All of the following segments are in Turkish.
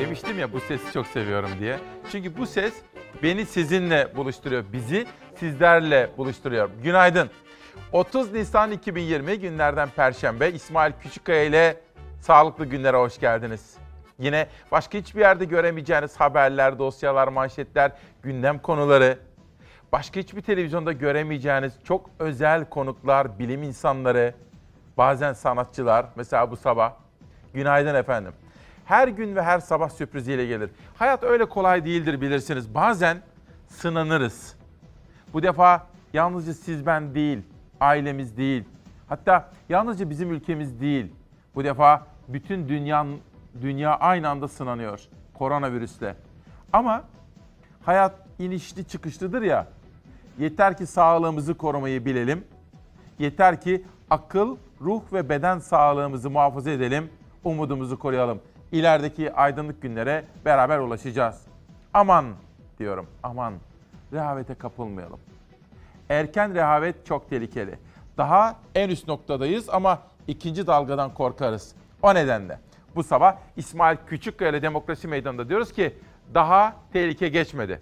Demiştim ya bu sesi çok seviyorum diye. Çünkü bu ses beni sizinle buluşturuyor. Bizi sizlerle buluşturuyor. Günaydın. 30 Nisan 2020 günlerden Perşembe İsmail Küçükkaya ile Sağlıklı Günlere hoş geldiniz. Yine başka hiçbir yerde göremeyeceğiniz haberler, dosyalar, manşetler, gündem konuları, başka hiçbir televizyonda göremeyeceğiniz çok özel konuklar, bilim insanları, bazen sanatçılar, mesela bu sabah. Günaydın efendim. Her gün ve her sabah sürpriziyle gelir. Hayat öyle kolay değildir bilirsiniz. Bazen sınanırız. Bu defa yalnızca siz ben değil, ailemiz değil. Hatta yalnızca bizim ülkemiz değil. Bu defa bütün dünyanın dünya aynı anda sınanıyor koronavirüsle. Ama hayat inişli çıkışlıdır ya. Yeter ki sağlığımızı korumayı bilelim. Yeter ki akıl, ruh ve beden sağlığımızı muhafaza edelim. Umudumuzu koruyalım. İlerideki aydınlık günlere beraber ulaşacağız. Aman diyorum, aman rehavete kapılmayalım. Erken rehavet çok tehlikeli. Daha en üst noktadayız ama ikinci dalgadan korkarız. O nedenle bu sabah İsmail Küçükkaya ile Demokrasi Meydanı'nda diyoruz ki daha tehlike geçmedi.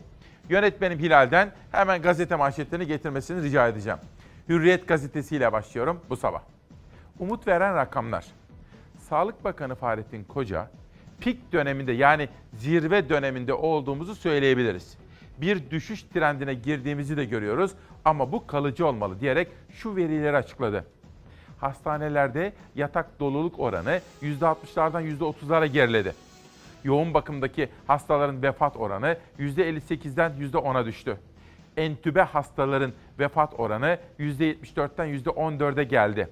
Yönetmenim Hilal'den hemen gazete manşetlerini getirmesini rica edeceğim. Hürriyet gazetesiyle başlıyorum bu sabah. Umut veren rakamlar. Sağlık Bakanı Fahrettin Koca, pik döneminde yani zirve döneminde olduğumuzu söyleyebiliriz. Bir düşüş trendine girdiğimizi de görüyoruz ama bu kalıcı olmalı diyerek şu verileri açıkladı hastanelerde yatak doluluk oranı %60'lardan %30'lara geriledi. Yoğun bakımdaki hastaların vefat oranı %58'den %10'a düştü. Entübe hastaların vefat oranı %74'ten %14'e geldi.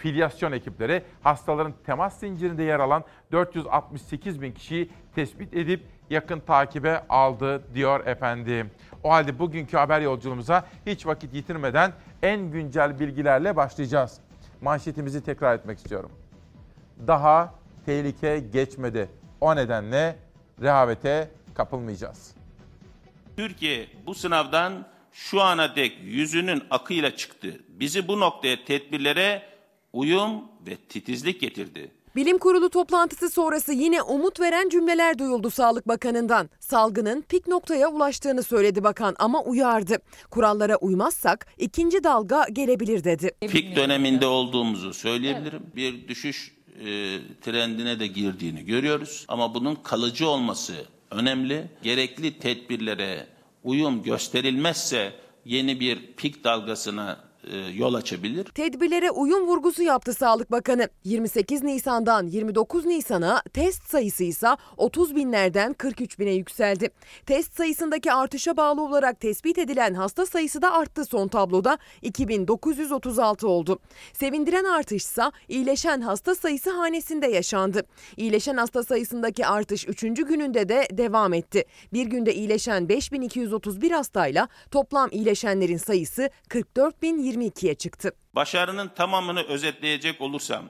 Filyasyon ekipleri hastaların temas zincirinde yer alan 468 bin kişiyi tespit edip yakın takibe aldı diyor efendim. O halde bugünkü haber yolculuğumuza hiç vakit yitirmeden en güncel bilgilerle başlayacağız manşetimizi tekrar etmek istiyorum. Daha tehlike geçmedi. O nedenle rehavete kapılmayacağız. Türkiye bu sınavdan şu ana dek yüzünün akıyla çıktı. Bizi bu noktaya tedbirlere uyum ve titizlik getirdi. Bilim Kurulu toplantısı sonrası yine umut veren cümleler duyuldu Sağlık Bakanı'ndan. Salgının pik noktaya ulaştığını söyledi bakan ama uyardı. Kurallara uymazsak ikinci dalga gelebilir dedi. Pik döneminde olduğumuzu söyleyebilirim. Bir düşüş e, trendine de girdiğini görüyoruz. Ama bunun kalıcı olması önemli. Gerekli tedbirlere uyum gösterilmezse yeni bir pik dalgasına yol açabilir. Tedbirlere uyum vurgusu yaptı Sağlık Bakanı. 28 Nisan'dan 29 Nisan'a test sayısı ise 30 binlerden 43 bine yükseldi. Test sayısındaki artışa bağlı olarak tespit edilen hasta sayısı da arttı son tabloda 2936 oldu. Sevindiren artışsa iyileşen hasta sayısı hanesinde yaşandı. İyileşen hasta sayısındaki artış 3. gününde de devam etti. Bir günde iyileşen 5231 hastayla toplam iyileşenlerin sayısı 44 bin 22'ye çıktı. Başarının tamamını özetleyecek olursam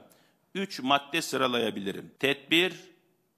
3 madde sıralayabilirim. Tedbir,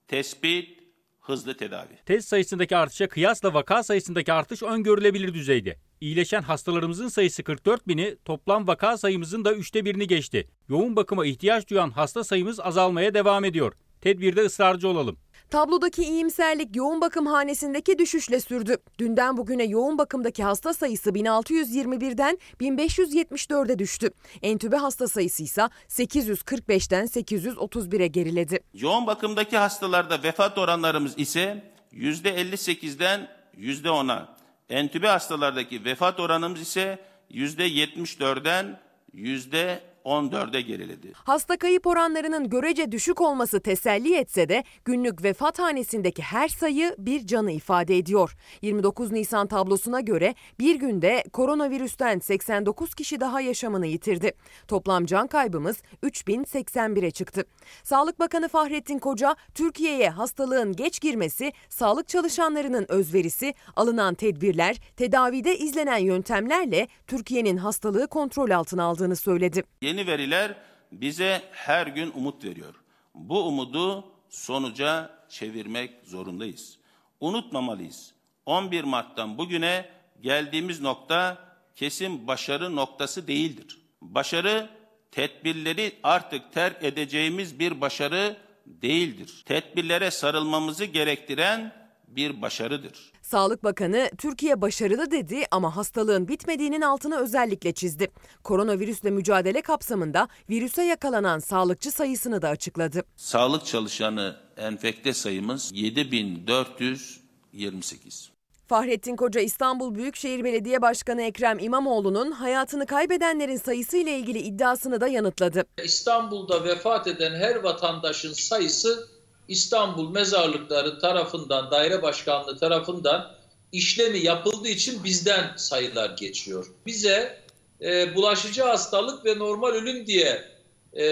tespit, hızlı tedavi. Test sayısındaki artışa kıyasla vaka sayısındaki artış öngörülebilir düzeyde. İyileşen hastalarımızın sayısı 44 bini, toplam vaka sayımızın da üçte birini geçti. Yoğun bakıma ihtiyaç duyan hasta sayımız azalmaya devam ediyor. Tedbirde ısrarcı olalım. Tablodaki iyimserlik yoğun bakım hanesindeki düşüşle sürdü. Dünden bugüne yoğun bakımdaki hasta sayısı 1621'den 1574'e düştü. Entübe hasta sayısı ise 845'ten 831'e geriledi. Yoğun bakımdaki hastalarda vefat oranlarımız ise %58'den %10'a. Entübe hastalardaki vefat oranımız ise %74'den %10'a. 14'e geriledi. Hasta kayıp oranlarının görece düşük olması teselli etse de günlük vefat hanesindeki her sayı bir canı ifade ediyor. 29 Nisan tablosuna göre bir günde koronavirüsten 89 kişi daha yaşamını yitirdi. Toplam can kaybımız 3081'e çıktı. Sağlık Bakanı Fahrettin Koca, Türkiye'ye hastalığın geç girmesi, sağlık çalışanlarının özverisi, alınan tedbirler, tedavide izlenen yöntemlerle Türkiye'nin hastalığı kontrol altına aldığını söyledi. Yeni veriler bize her gün umut veriyor. Bu umudu sonuca çevirmek zorundayız. Unutmamalıyız. 11 Mart'tan bugüne geldiğimiz nokta kesin başarı noktası değildir. Başarı tedbirleri artık terk edeceğimiz bir başarı değildir. Tedbirlere sarılmamızı gerektiren bir başarıdır. Sağlık Bakanı Türkiye başarılı dedi ama hastalığın bitmediğinin altını özellikle çizdi. Koronavirüsle mücadele kapsamında virüse yakalanan sağlıkçı sayısını da açıkladı. Sağlık çalışanı enfekte sayımız 7428. Fahrettin Koca İstanbul Büyükşehir Belediye Başkanı Ekrem İmamoğlu'nun hayatını kaybedenlerin sayısı ile ilgili iddiasını da yanıtladı. İstanbul'da vefat eden her vatandaşın sayısı İstanbul Mezarlıkları tarafından, daire başkanlığı tarafından işlemi yapıldığı için bizden sayılar geçiyor. Bize e, bulaşıcı hastalık ve normal ölüm diye e,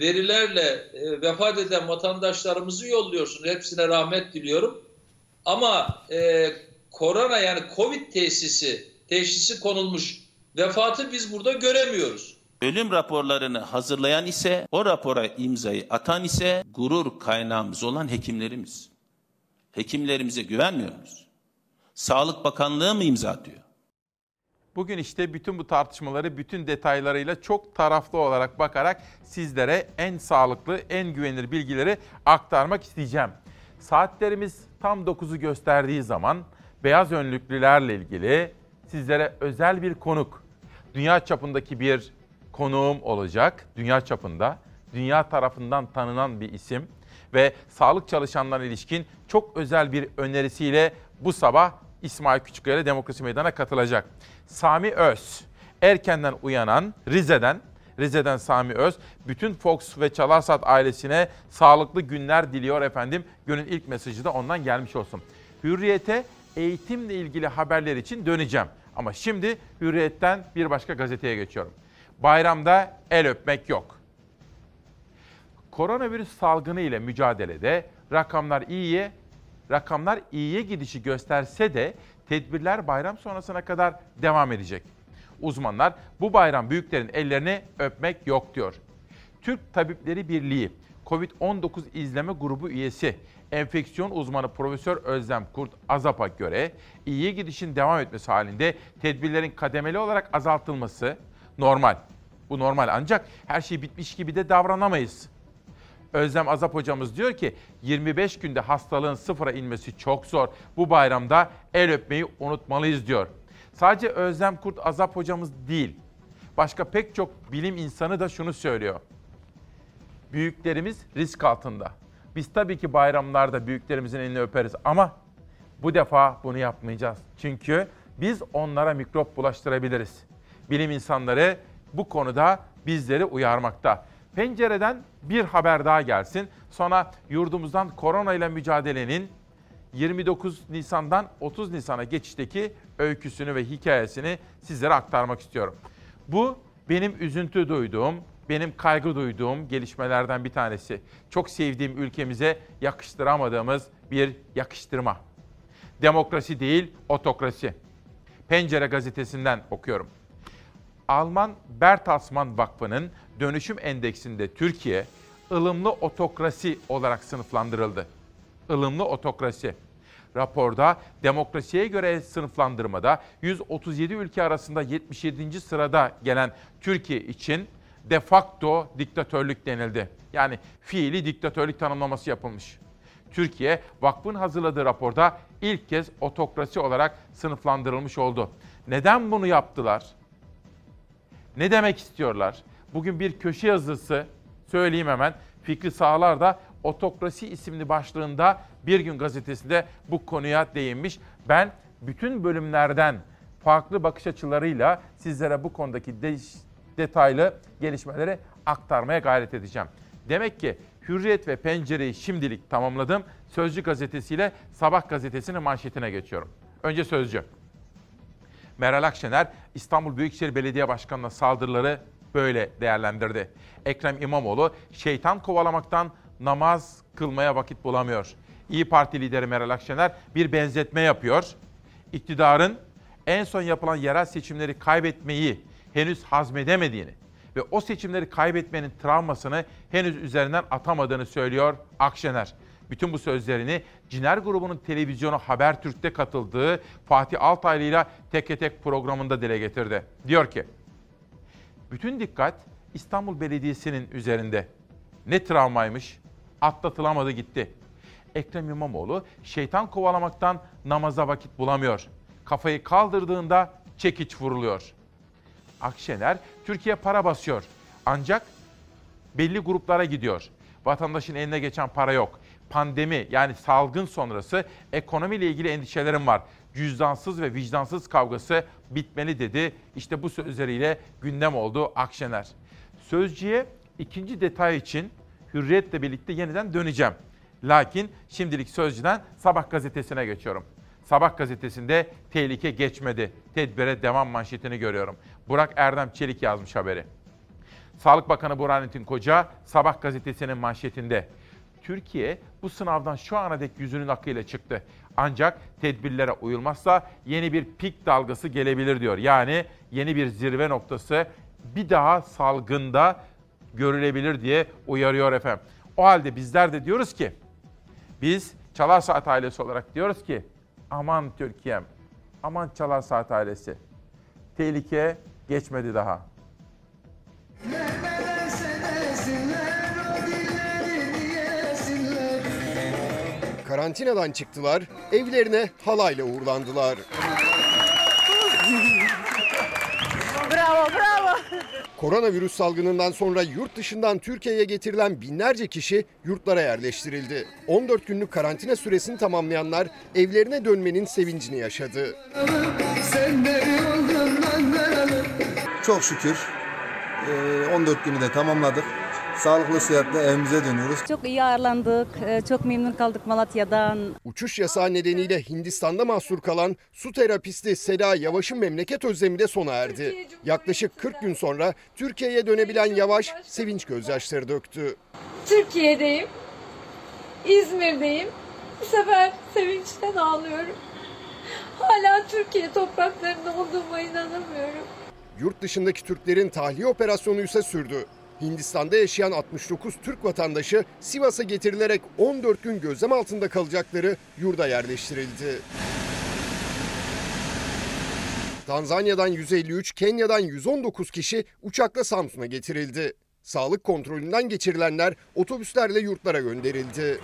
verilerle e, vefat eden vatandaşlarımızı yolluyorsunuz. Hepsine rahmet diliyorum. Ama e, korona yani Covid tesisi, teşhisi konulmuş vefatı biz burada göremiyoruz. Ölüm raporlarını hazırlayan ise, o rapora imzayı atan ise gurur kaynağımız olan hekimlerimiz. Hekimlerimize güvenmiyor muyuz? Sağlık Bakanlığı mı imza atıyor? Bugün işte bütün bu tartışmaları bütün detaylarıyla çok taraflı olarak bakarak sizlere en sağlıklı, en güvenilir bilgileri aktarmak isteyeceğim. Saatlerimiz tam 9'u gösterdiği zaman beyaz önlüklülerle ilgili sizlere özel bir konuk, dünya çapındaki bir konuğum olacak. Dünya çapında, dünya tarafından tanınan bir isim ve sağlık çalışanlarına ilişkin çok özel bir önerisiyle bu sabah İsmail Küçükkaya Demokrasi Meydanı'na katılacak. Sami Öz, erkenden uyanan Rize'den, Rize'den Sami Öz, bütün Fox ve Çalarsat ailesine sağlıklı günler diliyor efendim. Günün ilk mesajı da ondan gelmiş olsun. Hürriyete eğitimle ilgili haberler için döneceğim. Ama şimdi Hürriyet'ten bir başka gazeteye geçiyorum. Bayramda el öpmek yok. Koronavirüs salgını ile mücadelede rakamlar iyiye, rakamlar iyiye gidişi gösterse de tedbirler bayram sonrasına kadar devam edecek. Uzmanlar bu bayram büyüklerin ellerini öpmek yok diyor. Türk Tabipleri Birliği COVID-19 izleme grubu üyesi enfeksiyon uzmanı Profesör Özlem Kurt Azap'a göre iyiye gidişin devam etmesi halinde tedbirlerin kademeli olarak azaltılması normal. Bu normal ancak her şey bitmiş gibi de davranamayız. Özlem Azap hocamız diyor ki 25 günde hastalığın sıfıra inmesi çok zor. Bu bayramda el öpmeyi unutmalıyız diyor. Sadece Özlem Kurt Azap hocamız değil. Başka pek çok bilim insanı da şunu söylüyor. Büyüklerimiz risk altında. Biz tabii ki bayramlarda büyüklerimizin elini öperiz ama bu defa bunu yapmayacağız. Çünkü biz onlara mikrop bulaştırabiliriz. Bilim insanları bu konuda bizleri uyarmakta. Pencereden bir haber daha gelsin. Sonra yurdumuzdan korona ile mücadelenin 29 Nisan'dan 30 Nisan'a geçişteki öyküsünü ve hikayesini sizlere aktarmak istiyorum. Bu benim üzüntü duyduğum, benim kaygı duyduğum gelişmelerden bir tanesi. Çok sevdiğim ülkemize yakıştıramadığımız bir yakıştırma. Demokrasi değil, otokrasi. Pencere gazetesinden okuyorum. Alman Bertelsmann Vakfı'nın dönüşüm endeksinde Türkiye ılımlı otokrasi olarak sınıflandırıldı. Ilımlı otokrasi. Raporda demokrasiye göre sınıflandırmada 137 ülke arasında 77. sırada gelen Türkiye için de facto diktatörlük denildi. Yani fiili diktatörlük tanımlaması yapılmış. Türkiye vakfın hazırladığı raporda ilk kez otokrasi olarak sınıflandırılmış oldu. Neden bunu yaptılar? Ne demek istiyorlar? Bugün bir köşe yazısı söyleyeyim hemen. Fikri Sağlar da Otokrasi isimli başlığında Bir Gün gazetesinde bu konuya değinmiş. Ben bütün bölümlerden farklı bakış açılarıyla sizlere bu konudaki de- detaylı gelişmeleri aktarmaya gayret edeceğim. Demek ki Hürriyet ve Pencere'yi şimdilik tamamladım. Sözcü gazetesiyle Sabah gazetesinin manşetine geçiyorum. Önce Sözcü. Meral Akşener İstanbul Büyükşehir Belediye Başkanı'na saldırıları böyle değerlendirdi. Ekrem İmamoğlu şeytan kovalamaktan namaz kılmaya vakit bulamıyor. İyi Parti lideri Meral Akşener bir benzetme yapıyor. İktidarın en son yapılan yerel seçimleri kaybetmeyi henüz hazmedemediğini ve o seçimleri kaybetmenin travmasını henüz üzerinden atamadığını söylüyor Akşener. Bütün bu sözlerini Ciner grubunun televizyonu Habertürk'te katıldığı Fatih Altaylı ile Tek Tek programında dile getirdi. Diyor ki, bütün dikkat İstanbul Belediyesi'nin üzerinde. Ne travmaymış, atlatılamadı gitti. Ekrem İmamoğlu şeytan kovalamaktan namaza vakit bulamıyor. Kafayı kaldırdığında çekiç vuruluyor. Akşener Türkiye para basıyor. Ancak belli gruplara gidiyor. Vatandaşın eline geçen para yok. Pandemi yani salgın sonrası ekonomiyle ilgili endişelerim var. Cüzdansız ve vicdansız kavgası bitmeli dedi. İşte bu sözleriyle gündem oldu Akşener. Sözcüye ikinci detay için Hürriyet'le birlikte yeniden döneceğim. Lakin şimdilik Sözcü'den Sabah gazetesine geçiyorum. Sabah gazetesinde tehlike geçmedi. Tedbire devam manşetini görüyorum. Burak Erdem Çelik yazmış haberi. Sağlık Bakanı Burhanettin Koca Sabah gazetesinin manşetinde. Türkiye bu sınavdan şu ana dek yüzünün akıyla çıktı. Ancak tedbirlere uyulmazsa yeni bir pik dalgası gelebilir diyor. Yani yeni bir zirve noktası bir daha salgında görülebilir diye uyarıyor efendim. O halde bizler de diyoruz ki biz Çalar Saat ailesi olarak diyoruz ki aman Türkiye'm, aman Çalar Saat ailesi. Tehlike geçmedi daha. Karantinadan çıktılar, evlerine halayla uğurlandılar. Bravo, bravo. Koronavirüs salgınından sonra yurt dışından Türkiye'ye getirilen binlerce kişi yurtlara yerleştirildi. 14 günlük karantina süresini tamamlayanlar evlerine dönmenin sevincini yaşadı. Çok şükür eee, 14 günü de tamamladık. Sağlıklı sıhhatle evimize dönüyoruz. Çok iyi ağırlandık. Ee, Çok memnun kaldık Malatya'dan. Uçuş yasağı nedeniyle Hindistan'da mahsur kalan su terapisti Seda Yavaş'ın memleket özlemi de sona erdi. Yaklaşık 40 gün sonra Türkiye'ye dönebilen Yavaş sevinç gözyaşları döktü. Türkiye'deyim. İzmir'deyim. Bu sefer sevinçten ağlıyorum. Hala Türkiye topraklarında olduğuma inanamıyorum. Yurt dışındaki Türklerin tahliye operasyonu ise sürdü. Hindistan'da yaşayan 69 Türk vatandaşı Sivas'a getirilerek 14 gün gözlem altında kalacakları yurda yerleştirildi. Tanzanya'dan 153, Kenya'dan 119 kişi uçakla Samsun'a getirildi. Sağlık kontrolünden geçirilenler otobüslerle yurtlara gönderildi.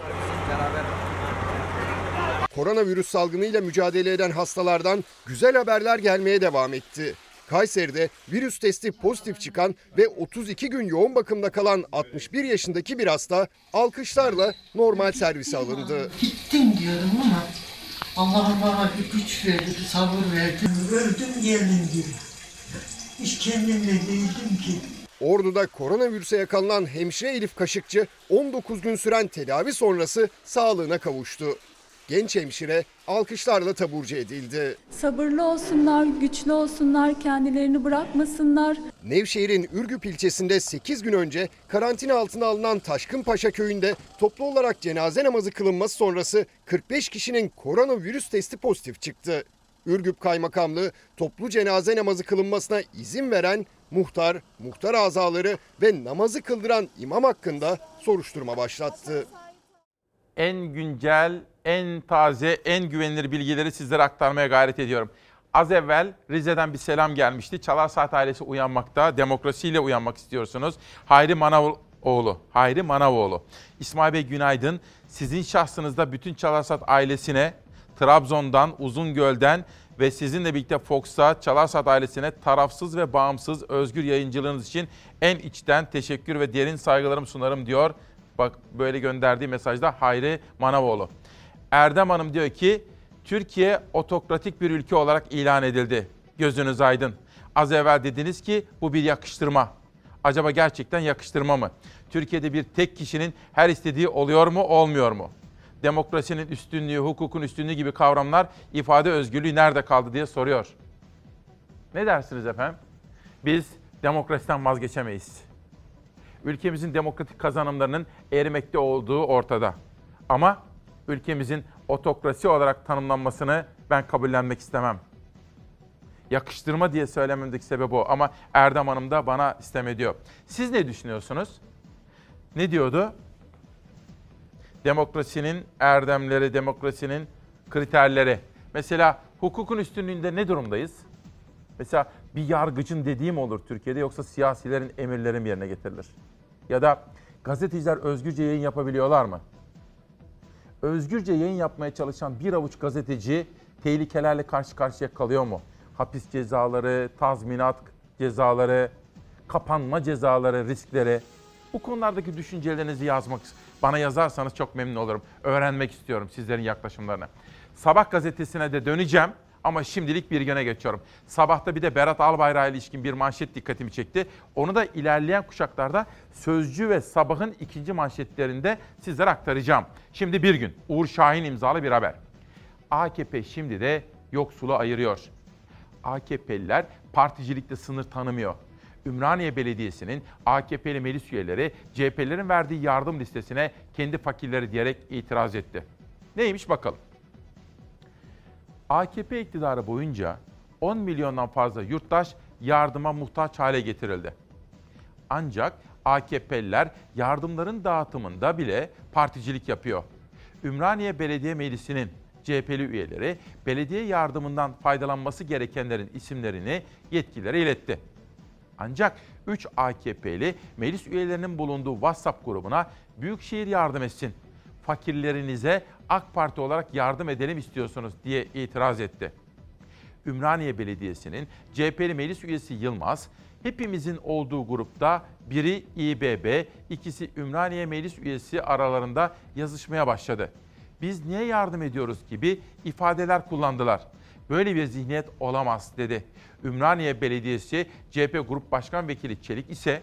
Koronavirüs salgınıyla mücadele eden hastalardan güzel haberler gelmeye devam etti. Kayseri'de virüs testi pozitif çıkan ve 32 gün yoğun bakımda kalan 61 yaşındaki bir hasta alkışlarla normal servise alındı. Gittim diyorum ama Allah bana bir güç verdi, bir sabır verdi. Öldüm geldim gibi. Hiç kendimle değildim ki. Ordu'da koronavirüse yakalanan hemşire Elif Kaşıkçı 19 gün süren tedavi sonrası sağlığına kavuştu. Genç hemşire alkışlarla taburcu edildi. Sabırlı olsunlar, güçlü olsunlar, kendilerini bırakmasınlar. Nevşehir'in Ürgüp ilçesinde 8 gün önce karantina altına alınan Taşkınpaşa köyünde toplu olarak cenaze namazı kılınması sonrası 45 kişinin koronavirüs testi pozitif çıktı. Ürgüp Kaymakamlığı toplu cenaze namazı kılınmasına izin veren muhtar, muhtar azaları ve namazı kıldıran imam hakkında soruşturma başlattı. En güncel, en taze, en güvenilir bilgileri sizlere aktarmaya gayret ediyorum. Az evvel Rize'den bir selam gelmişti. Çalar Saat ailesi uyanmakta, demokrasiyle uyanmak istiyorsunuz. Hayri Manavoğlu, Hayri Manavoğlu. İsmail Bey günaydın. Sizin şahsınızda bütün Çalar Saat ailesine, Trabzon'dan, Uzungöl'den ve sizinle birlikte Fox'a, Çalar Saat ailesine tarafsız ve bağımsız özgür yayıncılığınız için en içten teşekkür ve derin saygılarımı sunarım diyor. Bak böyle gönderdiği mesajda Hayri Manavoğlu. Erdem Hanım diyor ki Türkiye otokratik bir ülke olarak ilan edildi. Gözünüz aydın. Az evvel dediniz ki bu bir yakıştırma. Acaba gerçekten yakıştırma mı? Türkiye'de bir tek kişinin her istediği oluyor mu, olmuyor mu? Demokrasinin üstünlüğü, hukukun üstünlüğü gibi kavramlar ifade özgürlüğü nerede kaldı diye soruyor. Ne dersiniz efendim? Biz demokrasiden vazgeçemeyiz ülkemizin demokratik kazanımlarının erimekte olduğu ortada. Ama ülkemizin otokrasi olarak tanımlanmasını ben kabullenmek istemem. Yakıştırma diye söylememdeki sebep o ama Erdem Hanım da bana istem diyor. Siz ne düşünüyorsunuz? Ne diyordu? Demokrasinin erdemleri, demokrasinin kriterleri. Mesela hukukun üstünlüğünde ne durumdayız? Mesela bir yargıcın dediği mi olur Türkiye'de yoksa siyasilerin emirleri mi yerine getirilir? Ya da Gazeteciler özgürce yayın yapabiliyorlar mı? Özgürce yayın yapmaya çalışan bir avuç gazeteci tehlikelerle karşı karşıya kalıyor mu? Hapis cezaları, tazminat cezaları, kapanma cezaları, riskleri. Bu konulardaki düşüncelerinizi yazmak, bana yazarsanız çok memnun olurum. Öğrenmek istiyorum sizlerin yaklaşımlarını. Sabah gazetesine de döneceğim ama şimdilik bir güne geçiyorum. Sabahta bir de Berat Albayrak'a ilişkin bir manşet dikkatimi çekti. Onu da ilerleyen kuşaklarda Sözcü ve Sabah'ın ikinci manşetlerinde sizlere aktaracağım. Şimdi bir gün Uğur Şahin imzalı bir haber. AKP şimdi de yoksulu ayırıyor. AKP'liler particilikte sınır tanımıyor. Ümraniye Belediyesi'nin AKP'li meclis üyeleri CHP'lerin verdiği yardım listesine kendi fakirleri diyerek itiraz etti. Neymiş bakalım. AKP iktidarı boyunca 10 milyondan fazla yurttaş yardıma muhtaç hale getirildi. Ancak AKP'liler yardımların dağıtımında bile particilik yapıyor. Ümraniye Belediye Meclisi'nin CHP'li üyeleri belediye yardımından faydalanması gerekenlerin isimlerini yetkililere iletti. Ancak 3 AKP'li meclis üyelerinin bulunduğu WhatsApp grubuna Büyükşehir yardım etsin, fakirlerinize AK Parti olarak yardım edelim istiyorsunuz diye itiraz etti. Ümraniye Belediyesi'nin CHP'li meclis üyesi Yılmaz, hepimizin olduğu grupta biri İBB, ikisi Ümraniye meclis üyesi aralarında yazışmaya başladı. Biz niye yardım ediyoruz gibi ifadeler kullandılar. Böyle bir zihniyet olamaz dedi. Ümraniye Belediyesi CHP Grup Başkan Vekili Çelik ise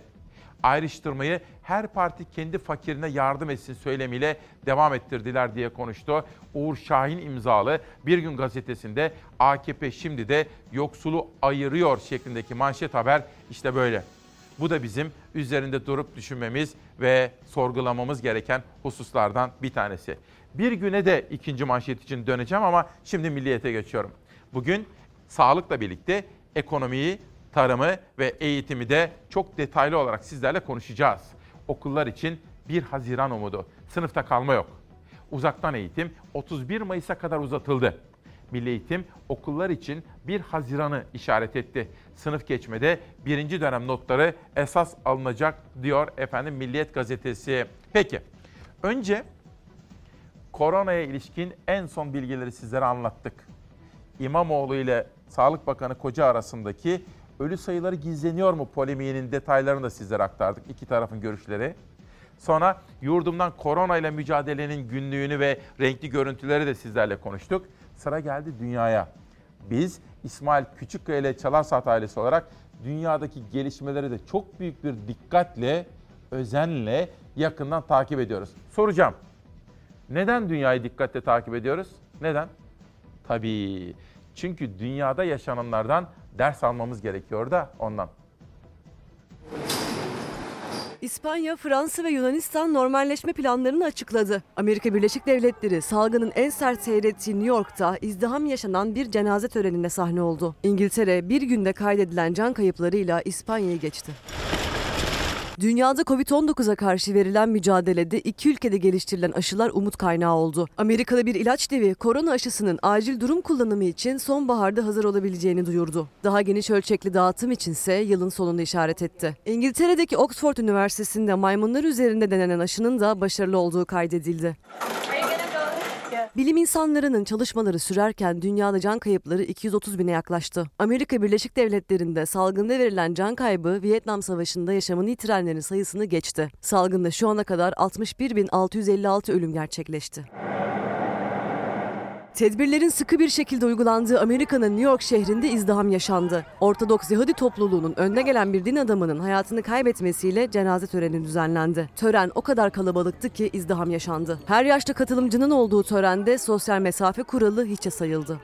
ayrıştırmayı her parti kendi fakirine yardım etsin söylemiyle devam ettirdiler diye konuştu. Uğur Şahin imzalı Bir Gün gazetesinde AKP şimdi de yoksulu ayırıyor şeklindeki manşet haber işte böyle. Bu da bizim üzerinde durup düşünmemiz ve sorgulamamız gereken hususlardan bir tanesi. Bir güne de ikinci manşet için döneceğim ama şimdi milliyete geçiyorum. Bugün sağlıkla birlikte ekonomiyi, tarımı ve eğitimi de çok detaylı olarak sizlerle konuşacağız. Okullar için 1 Haziran umudu. Sınıfta kalma yok. Uzaktan eğitim 31 Mayıs'a kadar uzatıldı. Milli Eğitim okullar için 1 Haziran'ı işaret etti. Sınıf geçmede birinci dönem notları esas alınacak diyor efendim Milliyet Gazetesi. Peki önce koronaya ilişkin en son bilgileri sizlere anlattık. İmamoğlu ile Sağlık Bakanı Koca arasındaki ölü sayıları gizleniyor mu polemiğinin detaylarını da sizlere aktardık. İki tarafın görüşleri. Sonra yurdumdan korona ile mücadelenin günlüğünü ve renkli görüntüleri de sizlerle konuştuk. Sıra geldi dünyaya. Biz İsmail Küçükkaya ile Çalar Saat ailesi olarak dünyadaki gelişmeleri de çok büyük bir dikkatle, özenle yakından takip ediyoruz. Soracağım. Neden dünyayı dikkatle takip ediyoruz? Neden? Tabii. Çünkü dünyada yaşananlardan ders almamız gerekiyor da ondan. İspanya, Fransa ve Yunanistan normalleşme planlarını açıkladı. Amerika Birleşik Devletleri salgının en sert seyrettiği New York'ta izdiham yaşanan bir cenaze törenine sahne oldu. İngiltere bir günde kaydedilen can kayıplarıyla İspanya'yı geçti. Dünyada Covid-19'a karşı verilen mücadelede iki ülkede geliştirilen aşılar umut kaynağı oldu. Amerika'da bir ilaç devi korona aşısının acil durum kullanımı için sonbaharda hazır olabileceğini duyurdu. Daha geniş ölçekli dağıtım içinse yılın sonunu işaret etti. İngiltere'deki Oxford Üniversitesi'nde maymunlar üzerinde denenen aşının da başarılı olduğu kaydedildi. Bilim insanlarının çalışmaları sürerken dünyada can kayıpları 230 bine yaklaştı. Amerika Birleşik Devletleri'nde salgında verilen can kaybı Vietnam Savaşı'nda yaşamını yitirenlerin sayısını geçti. Salgında şu ana kadar 61.656 ölüm gerçekleşti. Tedbirlerin sıkı bir şekilde uygulandığı Amerika'nın New York şehrinde izdiham yaşandı. Ortodoks Yahudi topluluğunun önde gelen bir din adamının hayatını kaybetmesiyle cenaze töreni düzenlendi. Tören o kadar kalabalıktı ki izdiham yaşandı. Her yaşta katılımcının olduğu törende sosyal mesafe kuralı hiçe sayıldı.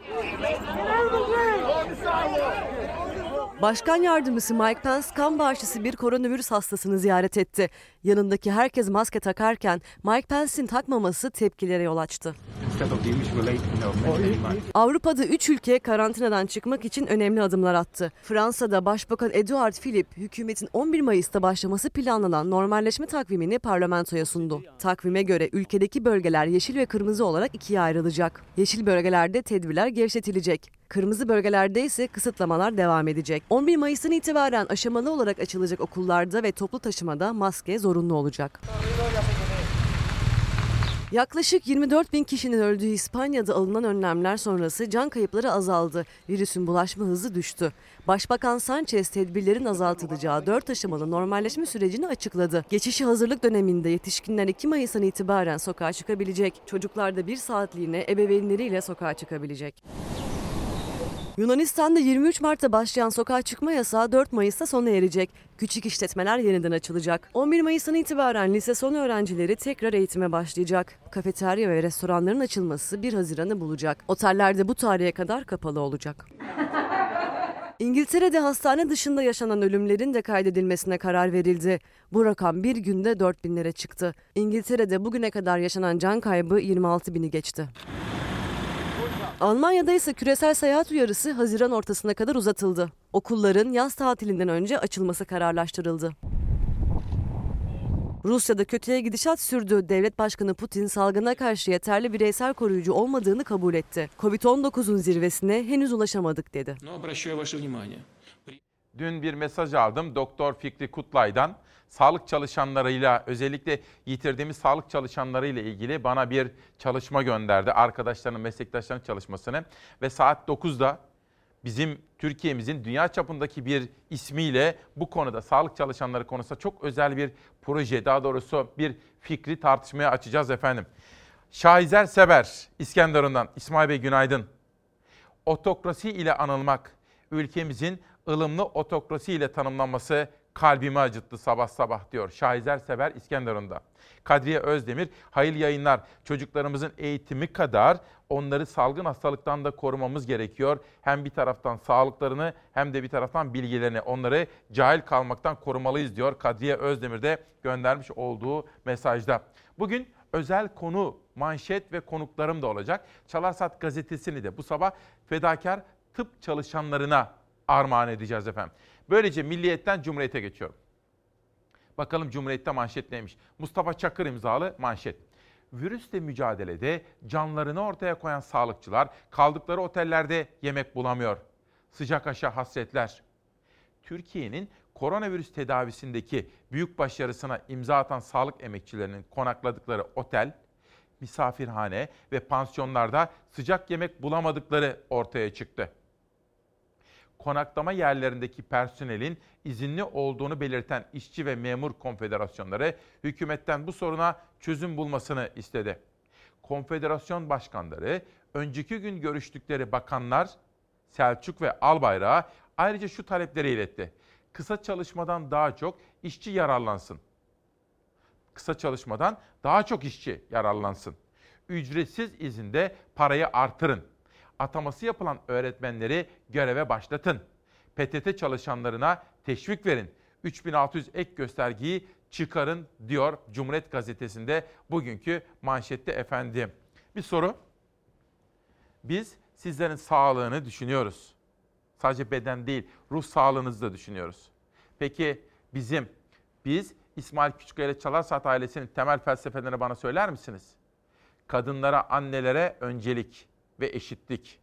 Başkan yardımcısı Mike Pence kan bağışçısı bir koronavirüs hastasını ziyaret etti. Yanındaki herkes maske takarken Mike Pence'in takmaması tepkilere yol açtı. Avrupa'da 3 ülke karantinadan çıkmak için önemli adımlar attı. Fransa'da Başbakan Edouard Philippe hükümetin 11 Mayıs'ta başlaması planlanan normalleşme takvimini parlamentoya sundu. Takvime göre ülkedeki bölgeler yeşil ve kırmızı olarak ikiye ayrılacak. Yeşil bölgelerde tedbirler gevşetilecek. Kırmızı bölgelerde ise kısıtlamalar devam edecek. 11 Mayıs'tan itibaren aşamalı olarak açılacak okullarda ve toplu taşımada maske zorunlu olacak. Yaklaşık 24 bin kişinin öldüğü İspanya'da alınan önlemler sonrası can kayıpları azaldı. Virüsün bulaşma hızı düştü. Başbakan Sanchez tedbirlerin azaltılacağı 4 aşamalı normalleşme sürecini açıkladı. Geçişi hazırlık döneminde yetişkinler 2 Mayıs'tan itibaren sokağa çıkabilecek. Çocuklar da bir saatliğine ebeveynleriyle sokağa çıkabilecek. Yunanistan'da 23 Mart'ta başlayan sokağa çıkma yasağı 4 Mayıs'ta sona erecek. Küçük işletmeler yeniden açılacak. 11 Mayıs'tan itibaren lise son öğrencileri tekrar eğitime başlayacak. Kafeterya ve restoranların açılması 1 Haziran'ı bulacak. Oteller de bu tarihe kadar kapalı olacak. İngiltere'de hastane dışında yaşanan ölümlerin de kaydedilmesine karar verildi. Bu rakam bir günde 4 binlere çıktı. İngiltere'de bugüne kadar yaşanan can kaybı 26 bini geçti. Almanya'da ise küresel seyahat uyarısı Haziran ortasına kadar uzatıldı. Okulların yaz tatilinden önce açılması kararlaştırıldı. Rusya'da kötüye gidişat sürdü. Devlet Başkanı Putin salgına karşı yeterli bireysel koruyucu olmadığını kabul etti. Covid-19'un zirvesine henüz ulaşamadık dedi. Dün bir mesaj aldım Doktor Fikri Kutlay'dan. Sağlık çalışanlarıyla özellikle yitirdiğimiz sağlık çalışanlarıyla ilgili bana bir çalışma gönderdi. Arkadaşlarının, meslektaşlarının çalışmasını ve saat 9'da bizim Türkiye'mizin dünya çapındaki bir ismiyle bu konuda sağlık çalışanları konusunda çok özel bir proje, daha doğrusu bir fikri tartışmaya açacağız efendim. Şahizer Sever İskenderun'dan İsmail Bey günaydın. Otokrasi ile anılmak, ülkemizin ılımlı otokrasi ile tanımlanması kalbimi acıttı sabah sabah diyor. Şahizer Sever İskenderun'da. Kadriye Özdemir, hayırlı yayınlar. Çocuklarımızın eğitimi kadar onları salgın hastalıktan da korumamız gerekiyor. Hem bir taraftan sağlıklarını hem de bir taraftan bilgilerini onları cahil kalmaktan korumalıyız diyor Kadriye Özdemir de göndermiş olduğu mesajda. Bugün özel konu, manşet ve konuklarım da olacak. Çalarsat gazetesini de bu sabah fedakar tıp çalışanlarına armağan edeceğiz efendim. Böylece Milliyet'ten Cumhuriyet'e geçiyorum. Bakalım Cumhuriyet'te manşet neymiş? Mustafa Çakır imzalı manşet. Virüsle mücadelede canlarını ortaya koyan sağlıkçılar kaldıkları otellerde yemek bulamıyor. Sıcak aşa hasretler. Türkiye'nin koronavirüs tedavisindeki büyük başarısına imza atan sağlık emekçilerinin konakladıkları otel, misafirhane ve pansiyonlarda sıcak yemek bulamadıkları ortaya çıktı konaklama yerlerindeki personelin izinli olduğunu belirten işçi ve memur konfederasyonları hükümetten bu soruna çözüm bulmasını istedi. Konfederasyon başkanları önceki gün görüştükleri bakanlar Selçuk ve Albayrak'a ayrıca şu talepleri iletti. Kısa çalışmadan daha çok işçi yararlansın. Kısa çalışmadan daha çok işçi yararlansın. Ücretsiz izinde parayı artırın ataması yapılan öğretmenleri göreve başlatın. PTT çalışanlarına teşvik verin. 3600 ek göstergeyi çıkarın diyor Cumhuriyet Gazetesi'nde bugünkü manşette efendim. Bir soru. Biz sizlerin sağlığını düşünüyoruz. Sadece beden değil, ruh sağlığınızı da düşünüyoruz. Peki bizim, biz İsmail Küçükkaya ile Çalarsat ailesinin temel felsefelerini bana söyler misiniz? Kadınlara, annelere öncelik ve eşitlik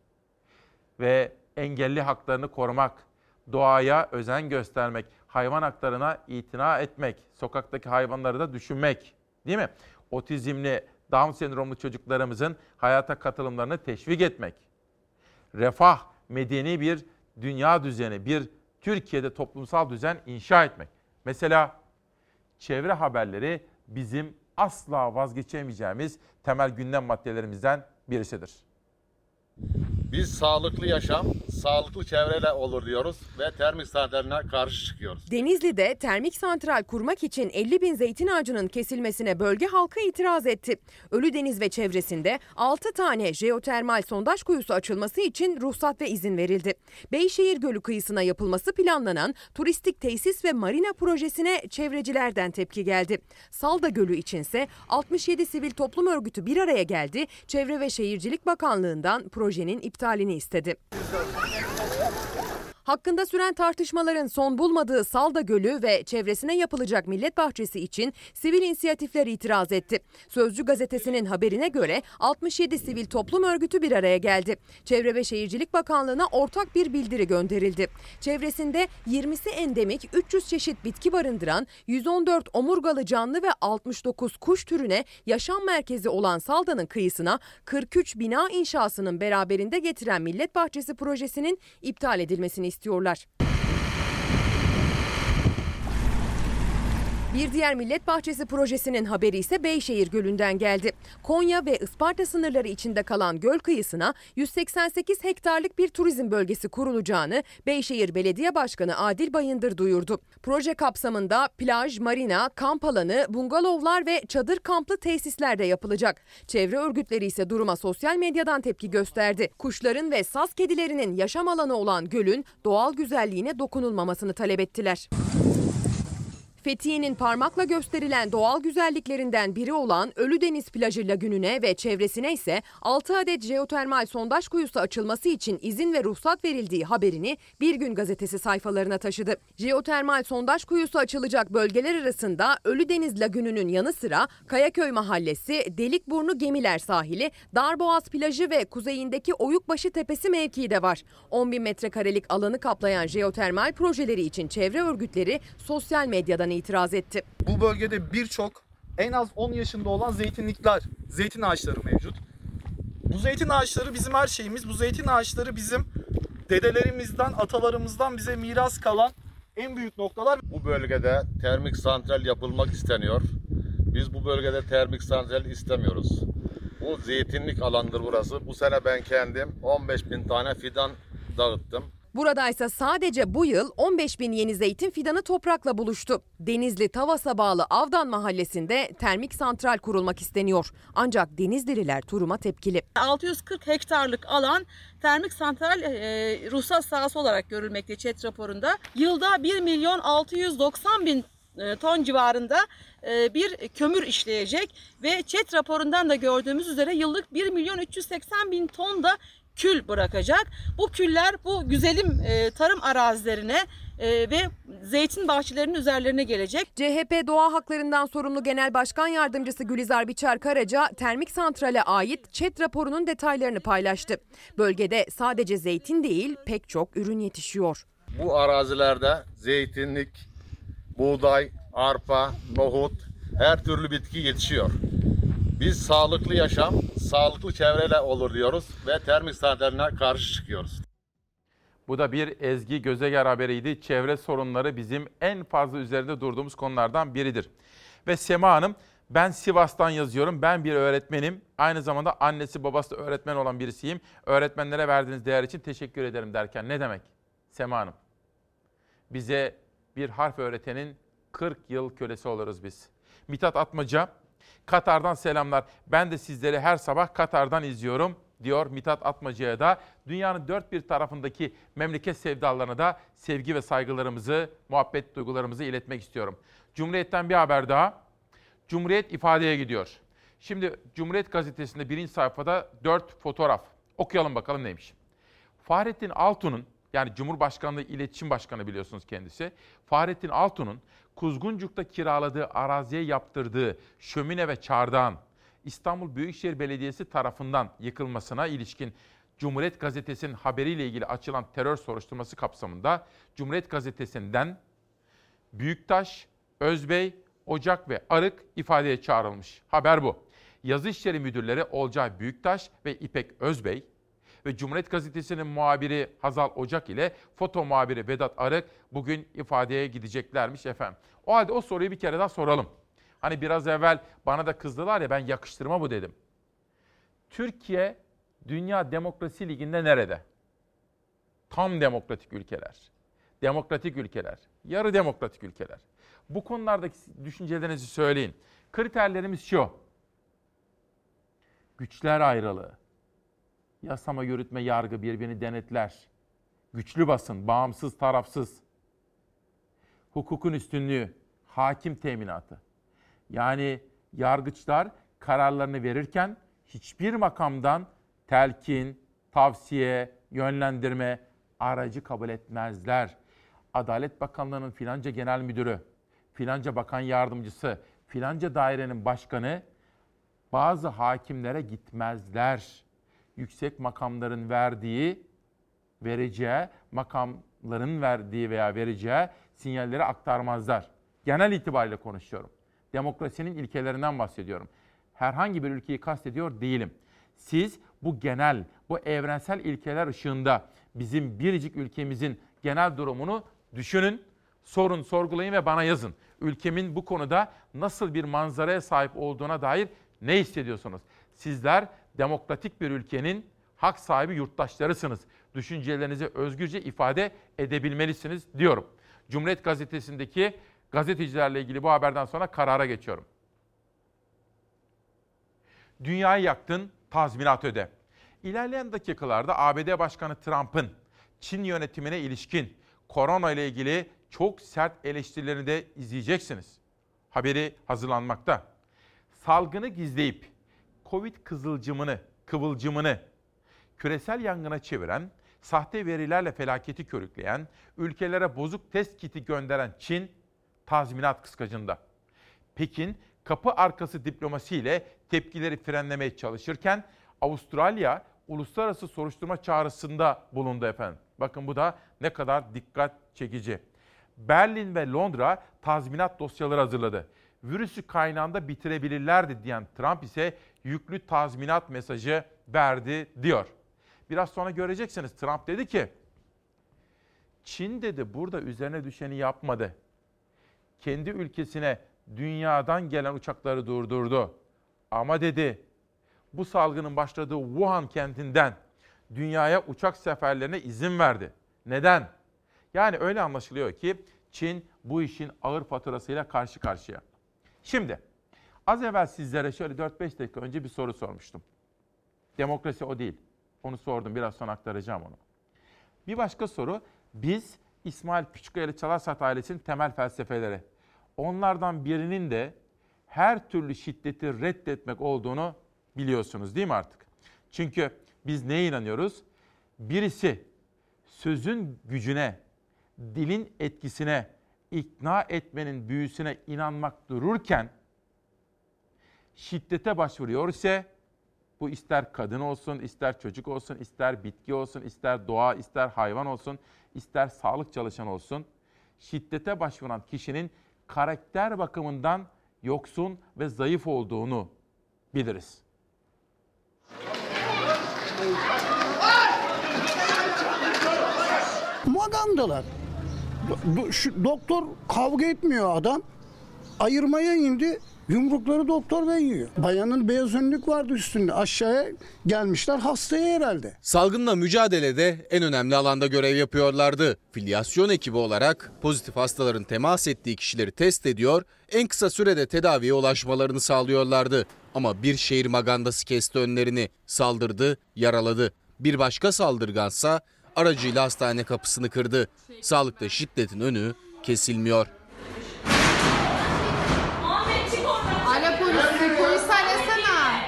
ve engelli haklarını korumak, doğaya özen göstermek, hayvan haklarına itina etmek, sokaktaki hayvanları da düşünmek, değil mi? Otizmli, Down sendromlu çocuklarımızın hayata katılımlarını teşvik etmek. Refah, medeni bir dünya düzeni, bir Türkiye'de toplumsal düzen inşa etmek. Mesela çevre haberleri bizim asla vazgeçemeyeceğimiz temel gündem maddelerimizden birisidir. Biz sağlıklı yaşam, sağlıklı çevreyle olur diyoruz ve termik santraline karşı çıkıyoruz. Denizli'de termik santral kurmak için 50 bin zeytin ağacının kesilmesine bölge halkı itiraz etti. Ölüdeniz ve çevresinde 6 tane jeotermal sondaj kuyusu açılması için ruhsat ve izin verildi. Beyşehir Gölü kıyısına yapılması planlanan turistik tesis ve marina projesine çevrecilerden tepki geldi. Salda Gölü içinse 67 sivil toplum örgütü bir araya geldi. Çevre ve Şehircilik Bakanlığı'ndan projenin iptalini istedi. やった! Hakkında süren tartışmaların son bulmadığı Salda Gölü ve çevresine yapılacak millet bahçesi için sivil inisiyatifler itiraz etti. Sözcü gazetesinin haberine göre 67 sivil toplum örgütü bir araya geldi. Çevre ve Şehircilik Bakanlığı'na ortak bir bildiri gönderildi. Çevresinde 20'si endemik 300 çeşit bitki barındıran 114 omurgalı canlı ve 69 kuş türüne yaşam merkezi olan Salda'nın kıyısına 43 bina inşasının beraberinde getiren millet bahçesi projesinin iptal edilmesini istiyorlar. Bir diğer Millet Bahçesi projesinin haberi ise Beyşehir Gölü'nden geldi. Konya ve Isparta sınırları içinde kalan göl kıyısına 188 hektarlık bir turizm bölgesi kurulacağını Beyşehir Belediye Başkanı Adil Bayındır duyurdu. Proje kapsamında plaj, marina, kamp alanı, bungalovlar ve çadır kamplı tesisler de yapılacak. Çevre örgütleri ise duruma sosyal medyadan tepki gösterdi. Kuşların ve saz kedilerinin yaşam alanı olan gölün doğal güzelliğine dokunulmamasını talep ettiler. Fethiye'nin parmakla gösterilen doğal güzelliklerinden biri olan Ölüdeniz Plajı Lagünü'ne ve çevresine ise 6 adet jeotermal sondaj kuyusu açılması için izin ve ruhsat verildiği haberini Bir Gün Gazetesi sayfalarına taşıdı. Jeotermal sondaj kuyusu açılacak bölgeler arasında Ölüdeniz Lagünü'nün yanı sıra Kayaköy Mahallesi, Delikburnu Gemiler Sahili, Darboğaz Plajı ve kuzeyindeki Oyukbaşı Tepesi mevkii de var. 10 bin metrekarelik alanı kaplayan jeotermal projeleri için çevre örgütleri sosyal medyadan itiraz etti. Bu bölgede birçok en az 10 yaşında olan zeytinlikler, zeytin ağaçları mevcut. Bu zeytin ağaçları bizim her şeyimiz. Bu zeytin ağaçları bizim dedelerimizden, atalarımızdan bize miras kalan en büyük noktalar. Bu bölgede termik santral yapılmak isteniyor. Biz bu bölgede termik santral istemiyoruz. Bu zeytinlik alandır burası. Bu sene ben kendim 15 bin tane fidan dağıttım. Buradaysa sadece bu yıl 15 bin yeni zeytin fidanı toprakla buluştu. Denizli Tavas'a bağlı Avdan mahallesinde termik santral kurulmak isteniyor. Ancak Denizlililer turuma tepkili. 640 hektarlık alan termik santral e, ruhsat sahası olarak görülmekte ÇED raporunda. Yılda 1 milyon 690 bin e, ton civarında e, bir kömür işleyecek ve ÇED raporundan da gördüğümüz üzere yıllık 1 milyon 380 bin ton da kül bırakacak. Bu küller bu güzelim e, tarım arazilerine e, ve zeytin bahçelerinin üzerlerine gelecek. CHP Doğa Haklarından sorumlu Genel Başkan Yardımcısı Gülizar Biçer Karaca termik santrale ait ÇED raporunun detaylarını paylaştı. Bölgede sadece zeytin değil pek çok ürün yetişiyor. Bu arazilerde zeytinlik, buğday, arpa, nohut, her türlü bitki yetişiyor. Biz sağlıklı yaşam, sağlıklı çevreyle olur diyoruz ve termik santraline karşı çıkıyoruz. Bu da bir Ezgi Gözeger haberiydi. Çevre sorunları bizim en fazla üzerinde durduğumuz konulardan biridir. Ve Sema Hanım, ben Sivas'tan yazıyorum. Ben bir öğretmenim. Aynı zamanda annesi babası da öğretmen olan birisiyim. Öğretmenlere verdiğiniz değer için teşekkür ederim derken ne demek? Sema Hanım, bize bir harf öğretenin 40 yıl kölesi oluruz biz. Mithat Atmaca, Katar'dan selamlar. Ben de sizleri her sabah Katar'dan izliyorum diyor Mithat Atmaca'ya da. Dünyanın dört bir tarafındaki memleket sevdalarına da sevgi ve saygılarımızı, muhabbet duygularımızı iletmek istiyorum. Cumhuriyet'ten bir haber daha. Cumhuriyet ifadeye gidiyor. Şimdi Cumhuriyet Gazetesi'nde birinci sayfada dört fotoğraf. Okuyalım bakalım neymiş. Fahrettin Altun'un yani Cumhurbaşkanlığı İletişim Başkanı biliyorsunuz kendisi. Fahrettin Altun'un Kuzguncuk'ta kiraladığı araziye yaptırdığı şömine ve çardağın İstanbul Büyükşehir Belediyesi tarafından yıkılmasına ilişkin Cumhuriyet Gazetesi'nin haberiyle ilgili açılan terör soruşturması kapsamında Cumhuriyet Gazetesi'nden Büyüktaş, Özbey, Ocak ve Arık ifadeye çağrılmış. Haber bu. Yazı İşleri Müdürleri Olcay Büyüktaş ve İpek Özbey ve Cumhuriyet Gazetesi'nin muhabiri Hazal Ocak ile foto muhabiri Vedat Arık bugün ifadeye gideceklermiş efendim. O halde o soruyu bir kere daha soralım. Hani biraz evvel bana da kızdılar ya ben yakıştırma bu dedim. Türkiye Dünya Demokrasi Ligi'nde nerede? tam demokratik ülkeler, demokratik ülkeler, yarı demokratik ülkeler. Bu konulardaki düşüncelerinizi söyleyin. Kriterlerimiz şu. Güçler ayrılığı. Yasama, yürütme, yargı birbirini denetler. Güçlü basın, bağımsız, tarafsız. Hukukun üstünlüğü, hakim teminatı. Yani yargıçlar kararlarını verirken hiçbir makamdan telkin, tavsiye, yönlendirme, aracı kabul etmezler. Adalet Bakanlığı'nın filanca genel müdürü, filanca bakan yardımcısı, filanca dairenin başkanı bazı hakimlere gitmezler. Yüksek makamların verdiği, vereceği, makamların verdiği veya vereceği sinyalleri aktarmazlar. Genel itibariyle konuşuyorum. Demokrasinin ilkelerinden bahsediyorum. Herhangi bir ülkeyi kastediyor değilim. Siz bu genel, bu evrensel ilkeler ışığında bizim biricik ülkemizin genel durumunu düşünün, sorun, sorgulayın ve bana yazın. Ülkemin bu konuda nasıl bir manzaraya sahip olduğuna dair ne hissediyorsunuz? Sizler demokratik bir ülkenin hak sahibi yurttaşlarısınız. Düşüncelerinizi özgürce ifade edebilmelisiniz diyorum. Cumhuriyet Gazetesi'ndeki gazetecilerle ilgili bu haberden sonra karara geçiyorum. Dünyayı yaktın, tazminat öde. İlerleyen dakikalarda ABD Başkanı Trump'ın Çin yönetimine ilişkin korona ile ilgili çok sert eleştirilerini de izleyeceksiniz. Haberi hazırlanmakta. Salgını gizleyip Covid kızılcımını, kıvılcımını küresel yangına çeviren, sahte verilerle felaketi körükleyen, ülkelere bozuk test kiti gönderen Çin tazminat kıskacında. Pekin kapı arkası diplomasiyle tepkileri frenlemeye çalışırken Avustralya uluslararası soruşturma çağrısında bulundu efendim. Bakın bu da ne kadar dikkat çekici. Berlin ve Londra tazminat dosyaları hazırladı. Virüsü kaynağında bitirebilirlerdi diyen Trump ise yüklü tazminat mesajı verdi diyor. Biraz sonra göreceksiniz Trump dedi ki Çin dedi burada üzerine düşeni yapmadı. Kendi ülkesine dünyadan gelen uçakları durdurdu. Ama dedi bu salgının başladığı Wuhan kentinden dünyaya uçak seferlerine izin verdi. Neden? Yani öyle anlaşılıyor ki Çin bu işin ağır faturasıyla karşı karşıya. Şimdi az evvel sizlere şöyle 4-5 dakika önce bir soru sormuştum. Demokrasi o değil. Onu sordum biraz sonra aktaracağım onu. Bir başka soru biz İsmail Küçükkaya Çalarsat ailesinin temel felsefeleri. Onlardan birinin de her türlü şiddeti reddetmek olduğunu biliyorsunuz değil mi artık? Çünkü biz neye inanıyoruz? Birisi sözün gücüne, dilin etkisine, ikna etmenin büyüsüne inanmak dururken şiddete başvuruyor ise bu ister kadın olsun, ister çocuk olsun, ister bitki olsun, ister doğa, ister hayvan olsun, ister sağlık çalışan olsun. Şiddete başvuran kişinin karakter bakımından yoksun ve zayıf olduğunu biliriz. Magandalar. Do- şu doktor kavga etmiyor adam. Ayırmaya indi. Yumrukları doktor bey yiyor. Bayanın beyaz önlük vardı üstünde. Aşağıya gelmişler hastaya herhalde. Salgınla mücadelede en önemli alanda görev yapıyorlardı. Filyasyon ekibi olarak pozitif hastaların temas ettiği kişileri test ediyor, en kısa sürede tedaviye ulaşmalarını sağlıyorlardı. Ama bir şehir magandası kesti önlerini, saldırdı, yaraladı. Bir başka saldırgansa aracıyla hastane kapısını kırdı. Sağlıkta şiddetin önü kesilmiyor. Alo polis, polis arasana.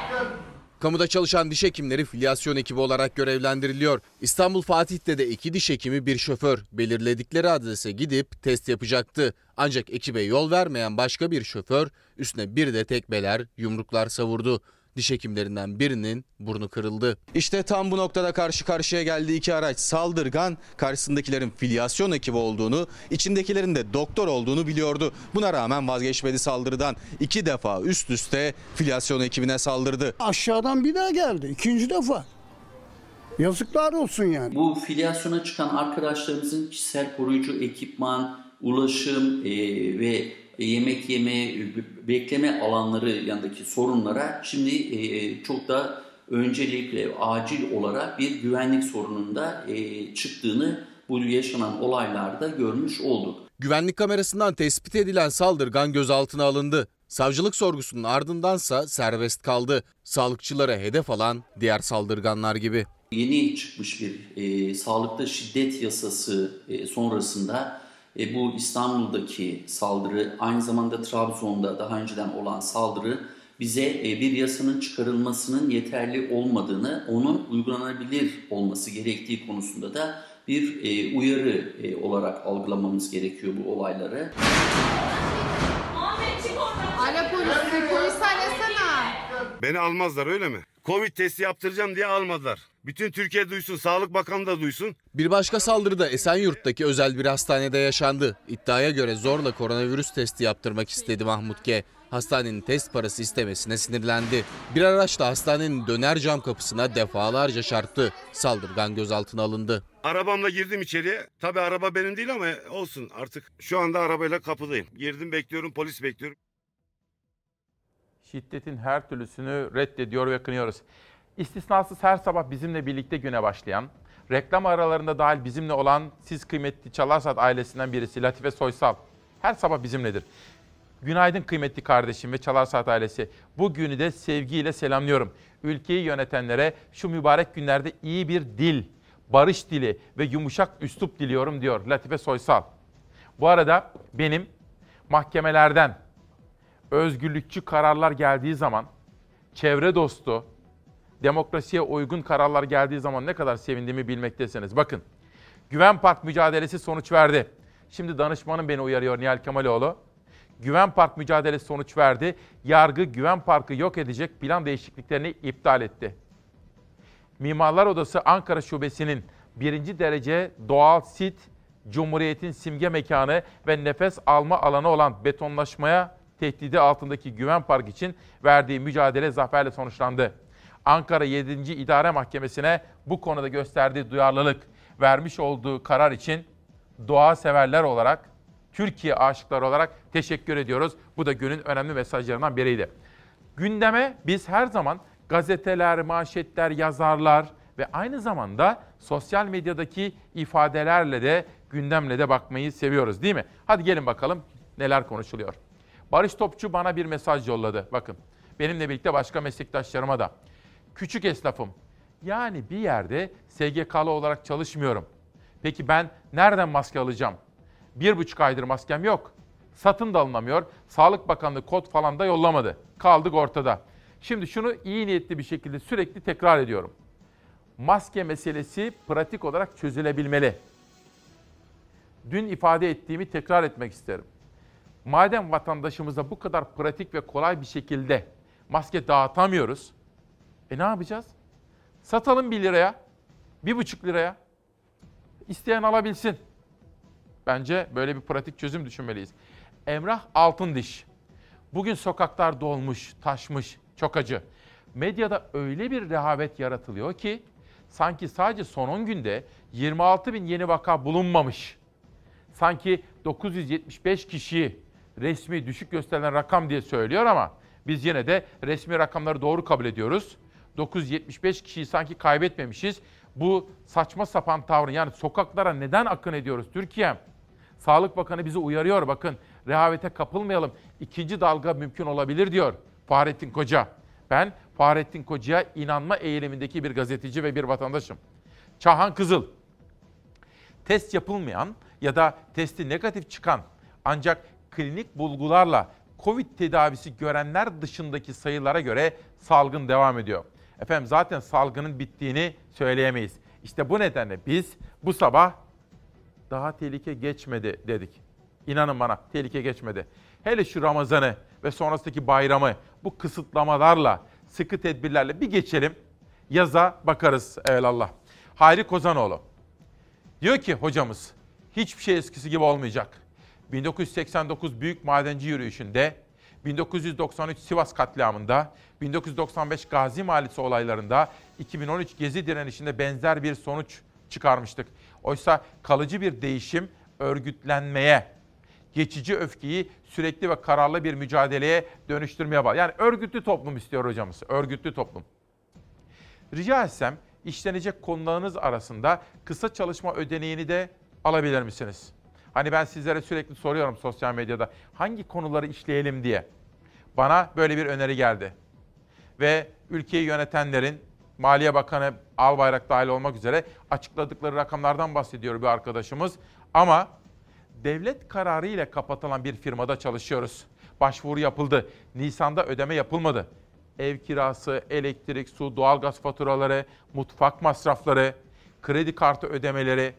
Kamuda çalışan diş hekimleri filyasyon ekibi olarak görevlendiriliyor. İstanbul Fatih'te de iki diş hekimi bir şoför belirledikleri adrese gidip test yapacaktı. Ancak ekibe yol vermeyen başka bir şoför üstüne bir de tekmeler, yumruklar savurdu. Diş hekimlerinden birinin burnu kırıldı. İşte tam bu noktada karşı karşıya geldiği iki araç saldırgan karşısındakilerin filyasyon ekibi olduğunu, içindekilerin de doktor olduğunu biliyordu. Buna rağmen vazgeçmedi saldırıdan. İki defa üst üste filyasyon ekibine saldırdı. Aşağıdan bir daha geldi. ikinci defa. Yazıklar olsun yani. Bu filyasyona çıkan arkadaşlarımızın kişisel koruyucu ekipman, ulaşım e, ve yemek yeme, bekleme alanları yanındaki sorunlara şimdi e, çok da öncelikle acil olarak bir güvenlik sorununda e, çıktığını bu yaşanan olaylarda görmüş olduk. Güvenlik kamerasından tespit edilen saldırgan gözaltına alındı. Savcılık sorgusunun ardındansa serbest kaldı. Sağlıkçılara hedef alan diğer saldırganlar gibi. Yeni çıkmış bir e, sağlıkta şiddet yasası e, sonrasında e, bu İstanbul'daki saldırı aynı zamanda Trabzon'da daha önceden olan saldırı bize e, bir yasanın çıkarılmasının yeterli olmadığını, onun uygulanabilir olması gerektiği konusunda da bir e, uyarı e, olarak algılamamız gerekiyor bu olayları. Alo polis, polis arasana. Beni almazlar öyle mi? Covid testi yaptıracağım diye almadılar. Bütün Türkiye duysun, Sağlık Bakanı da duysun. Bir başka saldırı da Esenyurt'taki özel bir hastanede yaşandı. İddiaya göre zorla koronavirüs testi yaptırmak istedi Mahmut G. Hastanenin test parası istemesine sinirlendi. Bir araç da hastanenin döner cam kapısına defalarca çarptı. Saldırgan gözaltına alındı. Arabamla girdim içeriye. Tabii araba benim değil ama olsun artık. Şu anda arabayla kapıdayım. Girdim bekliyorum, polis bekliyorum. Şiddetin her türlüsünü reddediyor ve kınıyoruz. İstisnasız her sabah bizimle birlikte güne başlayan, reklam aralarında dahil bizimle olan siz kıymetli Çalarsat ailesinden birisi Latife Soysal. Her sabah bizimledir. Günaydın kıymetli kardeşim ve Çalarsat ailesi. Bu günü de sevgiyle selamlıyorum. Ülkeyi yönetenlere şu mübarek günlerde iyi bir dil, barış dili ve yumuşak üslup diliyorum diyor Latife Soysal. Bu arada benim mahkemelerden özgürlükçü kararlar geldiği zaman, çevre dostu, demokrasiye uygun kararlar geldiği zaman ne kadar sevindiğimi bilmektesiniz. Bakın, Güven Park mücadelesi sonuç verdi. Şimdi danışmanım beni uyarıyor Nihal Kemaloğlu. Güven Park mücadelesi sonuç verdi. Yargı Güven Park'ı yok edecek plan değişikliklerini iptal etti. Mimarlar Odası Ankara Şubesi'nin birinci derece doğal sit, Cumhuriyet'in simge mekanı ve nefes alma alanı olan betonlaşmaya tehdidi altındaki Güven Park için verdiği mücadele zaferle sonuçlandı. Ankara 7. İdare Mahkemesi'ne bu konuda gösterdiği duyarlılık, vermiş olduğu karar için doğa severler olarak, Türkiye aşıkları olarak teşekkür ediyoruz. Bu da günün önemli mesajlarından biriydi. Gündeme biz her zaman gazeteler, manşetler, yazarlar ve aynı zamanda sosyal medyadaki ifadelerle de gündemle de bakmayı seviyoruz değil mi? Hadi gelin bakalım neler konuşuluyor. Barış Topçu bana bir mesaj yolladı. Bakın benimle birlikte başka meslektaşlarıma da. Küçük esnafım. Yani bir yerde SGK'lı olarak çalışmıyorum. Peki ben nereden maske alacağım? Bir buçuk aydır maskem yok. Satın da alınamıyor. Sağlık Bakanlığı kod falan da yollamadı. Kaldık ortada. Şimdi şunu iyi niyetli bir şekilde sürekli tekrar ediyorum. Maske meselesi pratik olarak çözülebilmeli. Dün ifade ettiğimi tekrar etmek isterim. Madem vatandaşımıza bu kadar pratik ve kolay bir şekilde maske dağıtamıyoruz, e ne yapacağız? Satalım 1 liraya, 1,5 liraya. İsteyen alabilsin. Bence böyle bir pratik çözüm düşünmeliyiz. Emrah Altındiş. Bugün sokaklar dolmuş, taşmış, çok acı. Medyada öyle bir rehavet yaratılıyor ki sanki sadece son 10 günde 26 bin yeni vaka bulunmamış. Sanki 975 kişiyi resmi düşük gösterilen rakam diye söylüyor ama biz yine de resmi rakamları doğru kabul ediyoruz. 975 kişiyi sanki kaybetmemişiz. Bu saçma sapan tavrı yani sokaklara neden akın ediyoruz Türkiye? Sağlık Bakanı bizi uyarıyor bakın rehavete kapılmayalım. İkinci dalga mümkün olabilir diyor Fahrettin Koca. Ben Fahrettin Koca'ya inanma eğilimindeki bir gazeteci ve bir vatandaşım. Çahan Kızıl. Test yapılmayan ya da testi negatif çıkan ancak klinik bulgularla Covid tedavisi görenler dışındaki sayılara göre salgın devam ediyor. Efendim zaten salgının bittiğini söyleyemeyiz. İşte bu nedenle biz bu sabah daha tehlike geçmedi dedik. İnanın bana tehlike geçmedi. Hele şu Ramazan'ı ve sonrasındaki bayramı bu kısıtlamalarla, sıkı tedbirlerle bir geçelim. Yaza bakarız evelallah. Hayri Kozanoğlu. Diyor ki hocamız hiçbir şey eskisi gibi olmayacak. 1989 Büyük Madenci Yürüyüşü'nde, 1993 Sivas katliamında, 1995 Gazi Mahallesi olaylarında, 2013 Gezi direnişinde benzer bir sonuç çıkarmıştık. Oysa kalıcı bir değişim örgütlenmeye, geçici öfkeyi sürekli ve kararlı bir mücadeleye dönüştürmeye bağlı. Yani örgütlü toplum istiyor hocamız, örgütlü toplum. Rica etsem işlenecek konularınız arasında kısa çalışma ödeneğini de alabilir misiniz? Hani ben sizlere sürekli soruyorum sosyal medyada hangi konuları işleyelim diye. Bana böyle bir öneri geldi. Ve ülkeyi yönetenlerin Maliye Bakanı Albayrak dahil olmak üzere açıkladıkları rakamlardan bahsediyor bir arkadaşımız. Ama devlet kararı ile kapatılan bir firmada çalışıyoruz. Başvuru yapıldı. Nisan'da ödeme yapılmadı. Ev kirası, elektrik, su, doğalgaz faturaları, mutfak masrafları, kredi kartı ödemeleri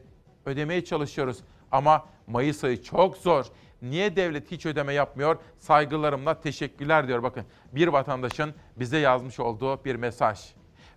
ödemeye çalışıyoruz. Ama Mayıs ayı çok zor. Niye devlet hiç ödeme yapmıyor? Saygılarımla teşekkürler diyor. Bakın bir vatandaşın bize yazmış olduğu bir mesaj.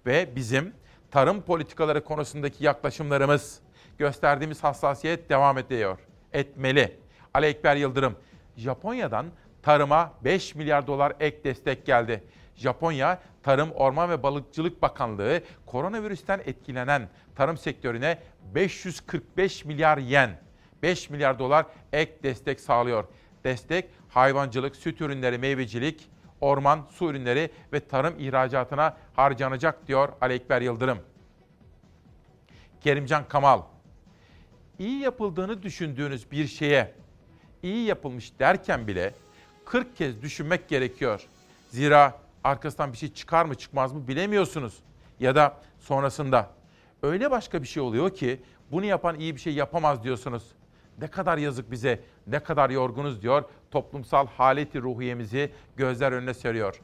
Ve bizim tarım politikaları konusundaki yaklaşımlarımız, gösterdiğimiz hassasiyet devam ediyor. Etmeli. Ali Ekber Yıldırım, Japonya'dan tarıma 5 milyar dolar ek destek geldi. Japonya Tarım, Orman ve Balıkçılık Bakanlığı koronavirüsten etkilenen tarım sektörüne 545 milyar yen, 5 milyar dolar ek destek sağlıyor. Destek hayvancılık, süt ürünleri, meyvecilik, orman, su ürünleri ve tarım ihracatına harcanacak diyor Ali Ekber Yıldırım. Kerimcan Kamal, iyi yapıldığını düşündüğünüz bir şeye iyi yapılmış derken bile 40 kez düşünmek gerekiyor. Zira arkasından bir şey çıkar mı çıkmaz mı bilemiyorsunuz. Ya da sonrasında öyle başka bir şey oluyor ki bunu yapan iyi bir şey yapamaz diyorsunuz. Ne kadar yazık bize, ne kadar yorgunuz diyor. Toplumsal haleti ruhiyemizi gözler önüne seriyor.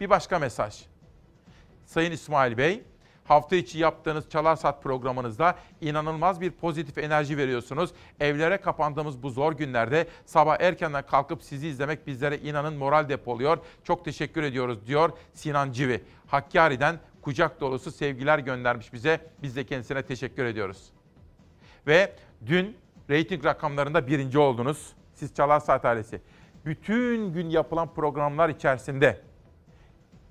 Bir başka mesaj. Sayın İsmail Bey, hafta içi yaptığınız Çalar Saat programınızda inanılmaz bir pozitif enerji veriyorsunuz. Evlere kapandığımız bu zor günlerde sabah erkenden kalkıp sizi izlemek bizlere inanın moral depoluyor. Çok teşekkür ediyoruz diyor Sinan Civi. Hakkari'den kucak dolusu sevgiler göndermiş bize. Biz de kendisine teşekkür ediyoruz. Ve dün reyting rakamlarında birinci oldunuz. Siz Çalar Saat ailesi. Bütün gün yapılan programlar içerisinde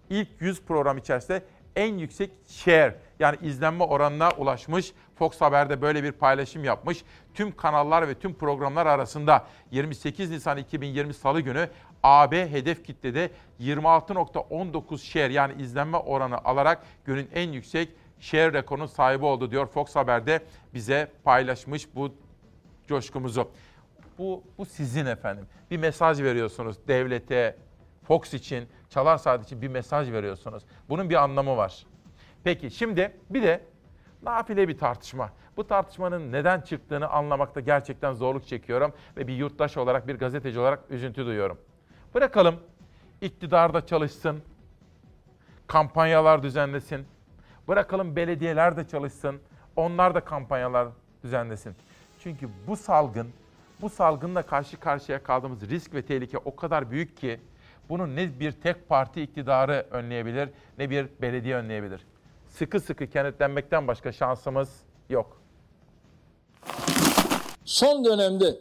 ilk 100 program içerisinde en yüksek share yani izlenme oranına ulaşmış. Fox Haber'de böyle bir paylaşım yapmış. Tüm kanallar ve tüm programlar arasında 28 Nisan 2020 Salı günü AB hedef kitlede 26.19 share yani izlenme oranı alarak günün en yüksek share rekorunun sahibi oldu diyor Fox Haber'de bize paylaşmış bu coşkumuzu. Bu, bu sizin efendim. Bir mesaj veriyorsunuz devlete, Fox için, Çalar Saat için bir mesaj veriyorsunuz. Bunun bir anlamı var. Peki şimdi bir de nafile bir tartışma. Bu tartışmanın neden çıktığını anlamakta gerçekten zorluk çekiyorum ve bir yurttaş olarak, bir gazeteci olarak üzüntü duyuyorum. Bırakalım iktidarda çalışsın, kampanyalar düzenlesin. Bırakalım belediyeler de çalışsın, onlar da kampanyalar düzenlesin. Çünkü bu salgın, bu salgınla karşı karşıya kaldığımız risk ve tehlike o kadar büyük ki bunu ne bir tek parti iktidarı önleyebilir ne bir belediye önleyebilir. Sıkı sıkı kenetlenmekten başka şansımız yok. Son dönemde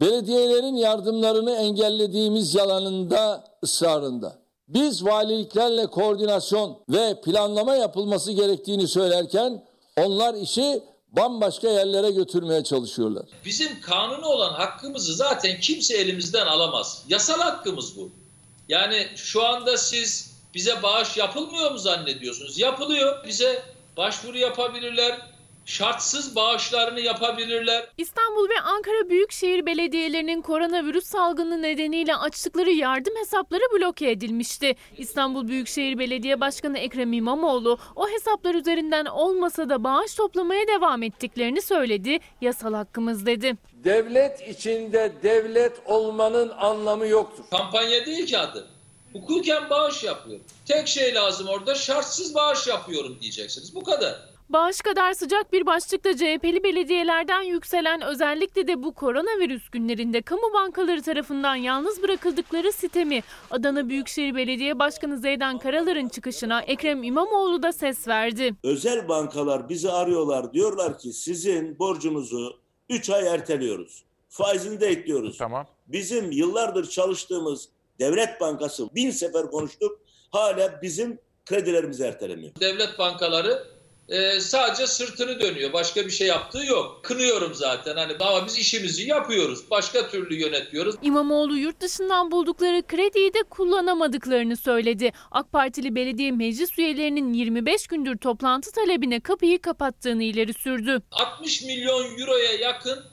belediyelerin yardımlarını engellediğimiz yalanında ısrarında. Biz valiliklerle koordinasyon ve planlama yapılması gerektiğini söylerken onlar işi bambaşka yerlere götürmeye çalışıyorlar. Bizim kanunu olan hakkımızı zaten kimse elimizden alamaz. Yasal hakkımız bu. Yani şu anda siz bize bağış yapılmıyor mu zannediyorsunuz? Yapılıyor. Bize başvuru yapabilirler. Şartsız bağışlarını yapabilirler. İstanbul ve Ankara Büyükşehir Belediyelerinin koronavirüs salgını nedeniyle açtıkları yardım hesapları bloke edilmişti. İstanbul Büyükşehir Belediye Başkanı Ekrem İmamoğlu o hesaplar üzerinden olmasa da bağış toplamaya devam ettiklerini söyledi. Yasal hakkımız dedi. Devlet içinde devlet olmanın anlamı yoktur. Kampanya değil ki adı. Hukuken bağış yapıyorum. Tek şey lazım orada şartsız bağış yapıyorum diyeceksiniz. Bu kadar. Bağış kadar sıcak bir başlıkta CHP'li belediyelerden yükselen özellikle de bu koronavirüs günlerinde kamu bankaları tarafından yalnız bırakıldıkları sitemi Adana Büyükşehir Belediye Başkanı Zeydan Karalar'ın çıkışına Ekrem İmamoğlu da ses verdi. Özel bankalar bizi arıyorlar diyorlar ki sizin borcunuzu 3 ay erteliyoruz. Faizini de ekliyoruz. Tamam. Bizim yıllardır çalıştığımız devlet bankası bin sefer konuştuk hala bizim kredilerimizi ertelemiyor. Devlet bankaları e, sadece sırtını dönüyor. Başka bir şey yaptığı yok. Kınıyorum zaten hani ama biz işimizi yapıyoruz. Başka türlü yönetiyoruz. İmamoğlu yurt dışından buldukları krediyi de kullanamadıklarını söyledi. AK Partili belediye meclis üyelerinin 25 gündür toplantı talebine kapıyı kapattığını ileri sürdü. 60 milyon euroya yakın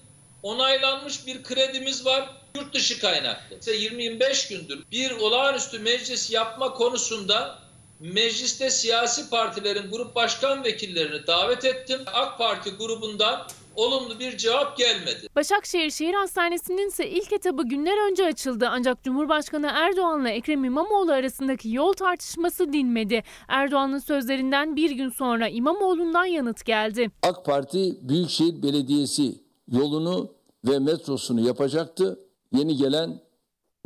onaylanmış bir kredimiz var. Yurt dışı kaynaklı. İşte 25 gündür bir olağanüstü meclis yapma konusunda mecliste siyasi partilerin grup başkan vekillerini davet ettim. AK Parti grubundan olumlu bir cevap gelmedi. Başakşehir Şehir Hastanesi'nin ise ilk etabı günler önce açıldı ancak Cumhurbaşkanı Erdoğan'la Ekrem İmamoğlu arasındaki yol tartışması dinmedi. Erdoğan'ın sözlerinden bir gün sonra İmamoğlu'ndan yanıt geldi. AK Parti Büyükşehir Belediyesi yolunu ve metrosunu yapacaktı. Yeni gelen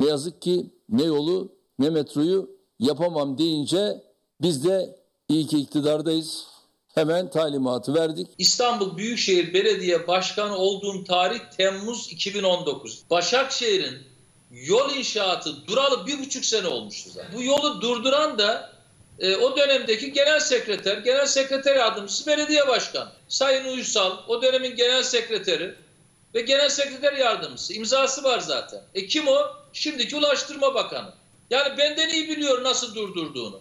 ne yazık ki ne yolu ne metroyu yapamam deyince biz de iyi ki iktidardayız. Hemen talimatı verdik. İstanbul Büyükşehir Belediye Başkanı olduğum tarih Temmuz 2019. Başakşehir'in yol inşaatı duralı bir buçuk sene olmuştu zaten. Bu yolu durduran da e, o dönemdeki genel sekreter, genel sekreter yardımcısı belediye başkanı. Sayın Uysal, o dönemin genel sekreteri ve genel sekreter yardımcısı. imzası var zaten. E kim o? Şimdiki Ulaştırma Bakanı. Yani benden iyi biliyor nasıl durdurduğunu.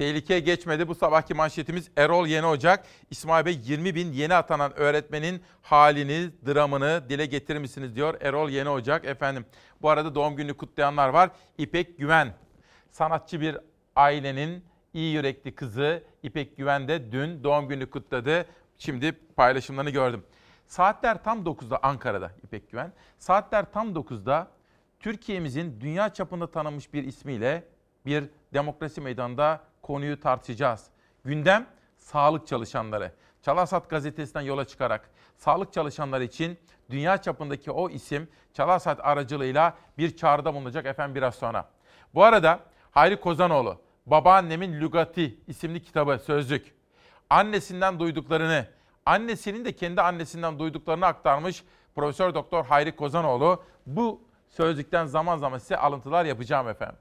Tehlike geçmedi. Bu sabahki manşetimiz Erol Yeni Ocak. İsmail Bey 20 bin yeni atanan öğretmenin halini, dramını dile getirir misiniz diyor Erol Yeni Ocak. Efendim bu arada doğum günü kutlayanlar var. İpek Güven, sanatçı bir ailenin iyi yürekli kızı İpek Güven de dün doğum günü kutladı. Şimdi paylaşımlarını gördüm. Saatler tam 9'da Ankara'da İpek Güven. Saatler tam 9'da Türkiye'mizin dünya çapında tanınmış bir ismiyle bir demokrasi meydanında konuyu tartışacağız. Gündem sağlık çalışanları. Çalasat gazetesinden yola çıkarak sağlık çalışanları için dünya çapındaki o isim Çalasat aracılığıyla bir çağrıda bulunacak efendim biraz sonra. Bu arada Hayri Kozanoğlu, Babaannemin Lügati isimli kitabı, sözlük. Annesinden duyduklarını, annesinin de kendi annesinden duyduklarını aktarmış Profesör Doktor Hayri Kozanoğlu. Bu sözlükten zaman zaman size alıntılar yapacağım efendim.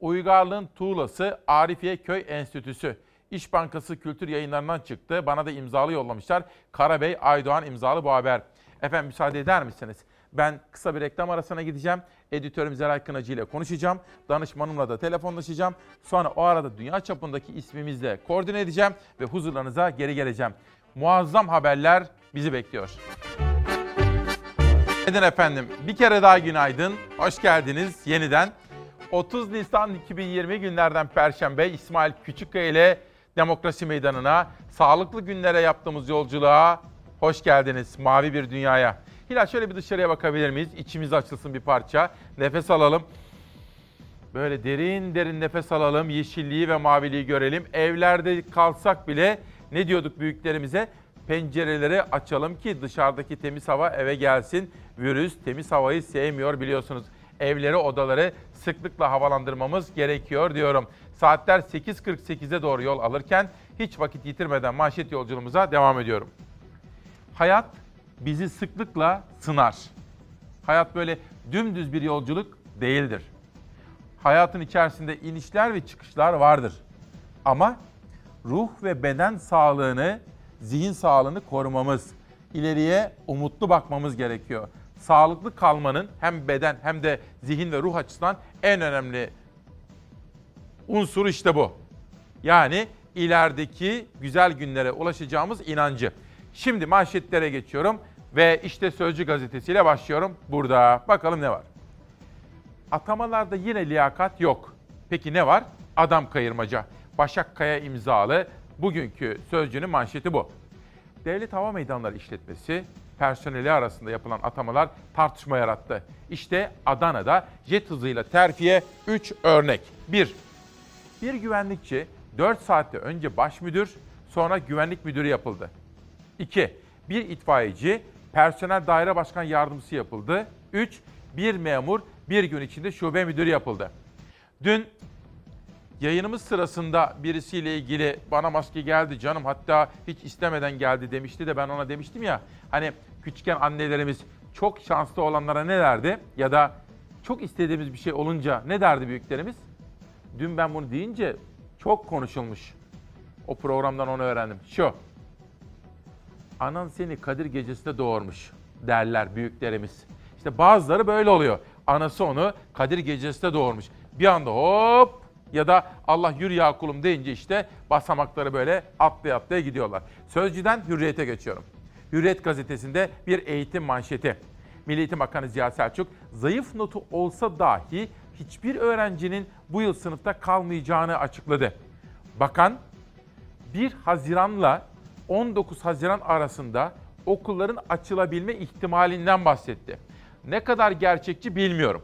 Uygarlığın tuğlası Arifiye Köy Enstitüsü. İş Bankası Kültür Yayınlarından çıktı. Bana da imzalı yollamışlar. Karabey Aydoğan imzalı bu haber. Efendim müsaade eder misiniz? Ben kısa bir reklam arasına gideceğim. Editörüm Zeray Kınacı ile konuşacağım. Danışmanımla da telefonlaşacağım. Sonra o arada dünya çapındaki ismimizle koordine edeceğim ve huzurlarınıza geri geleceğim. Muazzam haberler bizi bekliyor. Neden efendim? Bir kere daha günaydın. Hoş geldiniz yeniden. 30 Nisan 2020 günlerden Perşembe İsmail Küçükkaya ile Demokrasi Meydanı'na, sağlıklı günlere yaptığımız yolculuğa hoş geldiniz. Mavi bir dünyaya. Hilal şöyle bir dışarıya bakabilir miyiz? İçimiz açılsın bir parça. Nefes alalım. Böyle derin derin nefes alalım. Yeşilliği ve maviliği görelim. Evlerde kalsak bile ne diyorduk büyüklerimize? Pencereleri açalım ki dışarıdaki temiz hava eve gelsin. Virüs temiz havayı sevmiyor biliyorsunuz. Evleri, odaları sıklıkla havalandırmamız gerekiyor diyorum. Saatler 8.48'e doğru yol alırken hiç vakit yitirmeden manşet yolculuğumuza devam ediyorum. Hayat bizi sıklıkla sınar. Hayat böyle dümdüz bir yolculuk değildir. Hayatın içerisinde inişler ve çıkışlar vardır. Ama ruh ve beden sağlığını, zihin sağlığını korumamız, ileriye umutlu bakmamız gerekiyor. Sağlıklı kalmanın hem beden hem de zihin ve ruh açısından en önemli unsur işte bu. Yani ilerideki güzel günlere ulaşacağımız inancı. Şimdi manşetlere geçiyorum ve işte Sözcü gazetesiyle başlıyorum. Burada bakalım ne var. Atamalarda yine liyakat yok. Peki ne var? Adam kayırmaca. Başak Kaya imzalı bugünkü Sözcü'nün manşeti bu. Devlet Hava Meydanları işletmesi personeli arasında yapılan atamalar tartışma yarattı. İşte Adana'da jet hızıyla terfiye 3 örnek. 1. Bir güvenlikçi 4 saatte önce baş müdür, sonra güvenlik müdürü yapıldı. 2. Bir itfaiyeci personel daire başkan yardımcısı yapıldı. 3. Bir memur bir gün içinde şube müdürü yapıldı. Dün yayınımız sırasında birisiyle ilgili bana maske geldi canım hatta hiç istemeden geldi demişti de ben ona demiştim ya hani küçükken annelerimiz çok şanslı olanlara ne derdi ya da çok istediğimiz bir şey olunca ne derdi büyüklerimiz? Dün ben bunu deyince çok konuşulmuş. O programdan onu öğrendim. Şu. Anan seni Kadir gecesinde doğurmuş derler büyüklerimiz. İşte bazıları böyle oluyor. Anası onu Kadir gecesinde doğurmuş. Bir anda hop ya da Allah yürü ya kulum deyince işte basamakları böyle atlaya atlaya gidiyorlar. Sözcüden Hürriyet'e geçiyorum. Hürriyet gazetesinde bir eğitim manşeti. Milli Eğitim Bakanı Ziya Selçuk, zayıf notu olsa dahi hiçbir öğrencinin bu yıl sınıfta kalmayacağını açıkladı. Bakan 1 Haziran'la 19 Haziran arasında okulların açılabilme ihtimalinden bahsetti. Ne kadar gerçekçi bilmiyorum.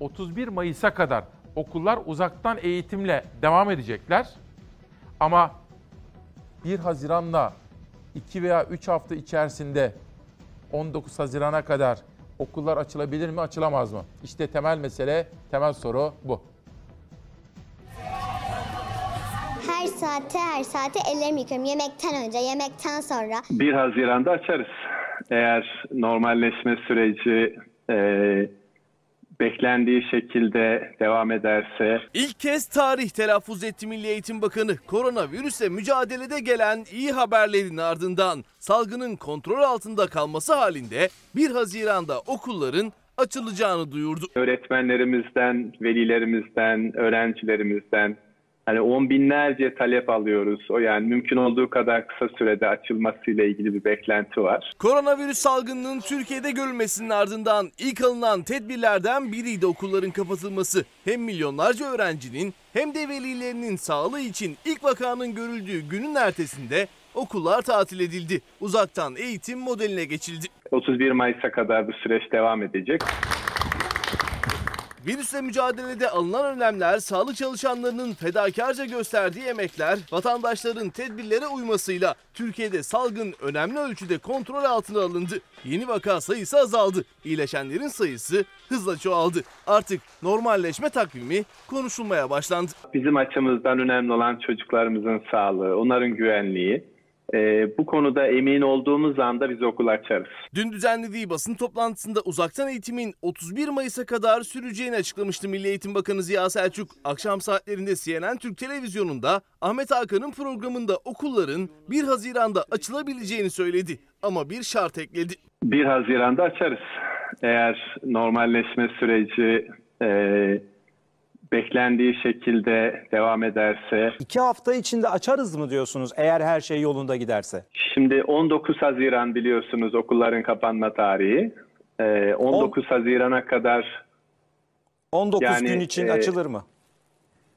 31 Mayıs'a kadar okullar uzaktan eğitimle devam edecekler. Ama 1 Haziran'la 2 veya 3 hafta içerisinde 19 Haziran'a kadar okullar açılabilir mi, açılamaz mı? İşte temel mesele, temel soru bu. Her saate her saate ellerimi yıkıyorum. Yemekten önce, yemekten sonra. 1 Haziran'da açarız. Eğer normalleşme süreci e, beklendiği şekilde devam ederse İlk kez tarih telaffuz etti Milli Eğitim Bakanı. Koronavirüsle mücadelede gelen iyi haberlerin ardından salgının kontrol altında kalması halinde 1 Haziran'da okulların açılacağını duyurdu. öğretmenlerimizden, velilerimizden, öğrencilerimizden hani on binlerce talep alıyoruz. O yani mümkün olduğu kadar kısa sürede açılmasıyla ilgili bir beklenti var. Koronavirüs salgınının Türkiye'de görülmesinin ardından ilk alınan tedbirlerden biriydi okulların kapatılması. Hem milyonlarca öğrencinin hem de velilerinin sağlığı için ilk vakanın görüldüğü günün ertesinde okullar tatil edildi. Uzaktan eğitim modeline geçildi. 31 Mayıs'a kadar bu süreç devam edecek. Virüsle mücadelede alınan önlemler, sağlık çalışanlarının fedakarca gösterdiği emekler, vatandaşların tedbirlere uymasıyla Türkiye'de salgın önemli ölçüde kontrol altına alındı. Yeni vaka sayısı azaldı. İyileşenlerin sayısı hızla çoğaldı. Artık normalleşme takvimi konuşulmaya başlandı. Bizim açımızdan önemli olan çocuklarımızın sağlığı, onların güvenliği. Ee, bu konuda emin olduğumuz anda biz okul açarız. Dün düzenlediği basın toplantısında uzaktan eğitimin 31 Mayıs'a kadar süreceğini açıklamıştı Milli Eğitim Bakanı Ziya Selçuk. Akşam saatlerinde CNN Türk Televizyonu'nda Ahmet Hakan'ın programında okulların 1 Haziran'da açılabileceğini söyledi. Ama bir şart ekledi. 1 Haziran'da açarız. Eğer normalleşme süreci e, beklendiği şekilde devam ederse. İki hafta içinde açarız mı diyorsunuz eğer her şey yolunda giderse? Şimdi 19 Haziran biliyorsunuz okulların kapanma tarihi. E, 19 Haziran'a kadar 19 Yani, gün için e, açılır mı?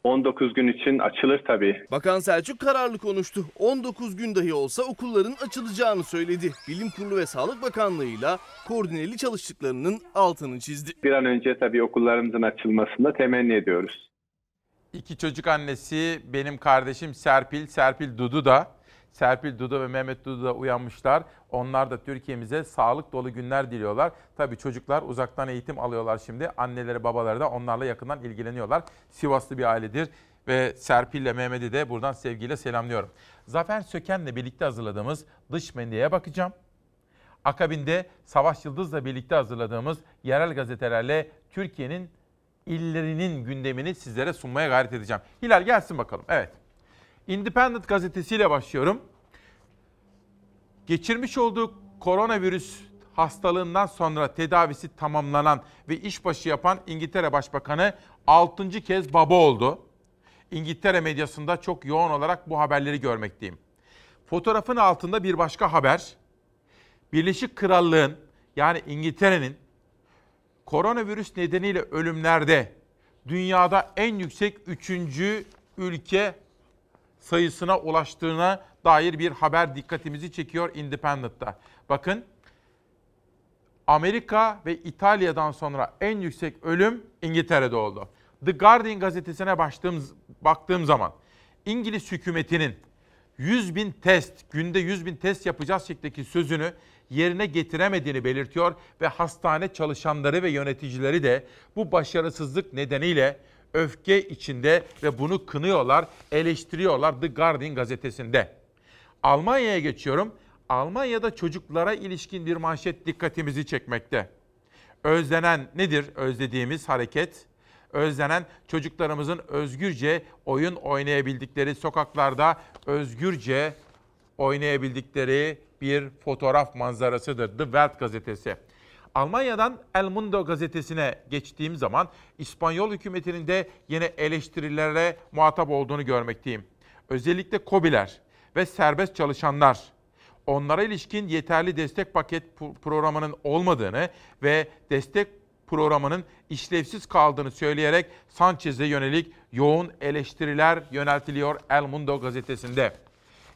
19 gün için açılır tabii. Bakan Selçuk kararlı konuştu. 19 gün dahi olsa okulların açılacağını söyledi. Bilim Kurulu ve Sağlık Bakanlığı'yla koordineli çalıştıklarının altını çizdi. Bir an önce tabii okullarımızın açılmasını da temenni ediyoruz. İki çocuk annesi benim kardeşim Serpil, Serpil Dudu da. Serpil Dudu ve Mehmet Dudu da uyanmışlar. Onlar da Türkiye'mize sağlık dolu günler diliyorlar. Tabii çocuklar uzaktan eğitim alıyorlar şimdi. Anneleri babaları da onlarla yakından ilgileniyorlar. Sivaslı bir ailedir ve Serpil ile Mehmet'i de buradan sevgiyle selamlıyorum. Zafer Söken'le birlikte hazırladığımız dış medyaya bakacağım. Akabinde Savaş Yıldız'la birlikte hazırladığımız yerel gazetelerle Türkiye'nin illerinin gündemini sizlere sunmaya gayret edeceğim. Hilal gelsin bakalım. Evet. Independent gazetesiyle başlıyorum. Geçirmiş olduğu koronavirüs hastalığından sonra tedavisi tamamlanan ve işbaşı yapan İngiltere Başbakanı 6. kez baba oldu. İngiltere medyasında çok yoğun olarak bu haberleri görmekteyim. Fotoğrafın altında bir başka haber. Birleşik Krallığın yani İngiltere'nin koronavirüs nedeniyle ölümlerde dünyada en yüksek üçüncü ülke sayısına ulaştığına dair bir haber dikkatimizi çekiyor Independent'ta. Bakın Amerika ve İtalya'dan sonra en yüksek ölüm İngiltere'de oldu. The Guardian gazetesine baktığım, baktığım zaman İngiliz hükümetinin 100 bin test, günde 100 bin test yapacağız şeklindeki sözünü yerine getiremediğini belirtiyor ve hastane çalışanları ve yöneticileri de bu başarısızlık nedeniyle öfke içinde ve bunu kınıyorlar, eleştiriyorlar The Guardian gazetesinde. Almanya'ya geçiyorum. Almanya'da çocuklara ilişkin bir manşet dikkatimizi çekmekte. Özlenen nedir özlediğimiz hareket? özlenen çocuklarımızın özgürce oyun oynayabildikleri sokaklarda özgürce oynayabildikleri bir fotoğraf manzarasıdır The Welt gazetesi. Almanya'dan El Mundo gazetesine geçtiğim zaman İspanyol hükümetinin de yine eleştirilere muhatap olduğunu görmekteyim. Özellikle KOBİ'ler ve serbest çalışanlar onlara ilişkin yeterli destek paket programının olmadığını ve destek programının işlevsiz kaldığını söyleyerek Sanchez'e yönelik yoğun eleştiriler yöneltiliyor El Mundo gazetesinde.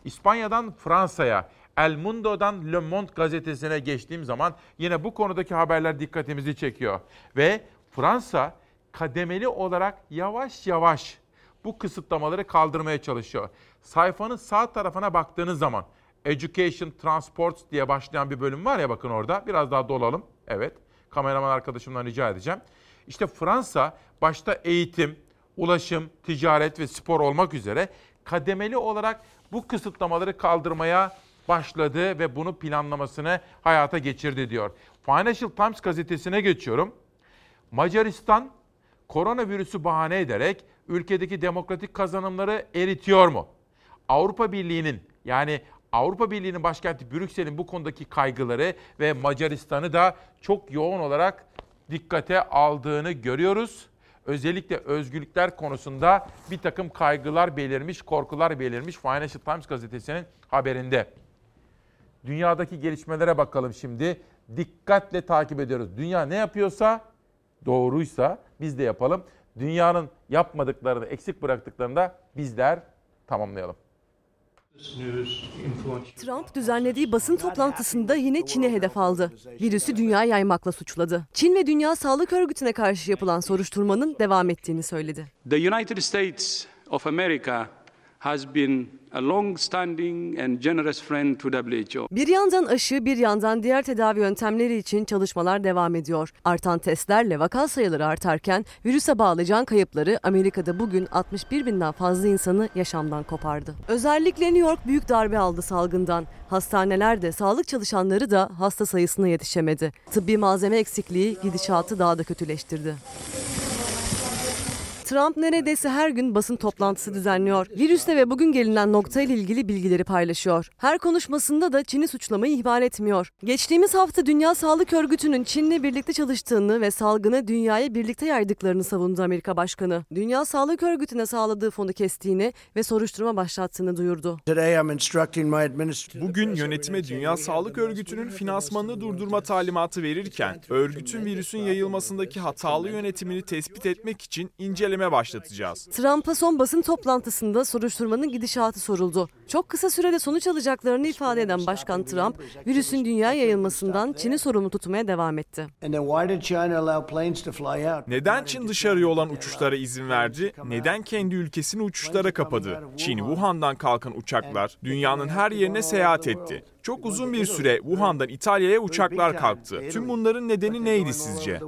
İspanya'dan Fransa'ya, El Mundo'dan Le Monde gazetesine geçtiğim zaman yine bu konudaki haberler dikkatimizi çekiyor. Ve Fransa kademeli olarak yavaş yavaş bu kısıtlamaları kaldırmaya çalışıyor. Sayfanın sağ tarafına baktığınız zaman Education Transports diye başlayan bir bölüm var ya bakın orada. Biraz daha dolalım. Evet. Kameraman arkadaşımdan rica edeceğim. İşte Fransa başta eğitim, ulaşım, ticaret ve spor olmak üzere kademeli olarak bu kısıtlamaları kaldırmaya başladı ve bunu planlamasını hayata geçirdi diyor. Financial Times gazetesine geçiyorum. Macaristan koronavirüsü bahane ederek ülkedeki demokratik kazanımları eritiyor mu? Avrupa Birliği'nin yani Avrupa Birliği'nin başkenti Brüksel'in bu konudaki kaygıları ve Macaristan'ı da çok yoğun olarak dikkate aldığını görüyoruz. Özellikle özgürlükler konusunda bir takım kaygılar belirmiş, korkular belirmiş Financial Times gazetesinin haberinde. Dünyadaki gelişmelere bakalım şimdi. Dikkatle takip ediyoruz. Dünya ne yapıyorsa doğruysa biz de yapalım. Dünyanın yapmadıklarını, eksik bıraktıklarını da bizler tamamlayalım. Trump düzenlediği basın toplantısında yine Çin'e hedef aldı. Virüsü dünya yaymakla suçladı. Çin ve Dünya Sağlık Örgütü'ne karşı yapılan soruşturmanın devam ettiğini söyledi. The United States of America has been a long-standing and generous friend to WHO. Bir yandan aşı, bir yandan diğer tedavi yöntemleri için çalışmalar devam ediyor. Artan testlerle vaka sayıları artarken virüse bağlı can kayıpları Amerika'da bugün 61 binden fazla insanı yaşamdan kopardı. Özellikle New York büyük darbe aldı salgından. Hastanelerde sağlık çalışanları da hasta sayısına yetişemedi. Tıbbi malzeme eksikliği gidişatı daha da kötüleştirdi. Trump neredeyse her gün basın toplantısı düzenliyor. Virüsle ve bugün gelinen nokta ile ilgili bilgileri paylaşıyor. Her konuşmasında da Çin'i suçlamayı ihmal etmiyor. Geçtiğimiz hafta Dünya Sağlık Örgütü'nün Çin'le birlikte çalıştığını ve salgını dünyaya birlikte yaydıklarını savundu Amerika Başkanı. Dünya Sağlık Örgütü'ne sağladığı fonu kestiğini ve soruşturma başlattığını duyurdu. Bugün yönetime Dünya Sağlık Örgütü'nün finansmanını durdurma talimatı verirken örgütün virüsün yayılmasındaki hatalı yönetimini tespit etmek için inceleme başlatacağız. Trump'a son basın toplantısında soruşturmanın gidişatı soruldu. Çok kısa sürede sonuç alacaklarını ifade eden Başkan Trump, virüsün dünya yayılmasından Çin'i sorumlu tutmaya devam etti. Neden Çin dışarıya olan uçuşlara izin verdi? Neden kendi ülkesini uçuşlara kapadı? Çin, Wuhan'dan kalkan uçaklar dünyanın her yerine seyahat etti. Çok uzun bir süre Wuhan'dan İtalya'ya uçaklar kalktı. Tüm bunların nedeni neydi sizce?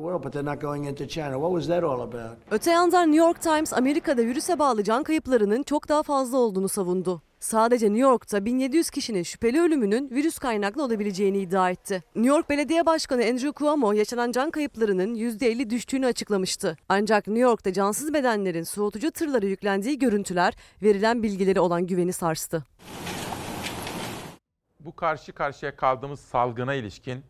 Öte yandan New York Times Amerika'da virüse bağlı can kayıplarının çok daha fazla olduğunu savundu. Sadece New York'ta 1700 kişinin şüpheli ölümünün virüs kaynaklı olabileceğini iddia etti. New York Belediye Başkanı Andrew Cuomo yaşanan can kayıplarının %50 düştüğünü açıklamıştı. Ancak New York'ta cansız bedenlerin soğutucu tırlara yüklendiği görüntüler verilen bilgileri olan güveni sarstı. Bu karşı karşıya kaldığımız salgına ilişkin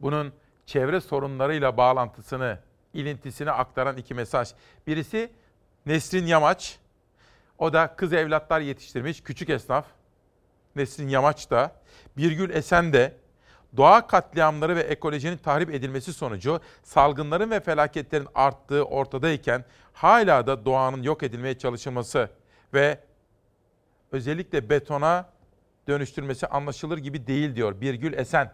bunun çevre sorunlarıyla bağlantısını, ilintisini aktaran iki mesaj. Birisi Nesrin Yamaç, o da kız evlatlar yetiştirmiş küçük esnaf. Nesrin Yamaç da, Birgül Esen de doğa katliamları ve ekolojinin tahrip edilmesi sonucu salgınların ve felaketlerin arttığı ortadayken hala da doğanın yok edilmeye çalışılması ve özellikle betona dönüştürmesi anlaşılır gibi değil diyor Birgül Esen.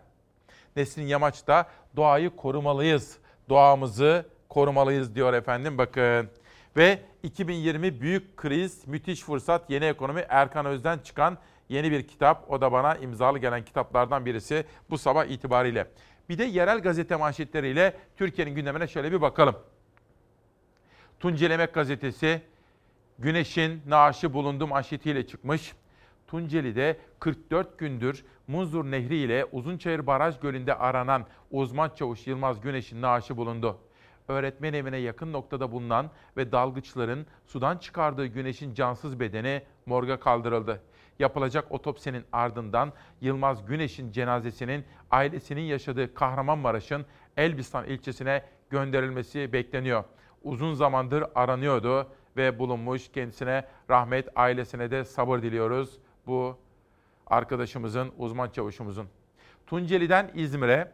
Nesrin Yamaç da doğayı korumalıyız, doğamızı korumalıyız diyor efendim bakın. Ve 2020 büyük kriz, müthiş fırsat, yeni ekonomi Erkan Öz'den çıkan yeni bir kitap. O da bana imzalı gelen kitaplardan birisi bu sabah itibariyle. Bir de yerel gazete manşetleriyle Türkiye'nin gündemine şöyle bir bakalım. Tunceli Emek Gazetesi Güneşin naaşı bulundu manşetiyle çıkmış. Tunceli'de 44 gündür Munzur Nehri ile Uzunçayır Baraj Gölü'nde aranan uzman çavuş Yılmaz Güneş'in naaşı bulundu. öğretmen evine yakın noktada bulunan ve dalgıçların sudan çıkardığı güneşin cansız bedeni morga kaldırıldı. Yapılacak otopsinin ardından Yılmaz Güneş'in cenazesinin ailesinin yaşadığı Kahramanmaraş'ın Elbistan ilçesine gönderilmesi bekleniyor. Uzun zamandır aranıyordu ve bulunmuş. Kendisine rahmet, ailesine de sabır diliyoruz. Bu arkadaşımızın, uzman çavuşumuzun. Tunceli'den İzmir'e,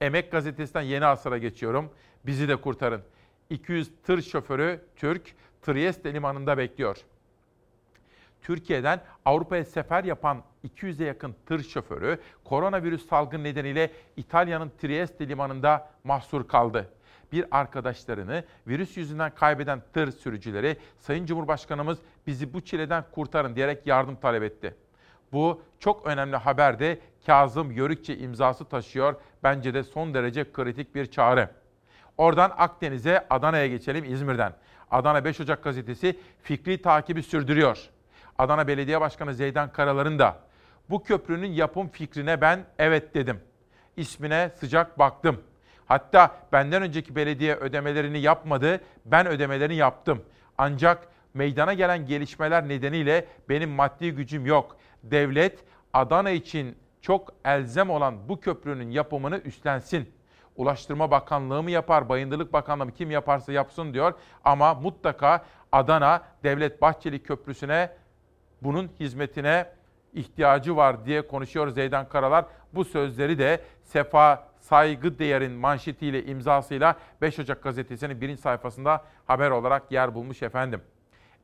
Emek Gazetesi'nden Yeni Asır'a geçiyorum. Bizi de kurtarın. 200 tır şoförü Türk, Trieste limanında bekliyor. Türkiye'den Avrupa'ya sefer yapan 200'e yakın tır şoförü koronavirüs salgın nedeniyle İtalya'nın Trieste limanında mahsur kaldı. Bir arkadaşlarını virüs yüzünden kaybeden tır sürücüleri Sayın Cumhurbaşkanımız bizi bu çileden kurtarın diyerek yardım talep etti. Bu çok önemli haber de Kazım Yörükçe imzası taşıyor. Bence de son derece kritik bir çağrı. Oradan Akdeniz'e, Adana'ya geçelim İzmir'den. Adana 5 Ocak gazetesi fikri takibi sürdürüyor. Adana Belediye Başkanı Zeydan Karalar'ın da bu köprünün yapım fikrine ben evet dedim. İsmine sıcak baktım. Hatta benden önceki belediye ödemelerini yapmadı, ben ödemelerini yaptım. Ancak meydana gelen gelişmeler nedeniyle benim maddi gücüm yok. Devlet Adana için çok elzem olan bu köprünün yapımını üstlensin. Ulaştırma Bakanlığı mı yapar, Bayındırlık Bakanlığı mı kim yaparsa yapsın diyor. Ama mutlaka Adana Devlet Bahçeli Köprüsü'ne bunun hizmetine ihtiyacı var diye konuşuyor Zeydan Karalar. Bu sözleri de Sefa Saygı Değer'in manşetiyle imzasıyla 5 Ocak gazetesinin birinci sayfasında haber olarak yer bulmuş efendim.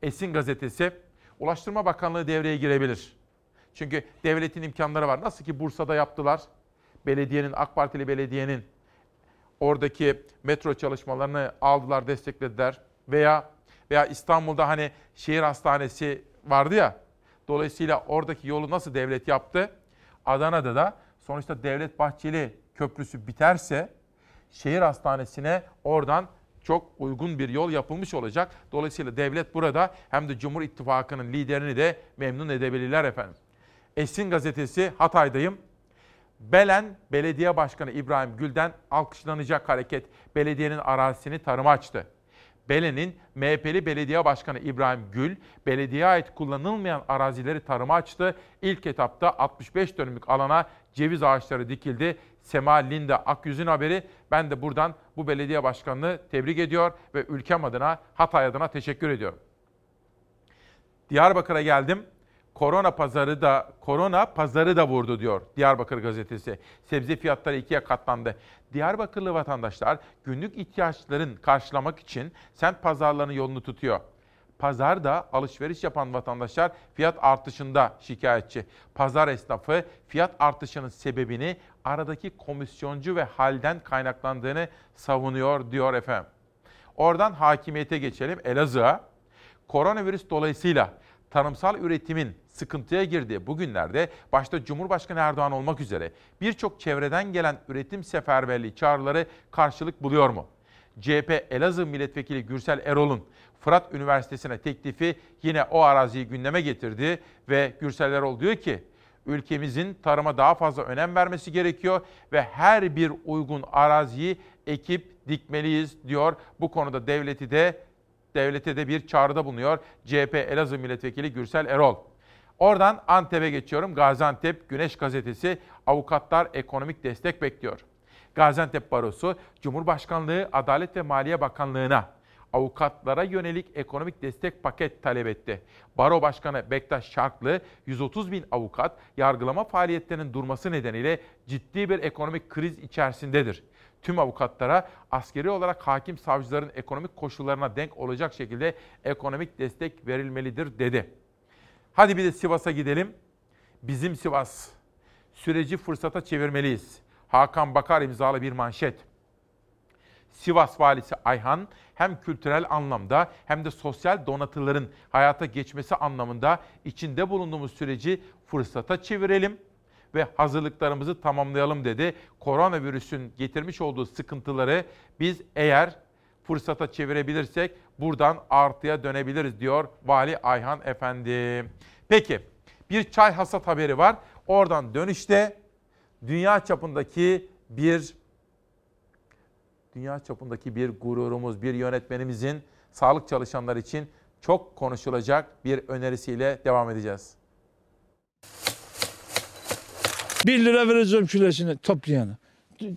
Esin gazetesi Ulaştırma Bakanlığı devreye girebilir. Çünkü devletin imkanları var. Nasıl ki Bursa'da yaptılar. Belediyenin, AK Partili belediyenin oradaki metro çalışmalarını aldılar, desteklediler. Veya veya İstanbul'da hani şehir hastanesi vardı ya. Dolayısıyla oradaki yolu nasıl devlet yaptı? Adana'da da sonuçta Devlet Bahçeli Köprüsü biterse şehir hastanesine oradan çok uygun bir yol yapılmış olacak. Dolayısıyla devlet burada hem de Cumhur İttifakı'nın liderini de memnun edebilirler efendim. Esin gazetesi Hatay'dayım. Belen Belediye Başkanı İbrahim Gül'den alkışlanacak hareket belediyenin arazisini tarıma açtı. Belen'in MHP'li Belediye Başkanı İbrahim Gül, belediyeye ait kullanılmayan arazileri tarıma açtı. İlk etapta 65 dönümlük alana ceviz ağaçları dikildi. Sema Linda Akyüz'ün haberi. Ben de buradan bu belediye başkanını tebrik ediyor ve ülkem adına, Hatay adına teşekkür ediyorum. Diyarbakır'a geldim. Korona pazarı da korona pazarı da vurdu diyor Diyarbakır gazetesi. Sebze fiyatları ikiye katlandı. Diyarbakırlı vatandaşlar günlük ihtiyaçların karşılamak için semt pazarlarının yolunu tutuyor. Pazarda alışveriş yapan vatandaşlar fiyat artışında şikayetçi. Pazar esnafı fiyat artışının sebebini aradaki komisyoncu ve halden kaynaklandığını savunuyor diyor efendim. Oradan hakimiyete geçelim Elazığ'a. Koronavirüs dolayısıyla tarımsal üretimin sıkıntıya girdiği bu günlerde başta Cumhurbaşkanı Erdoğan olmak üzere birçok çevreden gelen üretim seferberliği çağrıları karşılık buluyor mu? CHP Elazığ Milletvekili Gürsel Erol'un Fırat Üniversitesi'ne teklifi yine o araziyi gündeme getirdi ve Gürsel Erol diyor ki ülkemizin tarıma daha fazla önem vermesi gerekiyor ve her bir uygun araziyi ekip dikmeliyiz diyor. Bu konuda devleti de devlete de bir çağrıda bulunuyor CHP Elazığ Milletvekili Gürsel Erol. Oradan Antep'e geçiyorum. Gaziantep Güneş Gazetesi avukatlar ekonomik destek bekliyor. Gaziantep Barosu Cumhurbaşkanlığı Adalet ve Maliye Bakanlığı'na avukatlara yönelik ekonomik destek paket talep etti. Baro Başkanı Bektaş Şarklı 130 bin avukat yargılama faaliyetlerinin durması nedeniyle ciddi bir ekonomik kriz içerisindedir. Tüm avukatlara askeri olarak hakim savcıların ekonomik koşullarına denk olacak şekilde ekonomik destek verilmelidir dedi. Hadi bir de Sivas'a gidelim. Bizim Sivas. Süreci fırsata çevirmeliyiz. Hakan Bakar imzalı bir manşet. Sivas valisi Ayhan hem kültürel anlamda hem de sosyal donatıların hayata geçmesi anlamında içinde bulunduğumuz süreci fırsata çevirelim ve hazırlıklarımızı tamamlayalım dedi. Koronavirüsün getirmiş olduğu sıkıntıları biz eğer fırsata çevirebilirsek buradan artıya dönebiliriz diyor Vali Ayhan Efendi. Peki bir çay hasat haberi var. Oradan dönüşte dünya çapındaki bir dünya çapındaki bir gururumuz, bir yönetmenimizin sağlık çalışanları için çok konuşulacak bir önerisiyle devam edeceğiz. 1 lira vereceğim kilosunu toplayana.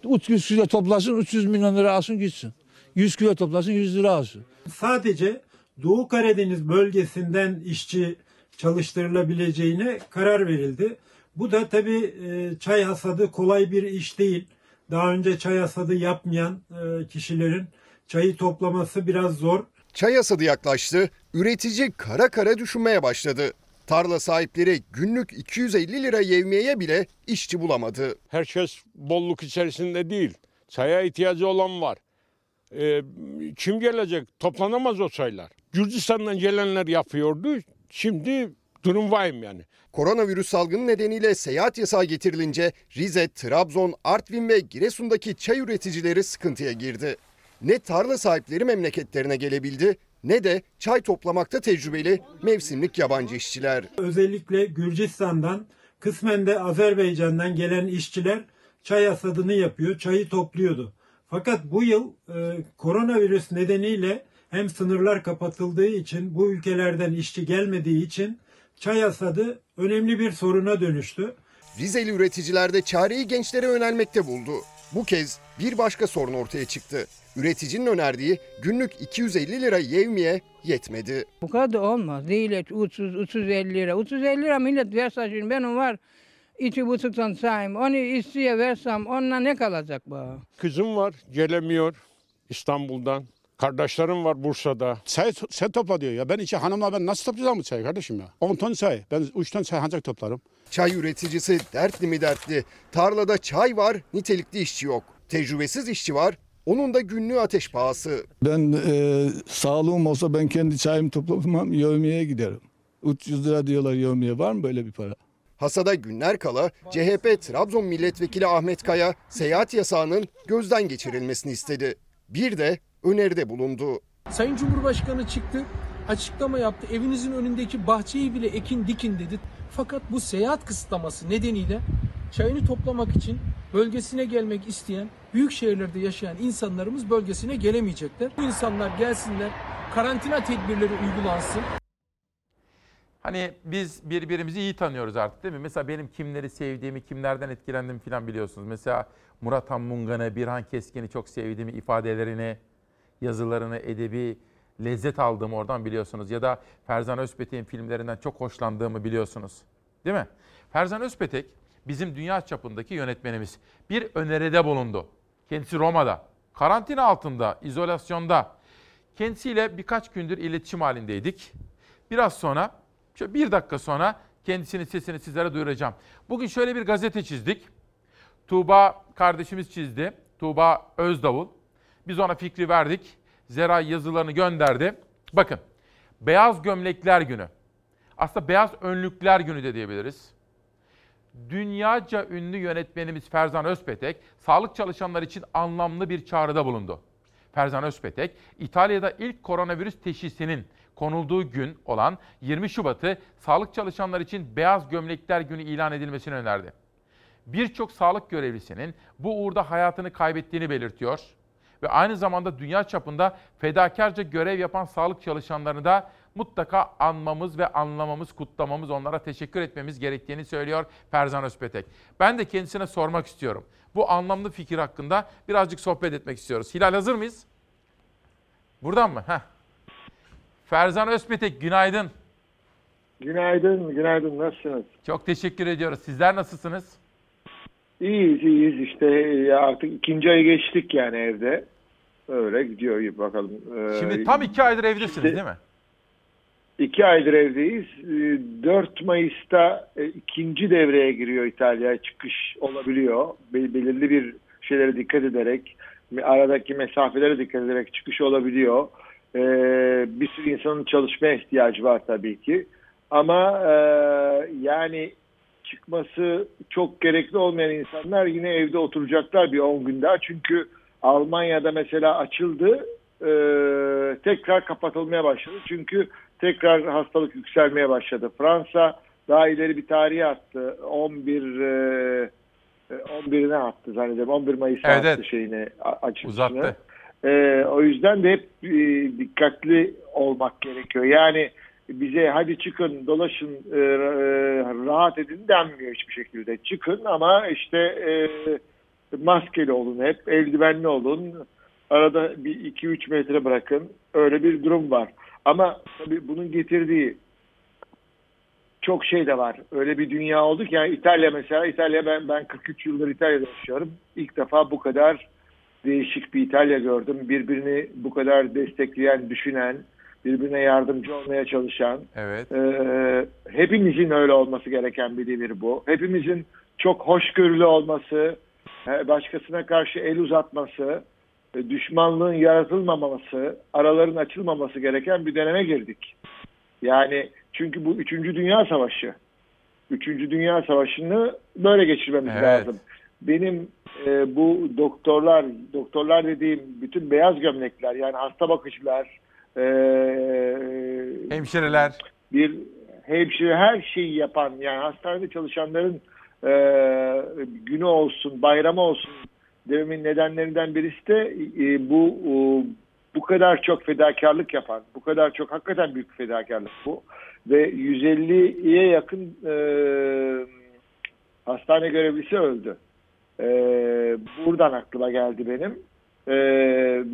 300 kilo toplasın 300 milyon lira alsın gitsin. 100 kilo toplasın 100 lira alsın. Sadece Doğu Karadeniz bölgesinden işçi çalıştırılabileceğine karar verildi. Bu da tabii e, çay hasadı kolay bir iş değil. Daha önce çay hasadı yapmayan e, kişilerin çayı toplaması biraz zor. Çay hasadı yaklaştı, üretici kara kara düşünmeye başladı. Tarla sahipleri günlük 250 lira yevmiyeye bile işçi bulamadı. Herkes bolluk içerisinde değil. Çaya ihtiyacı olan var. Ee, kim gelecek? Toplanamaz o çaylar. Gürcistan'dan gelenler yapıyordu. Şimdi durum vahim yani. Koronavirüs salgını nedeniyle seyahat yasağı getirilince Rize, Trabzon, Artvin ve Giresun'daki çay üreticileri sıkıntıya girdi. Ne tarla sahipleri memleketlerine gelebildi ne de çay toplamakta tecrübeli mevsimlik yabancı işçiler. Özellikle Gürcistan'dan kısmen de Azerbaycan'dan gelen işçiler çay hasadını yapıyor, çayı topluyordu. Fakat bu yıl e, koronavirüs nedeniyle hem sınırlar kapatıldığı için bu ülkelerden işçi gelmediği için çay hasadı önemli bir soruna dönüştü. Rizeli üreticiler de çareyi gençlere önermekte buldu. Bu kez bir başka sorun ortaya çıktı. Üreticinin önerdiği günlük 250 lira yevmiye yetmedi. Bu kadar olmaz. Değil 300, 350 lira. 350 lira millet verse şimdi benim var iki buçuktan sayım. Onu işçiye versem onunla ne kalacak bu? Kızım var gelemiyor İstanbul'dan. Kardeşlerim var Bursa'da. Çay sen topla diyor ya. Ben iki hanımla ben nasıl toplayacağım bu çayı kardeşim ya? 10 ton çay. Ben 3 ton çay ancak toplarım. Çay üreticisi dertli mi dertli. Tarlada çay var, nitelikli işçi yok. Tecrübesiz işçi var, onun da günlüğü ateş pahası. Ben e, sağlığım olsa ben kendi çayımı toplamam yevmiyeye giderim. 300 lira diyorlar yevmiye var mı böyle bir para? Hasada günler kala CHP Trabzon Milletvekili Ahmet Kaya seyahat yasağının gözden geçirilmesini istedi. Bir de öneride bulundu. Sayın Cumhurbaşkanı çıktı, açıklama yaptı. Evinizin önündeki bahçeyi bile ekin dikin dedi. Fakat bu seyahat kısıtlaması nedeniyle çayını toplamak için bölgesine gelmek isteyen, büyük şehirlerde yaşayan insanlarımız bölgesine gelemeyecekler. Bu insanlar gelsinler, karantina tedbirleri uygulansın. Hani biz birbirimizi iyi tanıyoruz artık değil mi? Mesela benim kimleri sevdiğimi, kimlerden etkilendiğimi falan biliyorsunuz. Mesela Murat Hammungan'ı, Birhan Keskin'i çok sevdiğimi, ifadelerini, yazılarını, edebi lezzet aldığımı oradan biliyorsunuz. Ya da Ferzan Özpetek'in filmlerinden çok hoşlandığımı biliyorsunuz. Değil mi? Ferzan Özpetek bizim dünya çapındaki yönetmenimiz. Bir öneride bulundu. Kendisi Roma'da, karantina altında, izolasyonda. Kendisiyle birkaç gündür iletişim halindeydik. Biraz sonra, şöyle bir dakika sonra kendisinin sesini sizlere duyuracağım. Bugün şöyle bir gazete çizdik. Tuğba kardeşimiz çizdi. Tuğba Özdavul. Biz ona fikri verdik. Zeray yazılarını gönderdi. Bakın, Beyaz Gömlekler Günü. Aslında Beyaz Önlükler Günü de diyebiliriz. Dünyaca ünlü yönetmenimiz Ferzan Özpetek, sağlık çalışanlar için anlamlı bir çağrıda bulundu. Ferzan Özpetek, İtalya'da ilk koronavirüs teşhisinin konulduğu gün olan 20 Şubat'ı sağlık çalışanlar için Beyaz Gömlekler Günü ilan edilmesini önerdi. Birçok sağlık görevlisinin bu uğurda hayatını kaybettiğini belirtiyor ve aynı zamanda dünya çapında fedakarca görev yapan sağlık çalışanlarını da mutlaka anmamız ve anlamamız, kutlamamız, onlara teşekkür etmemiz gerektiğini söylüyor Ferzan Özpetek. Ben de kendisine sormak istiyorum. Bu anlamlı fikir hakkında birazcık sohbet etmek istiyoruz. Hilal hazır mıyız? Buradan mı? Heh. Ferzan Özpetek günaydın. Günaydın, günaydın. Nasılsınız? Çok teşekkür ediyoruz. Sizler nasılsınız? İyiyiz, iyiyiz. İşte ya artık ikinci ayı geçtik yani evde. Öyle gidiyor iyi bakalım. Ee, Şimdi tam iki aydır evdesiniz değil mi? İki aydır evdeyiz. Ee, 4 Mayıs'ta e, ikinci devreye giriyor İtalya. Çıkış olabiliyor. Bel- Belirli bir şeylere dikkat ederek, aradaki mesafelere dikkat ederek çıkış olabiliyor. Ee, bir sürü insanın çalışmaya ihtiyacı var tabii ki. Ama e, yani çıkması çok gerekli olmayan insanlar yine evde oturacaklar bir 10 gün daha. Çünkü Almanya'da mesela açıldı, e, tekrar kapatılmaya başladı. Çünkü tekrar hastalık yükselmeye başladı. Fransa daha ileri bir tarihe attı. 11 e, E, 11'ine attı zannediyorum. 11 Mayıs'a Evet, attı şeyini açılışını. Uzattı. E, o yüzden de hep e, dikkatli olmak gerekiyor. Yani bize hadi çıkın dolaşın e, e, rahat edin denmiyor hiçbir şekilde. Çıkın ama işte e, maskeli olun hep, eldivenli olun. Arada bir 2-3 metre bırakın. Öyle bir durum var. Ama tabii bunun getirdiği çok şey de var. Öyle bir dünya oldu ki yani İtalya mesela İtalya ben ben 43 yıldır İtalya'da yaşıyorum. İlk defa bu kadar değişik bir İtalya gördüm. Birbirini bu kadar destekleyen, düşünen, birbirine yardımcı olmaya çalışan. Evet. Ee, hepimizin öyle olması gereken bir devir bu. Hepimizin çok hoşgörülü olması, e, başkasına karşı el uzatması, e, düşmanlığın yaratılmaması, araların açılmaması gereken bir döneme girdik. Yani çünkü bu 3. Dünya Savaşı. 3. Dünya Savaşı'nı böyle geçirmemiz Evet. lazım. Benim e, bu doktorlar, doktorlar dediğim bütün beyaz gömlekler yani hasta bakıcılar, e, Hemşireler. bir hemşire her şeyi yapan yani hastanede çalışanların e, günü olsun, bayramı olsun dememin nedenlerinden birisi de e, bu e, bu kadar çok fedakarlık yapan, bu kadar çok hakikaten büyük fedakarlık bu ve 150'ye yakın e, hastane görevlisi öldü. E, buradan aklıma geldi benim e,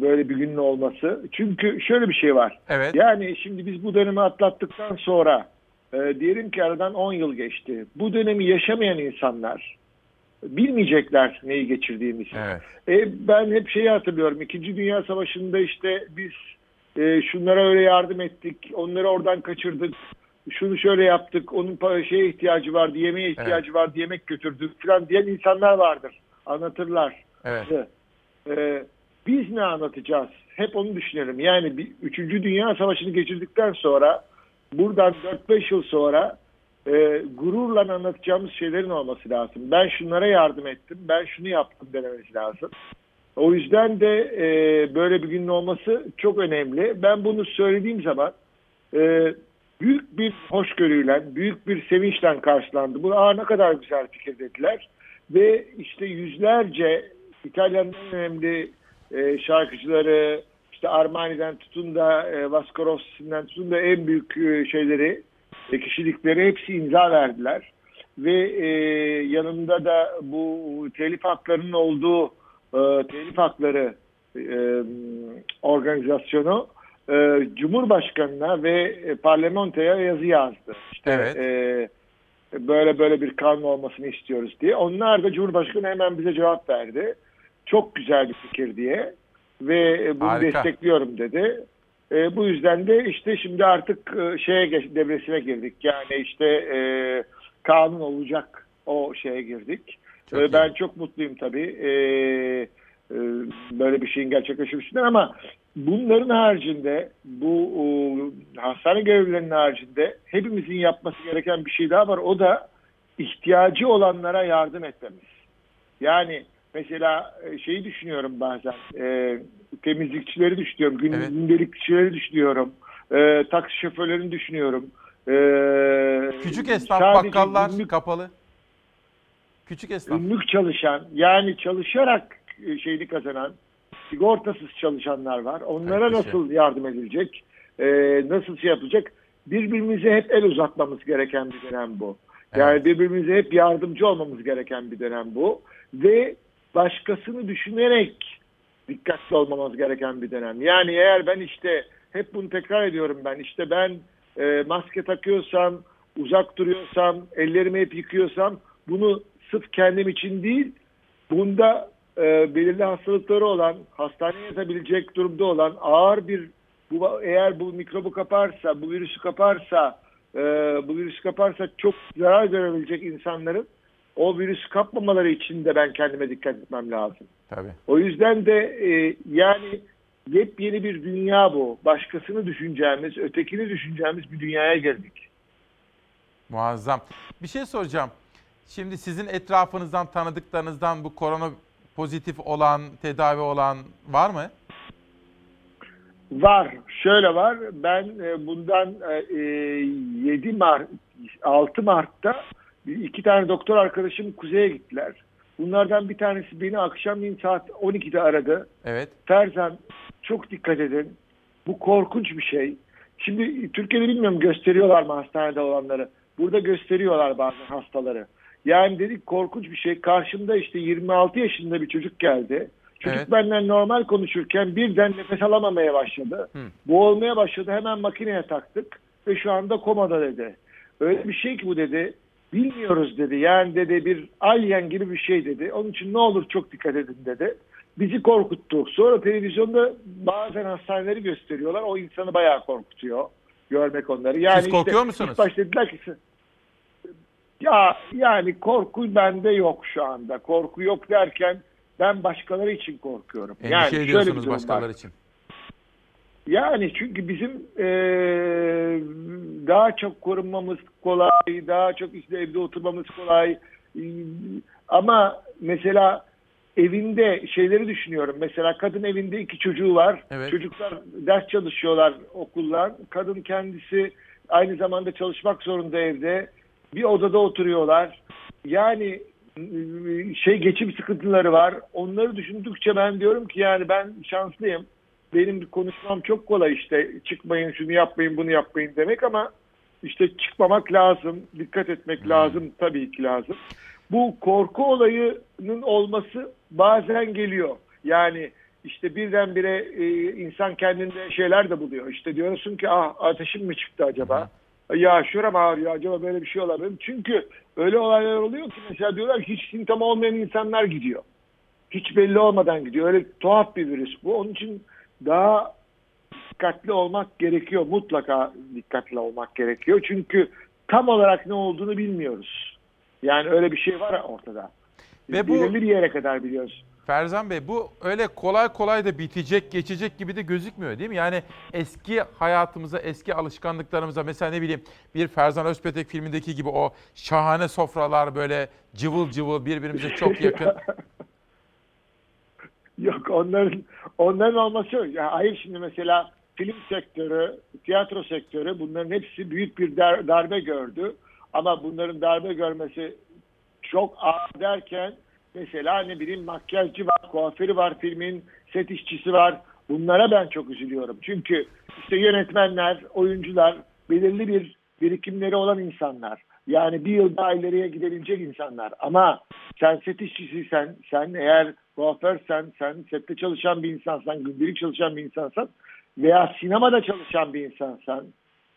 böyle bir günün olması. Çünkü şöyle bir şey var. Evet. Yani şimdi biz bu dönemi atlattıktan sonra e, diyelim ki aradan 10 yıl geçti. Bu dönemi yaşamayan insanlar bilmeyecekler neyi geçirdiğimizi. Evet. E, ben hep şeyi hatırlıyorum. İkinci Dünya Savaşı'nda işte biz e, şunlara öyle yardım ettik, onları oradan kaçırdık, şunu şöyle yaptık, onun pa- şeye ihtiyacı vardı, yemeğe ihtiyacı vardı, yemek götürdük falan diyen insanlar vardır. Anlatırlar. Evet. E, biz ne anlatacağız? Hep onu düşünelim. Yani bir, Üçüncü Dünya Savaşı'nı geçirdikten sonra buradan 4-5 yıl sonra e, gururla anlatacağımız şeylerin olması lazım. Ben şunlara yardım ettim, ben şunu yaptım dememiz lazım. O yüzden de e, böyle bir günün olması çok önemli. Ben bunu söylediğim zaman e, büyük bir hoşgörüyle, büyük bir sevinçle karşılandı. Bu Aa, ne kadar güzel fikir dediler. Ve işte yüzlerce İtalya'nın önemli e, şarkıcıları, işte Armani'den tutun da e, Vasco Rossi'nden tutun da en büyük e, şeyleri, e, kişilikleri hepsi imza verdiler. Ve e, yanında da bu telif haklarının olduğu e, telif hakları e, organizasyonu e, Cumhurbaşkanı'na ve e, parlamentoya yazı yazdı. İşte Evet. e, böyle böyle bir kanun olmasını istiyoruz diye. Onlar da Cumhurbaşkanı hemen bize cevap verdi. Çok güzel bir fikir diye ve e, bunu Harika. destekliyorum dedi. E, bu yüzden de işte şimdi artık e, şeye geç, devresine girdik. Yani işte e, kanun olacak o şeye girdik. Çok E, iyi. ben çok mutluyum tabii. E, e, böyle bir şeyin gerçekleşmesinden ama bunların haricinde bu o, hastane görevlilerinin haricinde hepimizin yapması gereken bir şey daha var. O da ihtiyacı olanlara yardım etmemiz. Yani mesela e, şeyi düşünüyorum bazen e, temizlikçileri düşünüyorum, gün, Evet. gündelikçileri düşünüyorum, e, taksi şoförlerini düşünüyorum. E, Küçük esnaf, bakkallar günlük- kapalı. Küçük esnaf. günlük çalışan yani çalışarak e, şeyini kazanan sigortasız çalışanlar var. Onlara Evet, şey. nasıl yardım edilecek? E, nasıl şey yapılacak? Birbirimize hep el uzatmamız gereken bir dönem bu. Yani birbirimize hep yardımcı olmamız gereken bir dönem bu. Ve başkasını düşünerek dikkatli olmamız gereken bir dönem. Yani eğer ben işte hep bunu tekrar ediyorum ben işte ben e, maske takıyorsam, uzak duruyorsam, ellerimi hep yıkıyorsam bunu sırf kendim için değil bunda e, belirli hastalıkları olan, hastaneye yatabilecek durumda olan ağır bir bu eğer bu mikrobu kaparsa, bu virüsü kaparsa, e, bu virüsü kaparsa çok zarar görebilecek insanların o virüsü kapmamaları için de ben kendime dikkat etmem lazım. Tabii. O yüzden de e, yani yepyeni bir dünya bu. Başkasını düşüneceğimiz, ötekini düşüneceğimiz bir dünyaya geldik. Muazzam. Bir şey soracağım. Şimdi sizin etrafınızdan, tanıdıklarınızdan bu korona pozitif olan, tedavi olan var mı? Var. Şöyle var. Ben e, bundan e, 7 Mart 6 Mart'ta iki tane doktor arkadaşım kuzeye gittiler. Bunlardan bir tanesi beni akşamleyin saat 12'de aradı. Evet. Ferzan çok dikkat edin. Bu korkunç bir şey. Şimdi Türkiye'de bilmiyorum gösteriyorlar mı hastanede olanları. Burada gösteriyorlar bazen hastaları. Yani dedik korkunç bir şey. Karşımda işte 26 yaşında bir çocuk geldi. Çocuk Evet. benden normal konuşurken birden nefes alamamaya başladı. Hı. Boğulmaya başladı. Hemen makineye taktık ve şu anda komada dedi. Öyle bir şey ki bu dedi. Bilmiyoruz dedi. Yani dedi bir alien gibi bir şey dedi. Onun için ne olur çok dikkat edin dedi. Bizi korkuttu. Sonra televizyonda bazen hastaneleri gösteriyorlar. O insanı bayağı korkutuyor. Görmek onları. Yani Siz korkuyor işte musunuz? ilk başta dediler ki ya yani korku bende yok şu anda. Korku yok derken ben başkaları için korkuyorum. Endişe yani şöyle ediyorsunuz durum başkaları var. için. Yani çünkü bizim eee, daha çok korunmamız kolay, daha çok işte evde oturmamız kolay. Eee, Ama mesela evinde şeyleri düşünüyorum. Mesela kadın evinde iki çocuğu var. Evet. Çocuklar ders çalışıyorlar okullar. Kadın kendisi aynı zamanda çalışmak zorunda evde. Bir odada oturuyorlar. Yani şey geçim sıkıntıları var. Onları düşündükçe ben diyorum ki yani ben şanslıyım benim konuşmam çok kolay işte çıkmayın şunu yapmayın bunu yapmayın demek ama işte çıkmamak lazım, dikkat etmek lazım tabii ki lazım. Bu korku olayının olması bazen geliyor. Yani işte birdenbire e, insan kendinde şeyler de buluyor. İşte diyorsun ki ah ateşim mi çıktı acaba? Ya şuram ağrıyor acaba böyle bir şey olabilir mi? Çünkü öyle olaylar oluyor ki mesela diyorlar hiç simptom olmayan insanlar gidiyor. Hiç belli olmadan gidiyor. Öyle tuhaf bir virüs bu. Onun için daha dikkatli olmak gerekiyor. Mutlaka dikkatli olmak gerekiyor. Çünkü tam olarak ne olduğunu bilmiyoruz. Yani öyle bir şey var ortada. Ve bu- Belirli bir yere kadar biliyoruz. Ferzan Bey bu öyle kolay kolay da bitecek, geçecek gibi de gözükmüyor değil mi? Yani eski hayatımıza, eski alışkanlıklarımıza mesela ne bileyim bir Ferzan Özpetek filmindeki gibi o şahane sofralar böyle cıvıl cıvıl birbirimize çok yakın. Yok onların onların olması yok. Ya hayır şimdi mesela film sektörü, tiyatro sektörü bunların hepsi büyük bir dar- darbe gördü. Ama bunların darbe görmesi çok ağır derken mesela ne bileyim makyajcı var, kuaförü var filmin, set işçisi var. Bunlara ben çok üzülüyorum. Çünkü işte yönetmenler, oyuncular belirli bir birikimleri olan insanlar. Yani bir yıl daha ileriye gidebilecek insanlar. Ama sen set işçisiysen, sen eğer kuaförsen, sen sette çalışan bir insansan, gündelik çalışan bir insansan veya sinemada çalışan bir insansan,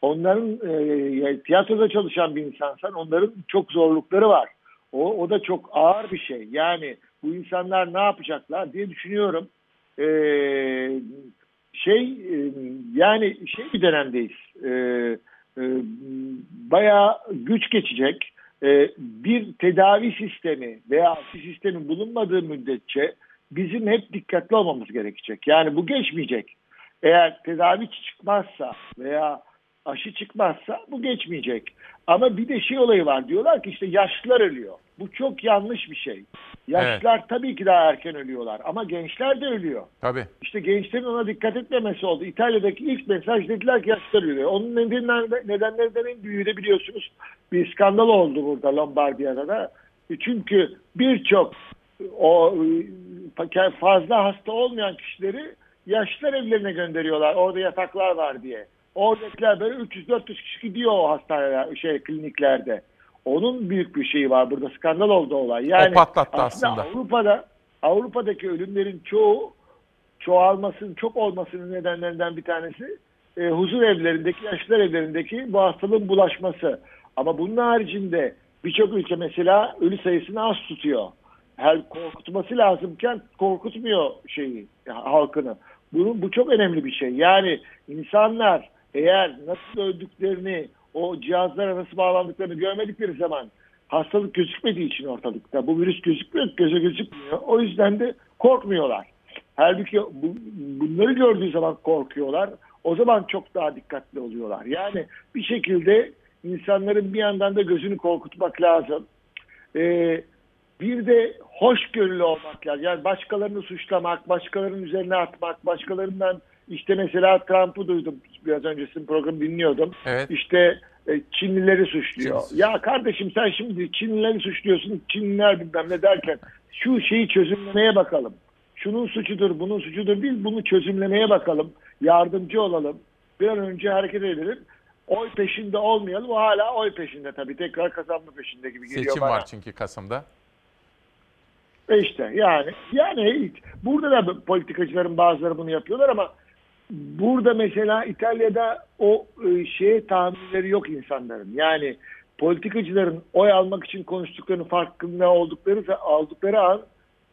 onların e, tiyatroda çalışan bir insansan onların çok zorlukları var. O, o da çok ağır bir şey. Yani bu insanlar ne yapacaklar diye düşünüyorum. E, şey e, yani şey bir dönemdeyiz. E, e, bayağı güç geçecek. E, bir tedavi sistemi veya sistemin bulunmadığı müddetçe bizim hep dikkatli olmamız gerekecek. Yani bu geçmeyecek. Eğer tedavi çıkmazsa veya aşı çıkmazsa bu geçmeyecek. Ama bir de şey olayı var. Diyorlar ki işte yaşlılar ölüyor. Bu çok yanlış bir şey. Yaşlılar tabii ki daha erken ölüyorlar ama gençler de ölüyor. Tabii. İşte gençlerin ona dikkat etmemesi oldu. İtalya'daki ilk mesaj dediler ki yaşlılar ölüyor. Onun nedenler, nedenlerinden en büyüğü de biliyorsunuz bir skandal oldu burada Lombardiya'da da. Çünkü birçok o e, fazla hasta olmayan kişileri yaşlılar evlerine gönderiyorlar. Orada yataklar var diye. Oradakiler böyle 300-400 kişi gidiyor o hastaneler, şey kliniklerde. Onun büyük bir şeyi var burada skandal oldu olay. Yani O patlattı aslında. Avrupa'da Avrupa'daki ölümlerin çoğu çoğalmasının çok olmasının nedenlerinden bir tanesi e, huzur evlerindeki yaşlılar evlerindeki bu hastalığın bulaşması. Ama bunun haricinde birçok ülke mesela ölü sayısını az tutuyor. Her korkutması lazımken korkutmuyor şeyi halkını. Bunun bu çok önemli bir şey. Yani insanlar eğer nasıl öldüklerini, o cihazlara nasıl bağlandıklarını görmedikleri zaman hastalık gözükmediği için ortalıkta bu virüs gözükmüyor, göze gözükmüyor. O yüzden de korkmuyorlar. Halbuki bu, bunları gördüğü zaman korkuyorlar. O zaman çok daha dikkatli oluyorlar. Yani bir şekilde insanların bir yandan da gözünü korkutmak lazım. Ee, bir de hoşgörülü olmak lazım. Yani başkalarını suçlamak, başkalarının üzerine atmak, başkalarından işte mesela Trump'ı duydum biraz önce sizin programı dinliyordum. Evet. İşte e, Çinlileri suçluyor. Ya kardeşim sen şimdi Çinlileri suçluyorsun. Çinliler bilmem ne derken şu şeyi çözümlemeye bakalım. Şunun suçudur, bunun suçudur değil. Bunu çözümlemeye bakalım. Yardımcı olalım. Bir an önce hareket edelim. Oy peşinde olmayalım. O hala oy peşinde tabii. Tekrar kazanma peşinde gibi geliyor Seçim bana. var çünkü Kasım'da. E işte yani yani burada da politikacıların bazıları bunu yapıyorlar ama burada mesela İtalya'da o e, şeye tahammülleri yok insanların. Yani politikacıların oy almak için konuştuklarının farkında oldukları aldıkları an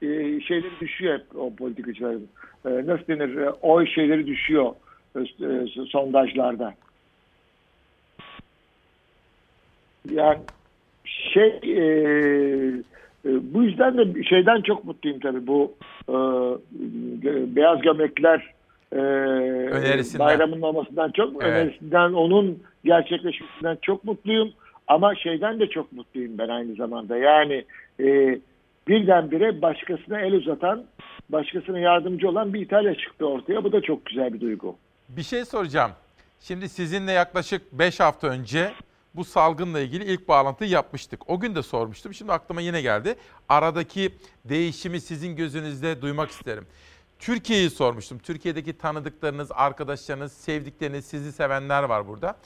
e, şeyleri düşüyor hep o politikacıların. E, nasıl denir? E, oy şeyleri düşüyor e, e, sondajlarda. Yani şey e, e, bu yüzden de şeyden çok mutluyum tabii bu e, beyaz gömlekler e, Önerisinden. bayramının olmasından çok Evet. önerisinden onun gerçekleşmesinden çok mutluyum ama şeyden de çok mutluyum ben aynı zamanda yani e, birdenbire başkasına el uzatan başkasına yardımcı olan bir İtalya çıktı ortaya bu da çok güzel bir duygu. Bir şey soracağım. Şimdi sizinle yaklaşık 5 hafta önce bu salgınla ilgili ilk bağlantıyı yapmıştık. O gün de sormuştum. Şimdi aklıma yine geldi. Aradaki değişimi sizin gözünüzde duymak isterim. Türkiye'yi sormuştum. Türkiye'deki tanıdıklarınız, arkadaşlarınız, sevdikleriniz, sizi sevenler var burada.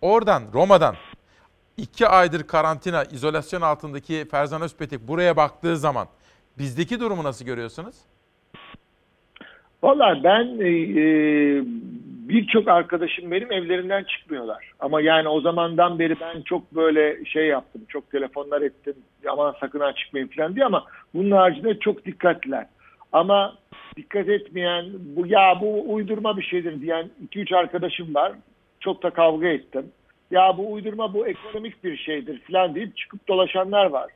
Oradan, Roma'dan iki aydır karantina, izolasyon altındaki Ferzan Özpetek buraya baktığı zaman bizdeki durumu nasıl görüyorsunuz? Valla ben e, e, birçok arkadaşım benim evlerinden çıkmıyorlar. Ama yani o zamandan beri ben çok böyle şey yaptım. Çok telefonlar ettim. Aman sakın ha çıkmayın falan diye ama bunun haricinde çok dikkatliler. Ama dikkat etmeyen, bu ya bu uydurma bir şeydir diyen 2-3 arkadaşım var. Çok da kavga ettim. Ya bu uydurma bu ekonomik bir şeydir falan deyip çıkıp dolaşanlar var.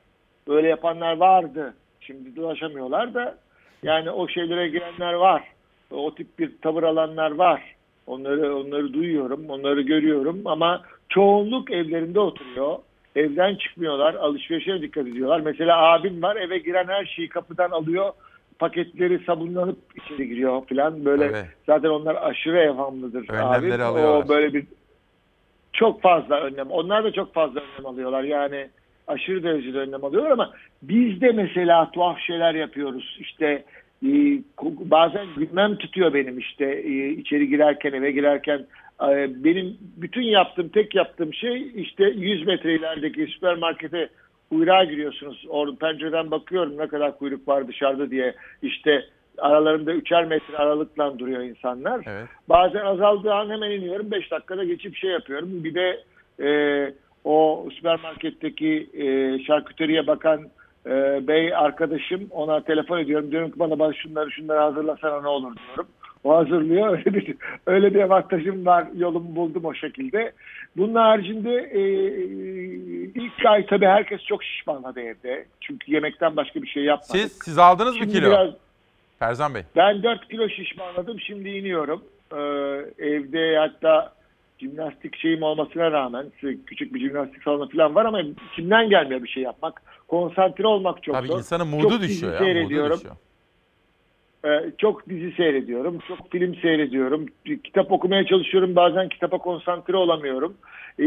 Böyle yapanlar vardı. Şimdi dolaşamıyorlar da yani o şeylere girenler var. O tip bir tavır alanlar var. Onları onları duyuyorum, onları görüyorum ama çoğunluk evlerinde oturuyor. Evden çıkmıyorlar, alışverişe dikkat ediyorlar. Mesela abim var, eve giren her şeyi kapıdan alıyor. Paketleri sabunlanıp içeri giriyor falan. Böyle Evet. zaten onlar aşırı evhamlıdır. Önlemleri abim. alıyorlar. O böyle bir çok fazla önlem. Onlar da çok fazla önlem alıyorlar. Yani aşırı derecede önlem alıyorlar ama biz de mesela tuhaf şeyler yapıyoruz. İşte e, bazen gülmem tutuyor benim işte e, içeri girerken eve girerken e, benim bütün yaptığım tek yaptığım şey işte 100 metre ilerideki süpermarkete kuyruğa giriyorsunuz. Orada pencereden bakıyorum ne kadar kuyruk var dışarıda diye işte aralarında üçer metre aralıkla duruyor insanlar. Evet. Bazen azaldığı an hemen iniyorum. 5 dakikada geçip şey yapıyorum. Bir de e, o süpermarketteki e, şarküteriye bakan e, bey arkadaşım ona telefon ediyorum. Diyorum ki bana bana şunları şunları hazırlasana ne olur diyorum. O hazırlıyor. Öyle bir, öyle bir avantajım var. Yolumu buldum o şekilde. Bunun haricinde e, ilk ay tabii herkes çok şişmanladı evde. Çünkü yemekten başka bir şey yapmadık. Siz siz aldınız mı kilo? biraz- Ferzan Bey. ben 4 kilo şişmanladım. Şimdi iniyorum. Ee, evde hatta jimnastik şeyim olmasına rağmen küçük bir jimnastik salonu falan var ama kimden gelmiyor bir şey yapmak. Konsantre olmak çok Tabii zor. insanın Çok modu dizi düşüyor ya. Modu düşüyor. Ee, çok dizi seyrediyorum, çok film seyrediyorum, kitap okumaya çalışıyorum. Bazen kitapa konsantre olamıyorum. Ee,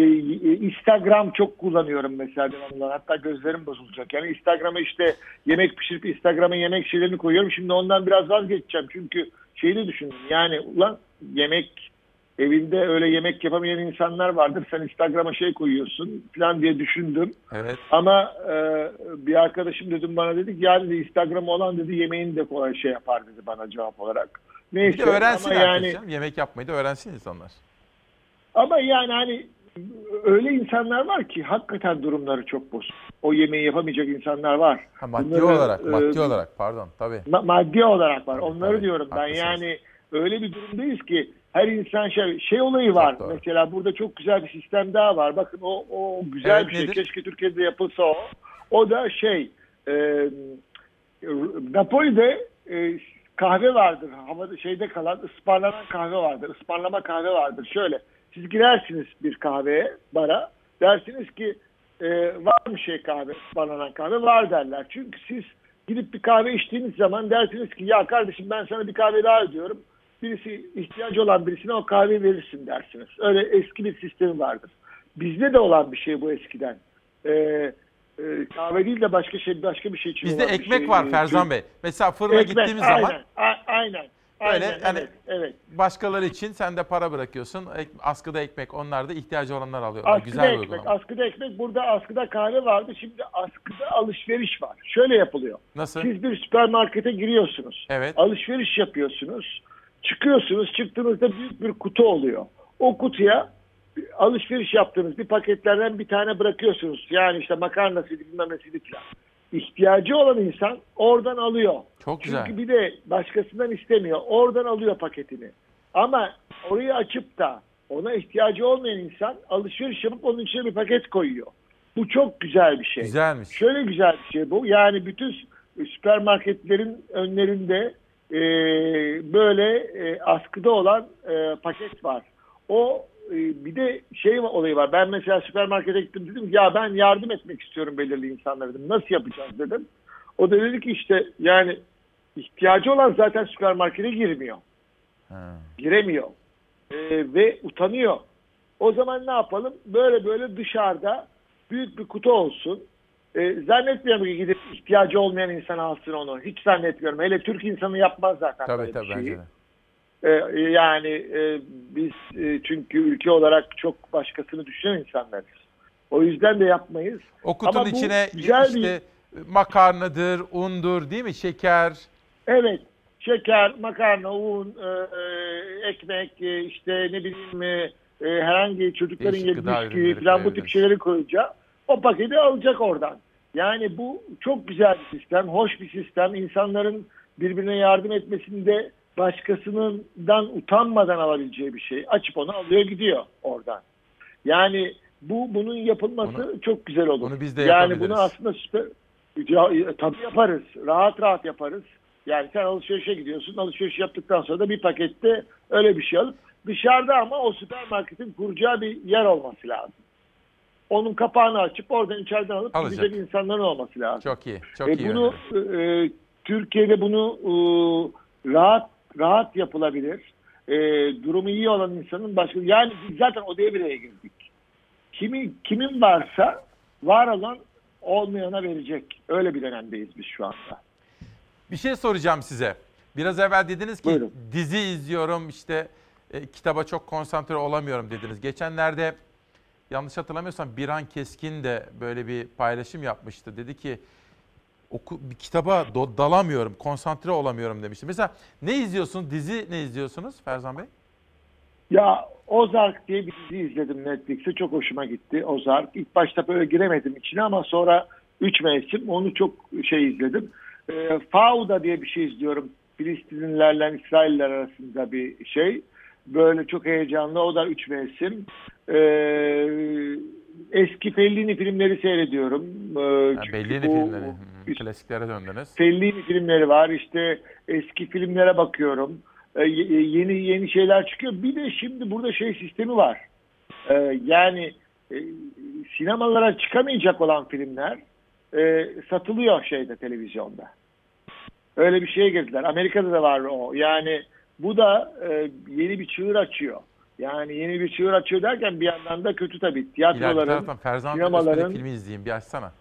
Instagram çok kullanıyorum mesela. Hatta gözlerim bozulacak. Yani Instagram'a işte yemek pişirip Instagram'a yemek şeylerini koyuyorum. Şimdi ondan biraz vazgeçeceğim. Çünkü şeyi düşündüm. Yani ulan yemek evinde öyle yemek yapamayan insanlar vardır. Sen Instagram'a şey koyuyorsun falan diye düşündüm. Evet. Ama e, bir arkadaşım dedim bana dedi ki yani Instagram olan dedi yemeğini de kolay şey yapar dedi bana cevap olarak. Neyse Bir de öğrensin ama yani canım. Yemek yapmayı da öğrensin insanlar. ama yani hani öyle insanlar var ki hakikaten durumları çok bozuk. O yemeği yapamayacak insanlar var. Ha, maddi Bunları, olarak, e, maddi olarak pardon tabii. Ma- maddi olarak var. Onları tabii. diyorum ben. Haklısınız. Yani öyle bir durumdayız ki her insan şey, şey olayı var. Mesela burada çok güzel bir sistem daha var. Bakın o, o güzel Evet, bir şey. nedir? Keşke Türkiye'de yapılsa o. O da şey e, Napoli'de e, kahve vardır. Havada şeyde kalan ısmarlanan kahve vardır. Ismarlama kahve vardır. Şöyle siz girersiniz bir kahveye, bara. Dersiniz ki e, var mı şey kahve, ısmarlanan kahve? Var derler. Çünkü siz gidip bir kahve içtiğiniz zaman dersiniz ki ya kardeşim ben sana bir kahve daha ödüyorum. Birisi ihtiyacı olan birisine o kahveyi verirsin dersiniz. Öyle eski bir sistemi vardır. Bizde de olan bir şey bu eskiden. E, e, kahve değil de başka şey başka bir şey için Bizde ekmek şey. var E, Ferzan Bey. Mesela fırına Ekmek, gittiğimiz aynen, zaman a- aynen. böyle aynen, hani evet, evet. başkaları için sen de para bırakıyorsun. Ek- askıda ekmek onlar da ihtiyacı olanlar alıyorlar. Askıda Güzel ekmek, uygulama. askıda ekmek. Burada askıda kahve vardı. Şimdi askıda alışveriş var. Şöyle yapılıyor. Nasıl? Siz bir süpermarkete giriyorsunuz. Evet. Alışveriş yapıyorsunuz. Çıkıyorsunuz. Çıktığınızda büyük bir kutu oluyor. O kutuya alışveriş yaptığınız bir paketlerden bir tane bırakıyorsunuz. Yani işte makarnasıydı bilmem nesiydi falan. İhtiyacı olan insan oradan alıyor. Çok güzel. Çünkü bir de başkasından istemiyor. Oradan alıyor paketini. Ama orayı açıp da ona ihtiyacı olmayan insan alışveriş yapıp onun içine bir paket koyuyor. Bu çok güzel bir şey. Güzelmiş. Şöyle güzel bir şey bu. Yani bütün süpermarketlerin önlerinde e, böyle e, askıda olan e, paket var. O e, bir de şey olayı var. Ben mesela süpermarkete gittim dedim ya ben yardım etmek istiyorum belirli insanlara dedim. Nasıl yapacağız dedim. O da dedi ki işte yani ihtiyacı olan zaten süpermarkete girmiyor. Giremiyor. E, ve utanıyor. O zaman ne yapalım? Böyle böyle dışarıda büyük bir kutu olsun. E, zannetmiyorum ki gidip ihtiyacı olmayan insan alsın onu. Hiç zannetmiyorum. Hele Türk insanı yapmaz zaten. Tabii böyle bir tabii şeyi. E, yani e, biz e, çünkü ülke olarak çok başkasını düşünen insanlarız. O yüzden de yapmayız. O kutunun Ama içine güzel bir- işte makarnadır, undur değil mi? Şeker. Evet. Şeker, makarna, un, e, e, ekmek, e, işte ne bileyim e, herhangi çocukların yediği falan bu tip şeyleri koyunca o paketi alacak oradan. Yani bu çok güzel bir sistem, hoş bir sistem. İnsanların birbirine yardım etmesinde başkasından utanmadan alabileceği bir şey. Açıp onu alıyor gidiyor oradan. Yani bu bunun yapılması çok güzel olur. bunu biz de yani bunu aslında süper ya, tabii yaparız. Rahat rahat yaparız. Yani sen alışverişe gidiyorsun. Alışveriş yaptıktan sonra da bir pakette öyle bir şey alıp dışarıda ama o süpermarketin kuracağı bir yer olması lazım. Onun kapağını açıp oradan içeriden alıp Alacak. gidecek insanların olması lazım. Çok iyi. Çok E, iyi. bunu e, Türkiye'de bunu e, rahat rahat yapılabilir. E, durumu iyi olan insanın başka yani biz zaten o devreye girdik. Kimi kimin varsa var olan olmayana verecek. Öyle bir dönemdeyiz biz şu anda. Bir şey soracağım size. Biraz evvel dediniz ki Buyurun. dizi izliyorum işte e, kitaba çok konsantre olamıyorum dediniz. Geçenlerde yanlış hatırlamıyorsam Biran Keskin de böyle bir paylaşım yapmıştı. Dedi ki oku, bir kitaba do- dalamıyorum, konsantre olamıyorum demişti. Mesela ne izliyorsunuz? Dizi ne izliyorsunuz Ferzan Bey? Ya Ozark diye bir dizi izledim Netflix'te. Çok hoşuma gitti Ozark. İlk başta böyle giremedim içine ama sonra 3 mevsim onu çok şey izledim. E, Fauda diye bir şey izliyorum. Filistinlilerle İsrailler arasında bir şey. Böyle çok heyecanlı. O da 3 mevsim. E, eski Fellini filmleri seyrediyorum. E, Ha, Bellini bu- filmleri. Hı, Klasiklere döndünüz. Fellini filmleri var. İşte eski filmlere bakıyorum. Ee, ye- yeni yeni şeyler çıkıyor. Bir de şimdi burada şey sistemi var. Ee, yani e, sinemalara çıkamayacak olan filmler e, satılıyor şeyde televizyonda. Öyle bir şeye girdiler. Amerika'da da var o. Yani bu da e, yeni bir çığır açıyor. Yani yeni bir çığır açıyor derken bir yandan da kötü tabii. Tiyatroların, taraftan Ferzan sinemaların filmi izleyeyim bir açsana.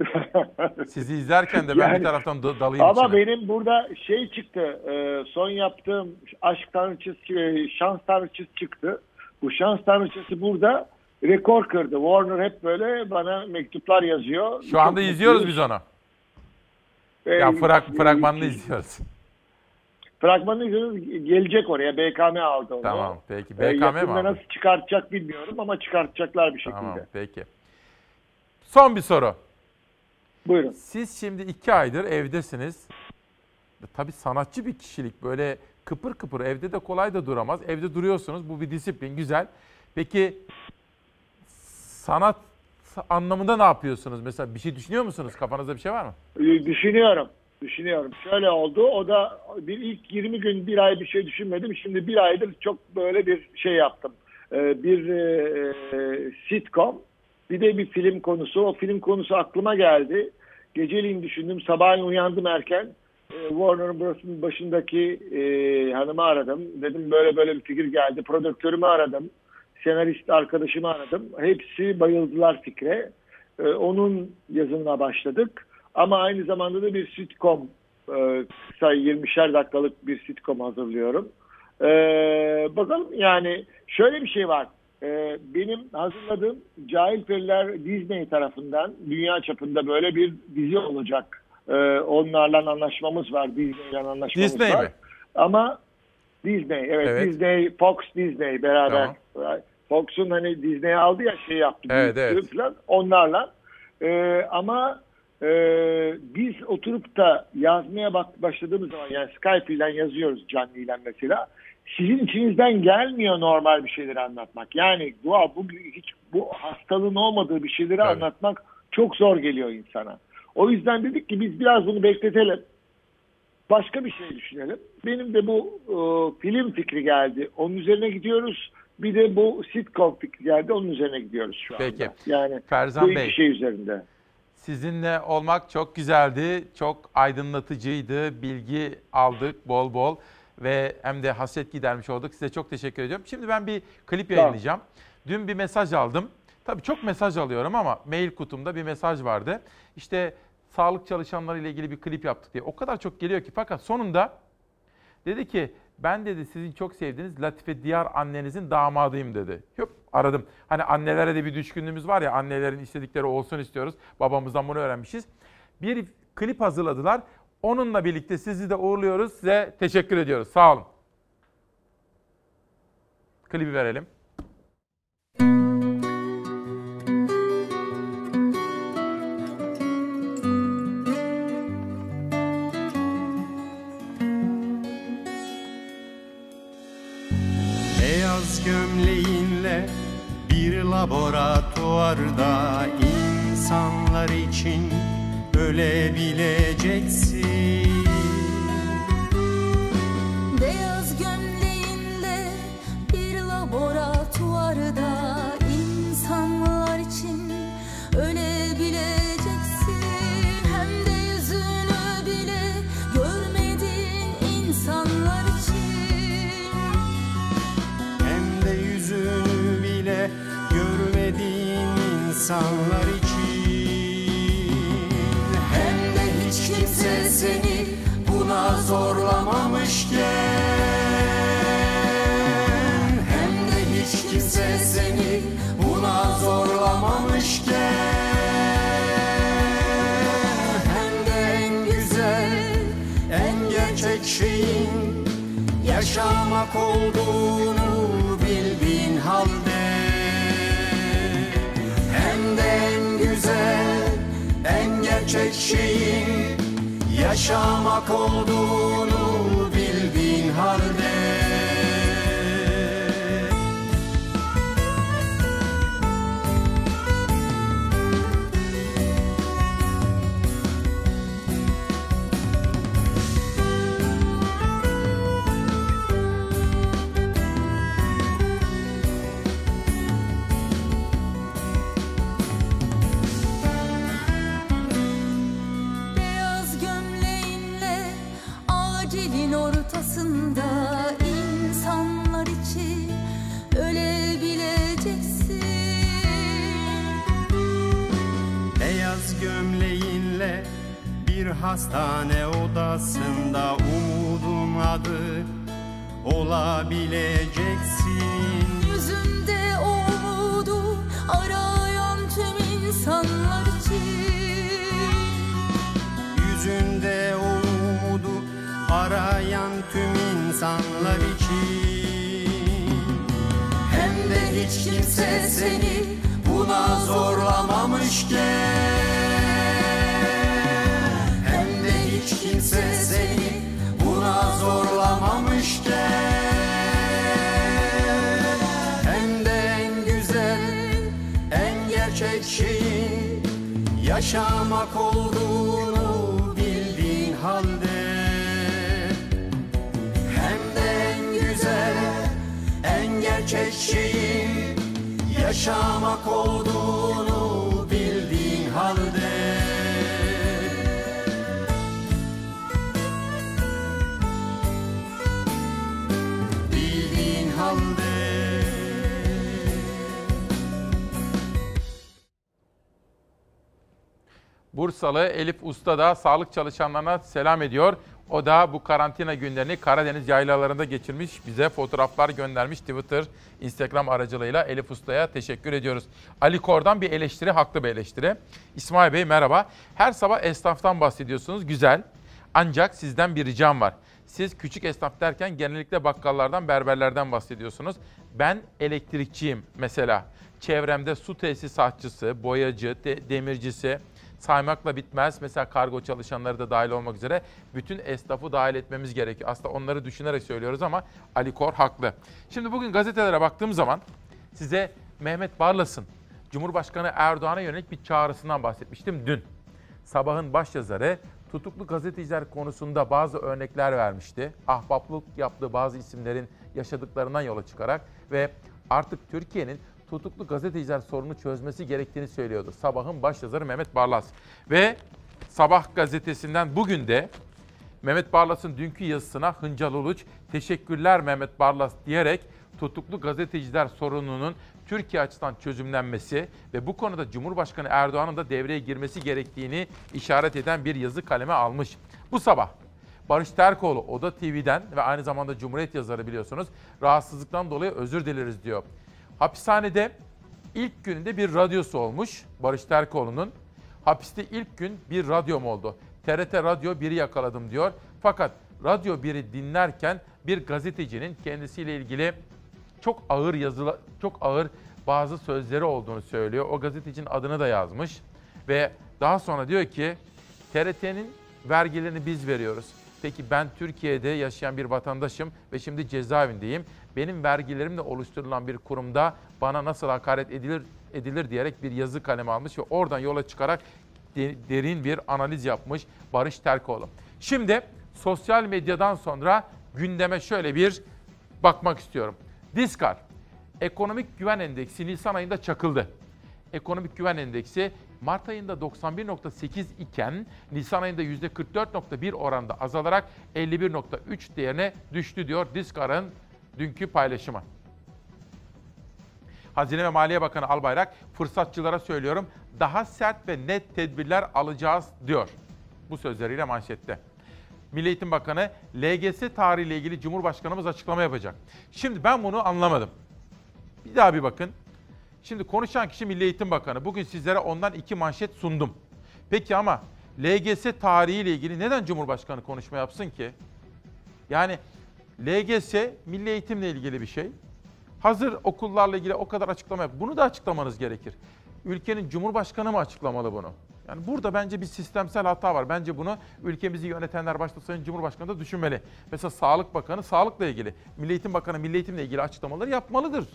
Sizi izlerken de ben Yani- bir taraftan da- dalayım Ama içine. benim burada şey çıktı. e, son yaptığım aşk tanrıçısı, e, şans tanrıçısı çıktı. Bu şans tanrıçısı burada rekor kırdı. Warner hep böyle bana mektuplar yazıyor. Şu anda Çok izliyoruz mutluyuz. biz onu. E, Ya frag, e, fragmanını izliyoruz. Fragmanını izliyoruz. Gelecek oraya. BKM aldı onu. Tamam peki. E, BKM mi yakında aldı? nasıl çıkartacak bilmiyorum ama çıkartacaklar bir şekilde. Tamam peki. Son bir soru. Buyurun. Siz şimdi iki aydır evdesiniz. Tabii sanatçı bir kişilik böyle kıpır kıpır evde de kolay da duramaz. Evde duruyorsunuz bu bir disiplin güzel. Peki sanat anlamında ne yapıyorsunuz? Mesela bir şey düşünüyor musunuz? Kafanızda bir şey var mı? Ee, Düşünüyorum. Düşünüyorum. Şöyle oldu. O da bir ilk 20 gün bir ay bir şey düşünmedim. Şimdi bir aydır çok böyle bir şey yaptım. Ee, Bir e, e, sitcom bir de bir film konusu. O film konusu aklıma geldi. Geceliğin düşündüm. Sabahleyin uyandım erken. Ee, Warner Bros'un başındaki e, hanımı aradım. Dedim böyle böyle bir fikir geldi. Prodüktörümü aradım. senarist arkadaşımı aradım. Hepsi bayıldılar fikre. E, onun yazımına başladık. Ama aynı zamanda da bir sitcom, e, kısa 20'şer dakikalık bir sitcom hazırlıyorum. E, bakalım yani şöyle bir şey var. E, benim hazırladığım Cahil Periler Disney tarafından dünya çapında böyle bir dizi olacak. E, onlarla anlaşmamız var. Disney'le anlaşmamız Disney var. mi? Ama Disney, evet, Evet. Disney, Fox Disney beraber. Fox'un hani Disney'e aldı ya şey yaptı. Evet, evet. Falan, onlarla. Ee, ama e, biz oturup da yazmaya bak başladığımız zaman yani Skype ile yazıyoruz canlı ile mesela. Sizin içinizden gelmiyor normal bir şeyleri anlatmak. Yani bu, bu hiç bu hastalığın olmadığı bir şeyleri anlatmak çok zor geliyor insana. O yüzden dedik ki biz biraz bunu bekletelim. Başka bir şey düşünelim. Benim de bu e, film fikri geldi. Onun üzerine gidiyoruz. Bir de bu sitcom fikri geldi. Onun üzerine gidiyoruz şu anda. Peki. Yani Ferzan bu iki Bey. şey üzerinde. Sizinle olmak çok güzeldi. Çok aydınlatıcıydı. Bilgi aldık bol bol ve hem de hasret gidermiş olduk. Size çok teşekkür ediyorum. Şimdi ben bir klip yayınlayacağım. Dün bir mesaj aldım. Tabii çok mesaj alıyorum ama mail kutumda bir mesaj vardı. İşte sağlık çalışanları ile ilgili bir klip yaptık diye. O kadar çok geliyor ki fakat sonunda dedi ki ben dedi sizin çok sevdiğiniz Latife Diyar annenizin damadıyım dedi. Hop aradım. Hani annelere de bir düşkünlüğümüz var ya annelerin istedikleri olsun istiyoruz. Babamızdan bunu öğrenmişiz. Bir klip hazırladılar. Onunla birlikte sizi de uğurluyoruz. Size teşekkür ediyoruz. Sağ olun. Klibi verelim. Ölebileceksin. Yaşamak olduğunu bildiğin halde Hem de en güzel, en gerçek şeyin yaşamak olduğunu bildiğin halde hastane odasında umudun adı olabileceksin. Yüzünde o umudu arayan tüm insanlar için. Yüzünde o umudu arayan tüm insanlar için. Hem de hiç kimse seni buna zorlamamışken kimse seni buna zorlamamışken Hem de en güzel, en gerçek şeyin yaşamak olduğunu bildiğin halde. Hem de en güzel, en gerçek şeyin yaşamak olduğunu bildiğin halde Bursalı Elif Usta da sağlık çalışanlarına selam ediyor. O da bu karantina günlerini Karadeniz yaylalarında geçirmiş. Bize fotoğraflar göndermiş Twitter, Instagram aracılığıyla Elif Usta'ya teşekkür ediyoruz. Ali Kor'dan bir eleştiri, haklı bir eleştiri. İsmail Bey merhaba. Her sabah esnaftan bahsediyorsunuz. Güzel. Ancak sizden bir ricam var. Siz küçük esnaf derken genellikle bakkallardan, berberlerden bahsediyorsunuz. Ben elektrikçiyim mesela. Çevremde su tesisatçısı, boyacı, de- demircisi, saymakla bitmez. Mesela kargo çalışanları da dahil olmak üzere bütün esnafı dahil etmemiz gerekiyor. Aslında onları düşünerek söylüyoruz ama Ali Kor haklı. Şimdi bugün gazetelere baktığım zaman size Mehmet Barlas'ın Cumhurbaşkanı Erdoğan'a yönelik bir çağrısından bahsetmiştim dün. Sabahın başyazarı tutuklu gazeteciler konusunda bazı örnekler vermişti. Ahbaplık yaptığı bazı isimlerin yaşadıklarından yola çıkarak ve artık Türkiye'nin tutuklu gazeteciler sorunu çözmesi gerektiğini söylüyordu. Sabahın başyazarı Mehmet Barlas. Ve Sabah gazetesinden bugün de Mehmet Barlas'ın dünkü yazısına Hıncal Uluç teşekkürler Mehmet Barlas diyerek tutuklu gazeteciler sorununun Türkiye açısından çözümlenmesi ve bu konuda Cumhurbaşkanı Erdoğan'ın da devreye girmesi gerektiğini işaret eden bir yazı kaleme almış. Bu sabah Barış Terkoğlu Oda TV'den ve aynı zamanda Cumhuriyet yazarı biliyorsunuz rahatsızlıktan dolayı özür dileriz diyor. Hapishanede ilk gününde bir radyosu olmuş Barış Terkoğlu'nun. Hapiste ilk gün bir radyom oldu. TRT Radyo 1'i yakaladım diyor. Fakat Radyo 1'i dinlerken bir gazetecinin kendisiyle ilgili çok ağır yazılı çok ağır bazı sözleri olduğunu söylüyor. O gazetecinin adını da yazmış ve daha sonra diyor ki TRT'nin vergilerini biz veriyoruz. Peki ben Türkiye'de yaşayan bir vatandaşım ve şimdi cezaevindeyim. Benim vergilerimle oluşturulan bir kurumda bana nasıl hakaret edilir edilir diyerek bir yazı kaleme almış ve oradan yola çıkarak de- derin bir analiz yapmış Barış Terkoğlu. Şimdi sosyal medyadan sonra gündeme şöyle bir bakmak istiyorum. Diskar, ekonomik güven endeksi Nisan ayında çakıldı. Ekonomik güven endeksi Mart ayında 91.8 iken Nisan ayında %44.1 oranda azalarak 51.3 değerine düştü diyor Diskar'ın dünkü paylaşımı. Hazine ve Maliye Bakanı Albayrak fırsatçılara söylüyorum daha sert ve net tedbirler alacağız diyor. Bu sözleriyle manşette. Milli Eğitim Bakanı LGS tarihiyle ilgili Cumhurbaşkanımız açıklama yapacak. Şimdi ben bunu anlamadım. Bir daha bir bakın. Şimdi konuşan kişi Milli Eğitim Bakanı. Bugün sizlere ondan iki manşet sundum. Peki ama LGS tarihiyle ilgili neden Cumhurbaşkanı konuşma yapsın ki? Yani LGS milli eğitimle ilgili bir şey. Hazır okullarla ilgili o kadar açıklama yap. Bunu da açıklamanız gerekir. Ülkenin Cumhurbaşkanı mı açıklamalı bunu? Yani burada bence bir sistemsel hata var. Bence bunu ülkemizi yönetenler başta Sayın Cumhurbaşkanı da düşünmeli. Mesela Sağlık Bakanı sağlıkla ilgili, Milli Eğitim Bakanı milli eğitimle ilgili açıklamaları yapmalıdır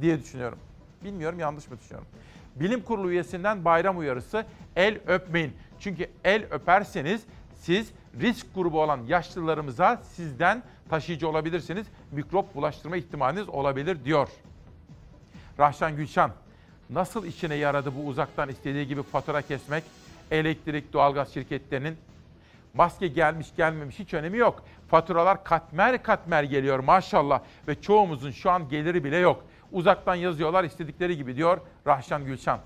diye düşünüyorum. Bilmiyorum yanlış mı düşünüyorum. Bilim Kurulu üyesinden bayram uyarısı el öpmeyin. Çünkü el öperseniz siz risk grubu olan yaşlılarımıza sizden taşıyıcı olabilirsiniz. Mikrop bulaştırma ihtimaliniz olabilir diyor. Rahşan Gülşan nasıl işine yaradı bu uzaktan istediği gibi fatura kesmek? Elektrik, doğalgaz şirketlerinin maske gelmiş gelmemiş hiç önemi yok. Faturalar katmer katmer geliyor maşallah ve çoğumuzun şu an geliri bile yok. Uzaktan yazıyorlar istedikleri gibi diyor Rahşan Gülşan.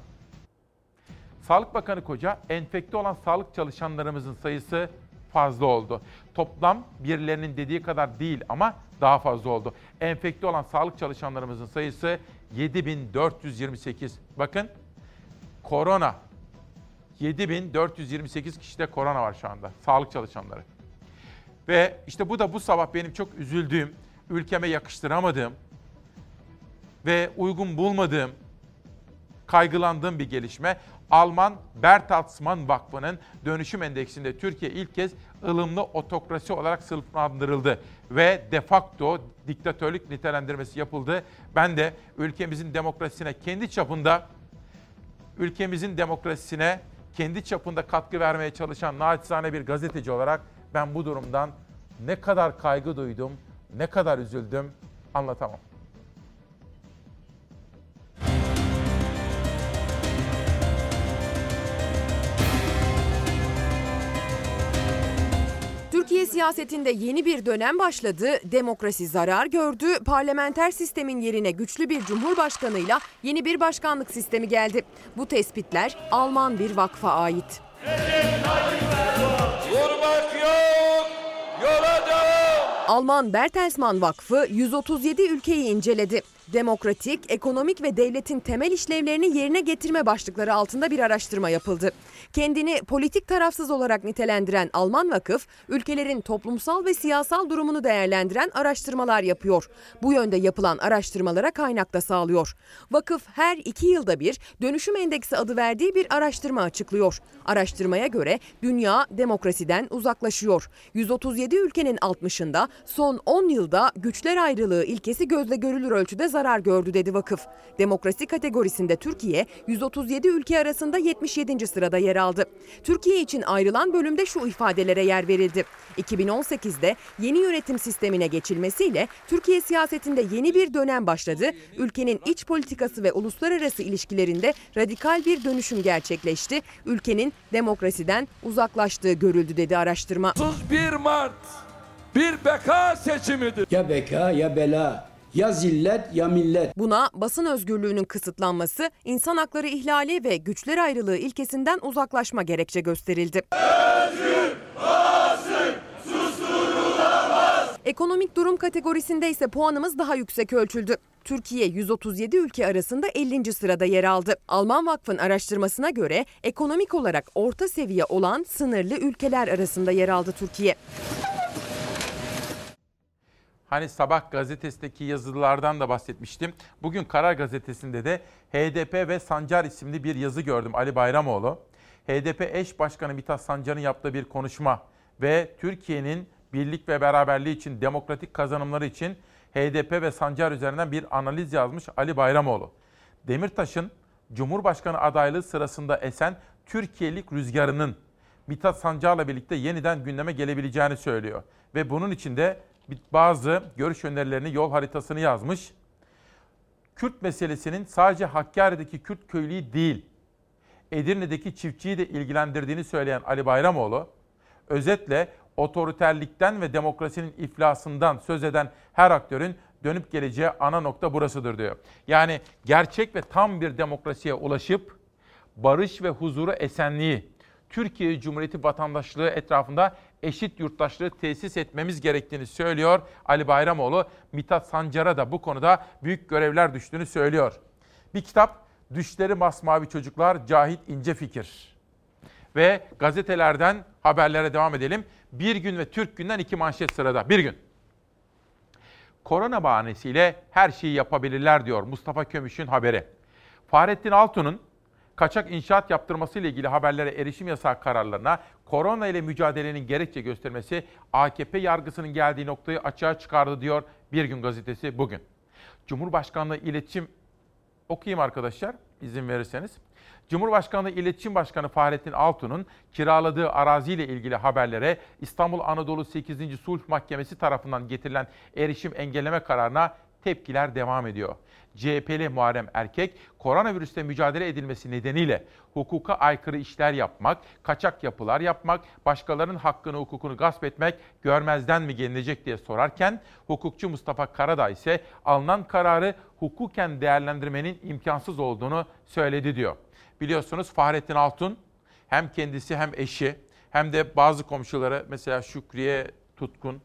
Sağlık Bakanı Koca enfekte olan sağlık çalışanlarımızın sayısı fazla oldu. Toplam birilerinin dediği kadar değil ama daha fazla oldu. Enfekte olan sağlık çalışanlarımızın sayısı 7428. Bakın korona 7428 kişide korona var şu anda sağlık çalışanları. Ve işte bu da bu sabah benim çok üzüldüğüm, ülkeme yakıştıramadığım ve uygun bulmadığım, kaygılandığım bir gelişme. Alman Bertelsmann Vakfı'nın dönüşüm endeksinde Türkiye ilk kez ılımlı otokrasi olarak sınıflandırıldı ve de facto diktatörlük nitelendirmesi yapıldı. Ben de ülkemizin demokrasisine kendi çapında ülkemizin demokrasisine kendi çapında katkı vermeye çalışan naçizane bir gazeteci olarak ben bu durumdan ne kadar kaygı duydum, ne kadar üzüldüm anlatamam. Türkiye siyasetinde yeni bir dönem başladı, demokrasi zarar gördü, parlamenter sistemin yerine güçlü bir cumhurbaşkanıyla yeni bir başkanlık sistemi geldi. Bu tespitler Alman bir vakfa ait. Durmak yok, yola devam. Alman Bertelsmann Vakfı 137 ülkeyi inceledi. Demokratik, ekonomik ve devletin temel işlevlerini yerine getirme başlıkları altında bir araştırma yapıldı. Kendini politik tarafsız olarak nitelendiren Alman vakıf, ülkelerin toplumsal ve siyasal durumunu değerlendiren araştırmalar yapıyor. Bu yönde yapılan araştırmalara kaynak da sağlıyor. Vakıf her iki yılda bir dönüşüm endeksi adı verdiği bir araştırma açıklıyor. Araştırmaya göre dünya demokrasiden uzaklaşıyor. 137 ülkenin 60'ında son 10 yılda güçler ayrılığı ilkesi gözle görülür ölçüde zarar gördü dedi vakıf. Demokrasi kategorisinde Türkiye 137 ülke arasında 77. sırada yer aldı. Türkiye için ayrılan bölümde şu ifadelere yer verildi. 2018'de yeni yönetim sistemine geçilmesiyle Türkiye siyasetinde yeni bir dönem başladı. Ülkenin iç politikası ve uluslararası ilişkilerinde radikal bir dönüşüm gerçekleşti. Ülkenin demokrasiden uzaklaştığı görüldü dedi araştırma. 31 Mart bir beka seçimidir. Ya beka ya bela. Ya zillet ya millet. Buna basın özgürlüğünün kısıtlanması, insan hakları ihlali ve güçler ayrılığı ilkesinden uzaklaşma gerekçe gösterildi. Özgür, basın, susturulamaz. Ekonomik durum kategorisinde ise puanımız daha yüksek ölçüldü. Türkiye 137 ülke arasında 50. sırada yer aldı. Alman Vakfı'nın araştırmasına göre ekonomik olarak orta seviye olan sınırlı ülkeler arasında yer aldı Türkiye. Hani sabah gazetesindeki yazılardan da bahsetmiştim. Bugün Karar Gazetesi'nde de HDP ve Sancar isimli bir yazı gördüm Ali Bayramoğlu. HDP eş başkanı Mithat Sancar'ın yaptığı bir konuşma ve Türkiye'nin birlik ve beraberliği için, demokratik kazanımları için HDP ve Sancar üzerinden bir analiz yazmış Ali Bayramoğlu. Demirtaş'ın Cumhurbaşkanı adaylığı sırasında esen Türkiyelik rüzgarının Mithat Sancar'la birlikte yeniden gündeme gelebileceğini söylüyor. Ve bunun için de bazı görüş önerilerini, yol haritasını yazmış. Kürt meselesinin sadece Hakkari'deki Kürt köylüyü değil, Edirne'deki çiftçiyi de ilgilendirdiğini söyleyen Ali Bayramoğlu, özetle otoriterlikten ve demokrasinin iflasından söz eden her aktörün dönüp geleceği ana nokta burasıdır diyor. Yani gerçek ve tam bir demokrasiye ulaşıp barış ve huzuru esenliği, Türkiye Cumhuriyeti vatandaşlığı etrafında eşit yurttaşlığı tesis etmemiz gerektiğini söylüyor Ali Bayramoğlu. Mithat Sancar'a da bu konuda büyük görevler düştüğünü söylüyor. Bir kitap Düşleri Masmavi Çocuklar Cahit İnce Fikir. Ve gazetelerden haberlere devam edelim. Bir gün ve Türk Gün'den iki manşet sırada. Bir gün. Korona bahanesiyle her şeyi yapabilirler diyor Mustafa Kömüş'ün haberi. Fahrettin Altun'un kaçak inşaat yaptırması ile ilgili haberlere erişim yasağı kararlarına korona ile mücadelenin gerekçe göstermesi AKP yargısının geldiği noktayı açığa çıkardı diyor Bir Gün Gazetesi bugün. Cumhurbaşkanlığı İletişim okuyayım arkadaşlar izin verirseniz. Cumhurbaşkanlığı İletişim Başkanı Fahrettin Altun'un kiraladığı araziyle ilgili haberlere İstanbul Anadolu 8. Sulh Mahkemesi tarafından getirilen erişim engelleme kararına tepkiler devam ediyor. CHP'li Muharrem Erkek, koronavirüsle mücadele edilmesi nedeniyle hukuka aykırı işler yapmak, kaçak yapılar yapmak, başkalarının hakkını hukukunu gasp etmek görmezden mi gelinecek diye sorarken, hukukçu Mustafa Karadağ ise alınan kararı hukuken değerlendirmenin imkansız olduğunu söyledi diyor. Biliyorsunuz Fahrettin Altun hem kendisi hem eşi hem de bazı komşuları mesela Şükriye Tutkun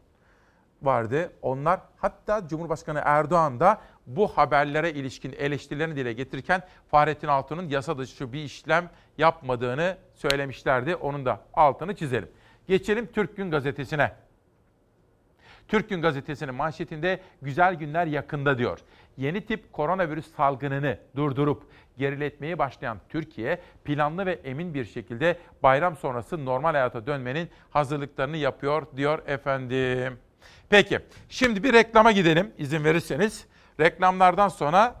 vardı. Onlar hatta Cumhurbaşkanı Erdoğan da bu haberlere ilişkin eleştirilerini dile getirirken Fahrettin Altun'un yasa dışı bir işlem yapmadığını söylemişlerdi. Onun da altını çizelim. Geçelim Türk Gün Gazetesi'ne. Türk Gün Gazetesi'nin manşetinde güzel günler yakında diyor. Yeni tip koronavirüs salgınını durdurup geriletmeye başlayan Türkiye planlı ve emin bir şekilde bayram sonrası normal hayata dönmenin hazırlıklarını yapıyor diyor efendim. Peki şimdi bir reklama gidelim izin verirseniz. Reklamlardan sonra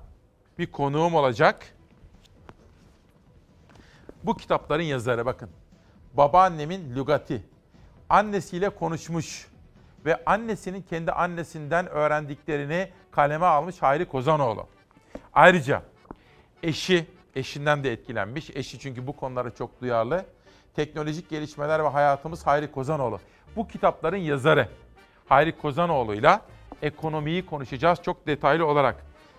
bir konuğum olacak. Bu kitapların yazarı bakın. Babaannemin lügati. Annesiyle konuşmuş ve annesinin kendi annesinden öğrendiklerini kaleme almış Hayri Kozanoğlu. Ayrıca eşi, eşinden de etkilenmiş. Eşi çünkü bu konulara çok duyarlı. Teknolojik gelişmeler ve hayatımız Hayri Kozanoğlu. Bu kitapların yazarı Hayri Kozanoğlu'yla ekonomiyi konuşacağız çok detaylı olarak.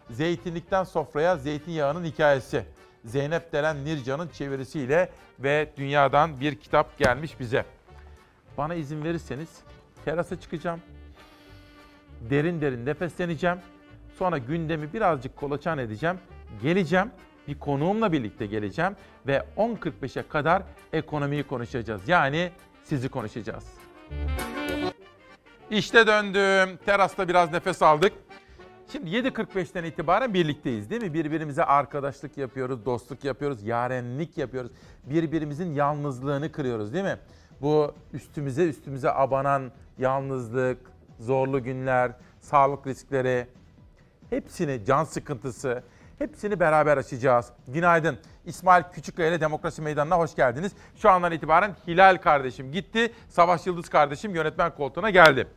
Zeytinlikten sofraya zeytinyağının hikayesi. Zeynep Delen Nircan'ın çevirisiyle ve dünyadan bir kitap gelmiş bize. Bana izin verirseniz terasa çıkacağım. Derin derin nefesleneceğim. Sonra gündemi birazcık kolaçan edeceğim. Geleceğim. Bir konuğumla birlikte geleceğim ve 10.45'e kadar ekonomiyi konuşacağız. Yani sizi konuşacağız. İşte döndüm. Terasta biraz nefes aldık. Şimdi 7.45'ten itibaren birlikteyiz değil mi? Birbirimize arkadaşlık yapıyoruz, dostluk yapıyoruz, yarenlik yapıyoruz. Birbirimizin yalnızlığını kırıyoruz değil mi? Bu üstümüze üstümüze abanan yalnızlık, zorlu günler, sağlık riskleri, hepsini, can sıkıntısı, hepsini beraber aşacağız. Günaydın. İsmail Küçükkaya ile Demokrasi Meydanı'na hoş geldiniz. Şu andan itibaren Hilal kardeşim gitti, Savaş Yıldız kardeşim yönetmen koltuğuna geldi.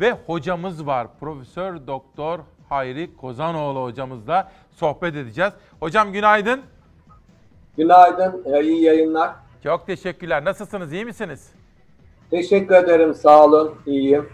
Ve hocamız var. Profesör Doktor Hayri Kozanoğlu hocamızla sohbet edeceğiz. Hocam günaydın. Günaydın, e, iyi yayınlar. Çok teşekkürler. Nasılsınız, iyi misiniz? Teşekkür ederim, sağ olun, iyiyim.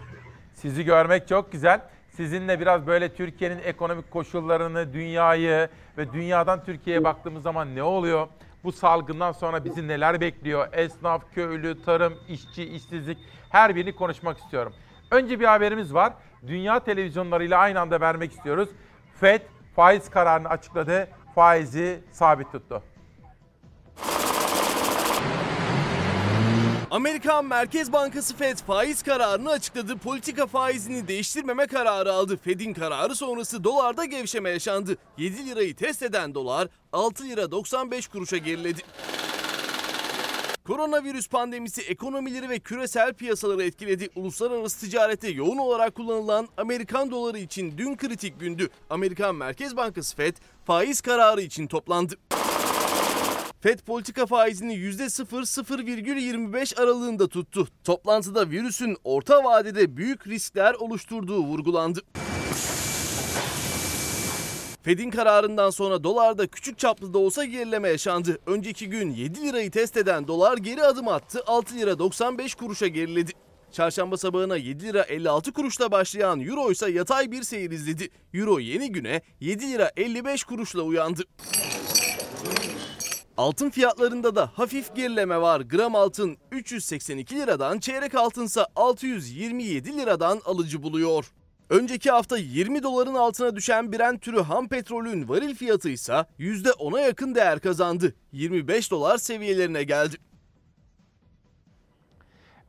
Sizi görmek çok güzel. Sizinle biraz böyle Türkiye'nin ekonomik koşullarını, dünyayı ve dünyadan Türkiye'ye baktığımız zaman ne oluyor? Bu salgından sonra bizi neler bekliyor? Esnaf, köylü, tarım, işçi, işsizlik her birini konuşmak istiyorum. Önce bir haberimiz var. Dünya televizyonlarıyla aynı anda vermek istiyoruz. FED faiz kararını açıkladı. Faizi sabit tuttu. Amerikan Merkez Bankası Fed faiz kararını açıkladı. Politika faizini değiştirmeme kararı aldı. Fed'in kararı sonrası dolarda gevşeme yaşandı. 7 lirayı test eden dolar 6 lira 95 kuruşa geriledi. Koronavirüs pandemisi ekonomileri ve küresel piyasaları etkiledi. Uluslararası ticarette yoğun olarak kullanılan Amerikan doları için dün kritik gündü. Amerikan Merkez Bankası Fed faiz kararı için toplandı. FED politika faizini %0-0,25 aralığında tuttu. Toplantıda virüsün orta vadede büyük riskler oluşturduğu vurgulandı. Fed'in kararından sonra dolarda küçük çaplı da olsa gerileme yaşandı. Önceki gün 7 lirayı test eden dolar geri adım attı. 6 lira 95 kuruşa geriledi. Çarşamba sabahına 7 lira 56 kuruşla başlayan Euro ise yatay bir seyir izledi. Euro yeni güne 7 lira 55 kuruşla uyandı. Altın fiyatlarında da hafif gerileme var. Gram altın 382 liradan, çeyrek altınsa 627 liradan alıcı buluyor. Önceki hafta 20 doların altına düşen Brent türü ham petrolün varil fiyatı ise %10'a yakın değer kazandı. 25 dolar seviyelerine geldi.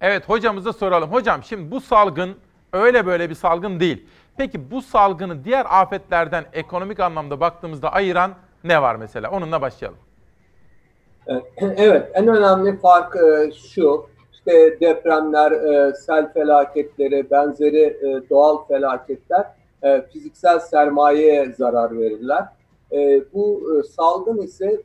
Evet hocamıza soralım. Hocam şimdi bu salgın öyle böyle bir salgın değil. Peki bu salgını diğer afetlerden ekonomik anlamda baktığımızda ayıran ne var mesela? Onunla başlayalım. Evet, en önemli fark e, şu, işte depremler, e, sel felaketleri, benzeri e, doğal felaketler fiziksel sermayeye zarar verirler. Bu salgın ise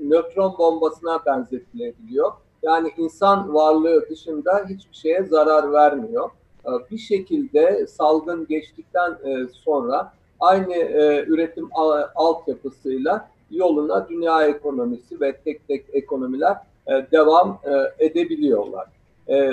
nötron bombasına benzetilebiliyor. Yani insan varlığı dışında hiçbir şeye zarar vermiyor. Bir şekilde salgın geçtikten sonra aynı üretim altyapısıyla yoluna dünya ekonomisi ve tek tek ekonomiler e, devam e, edebiliyorlar. E,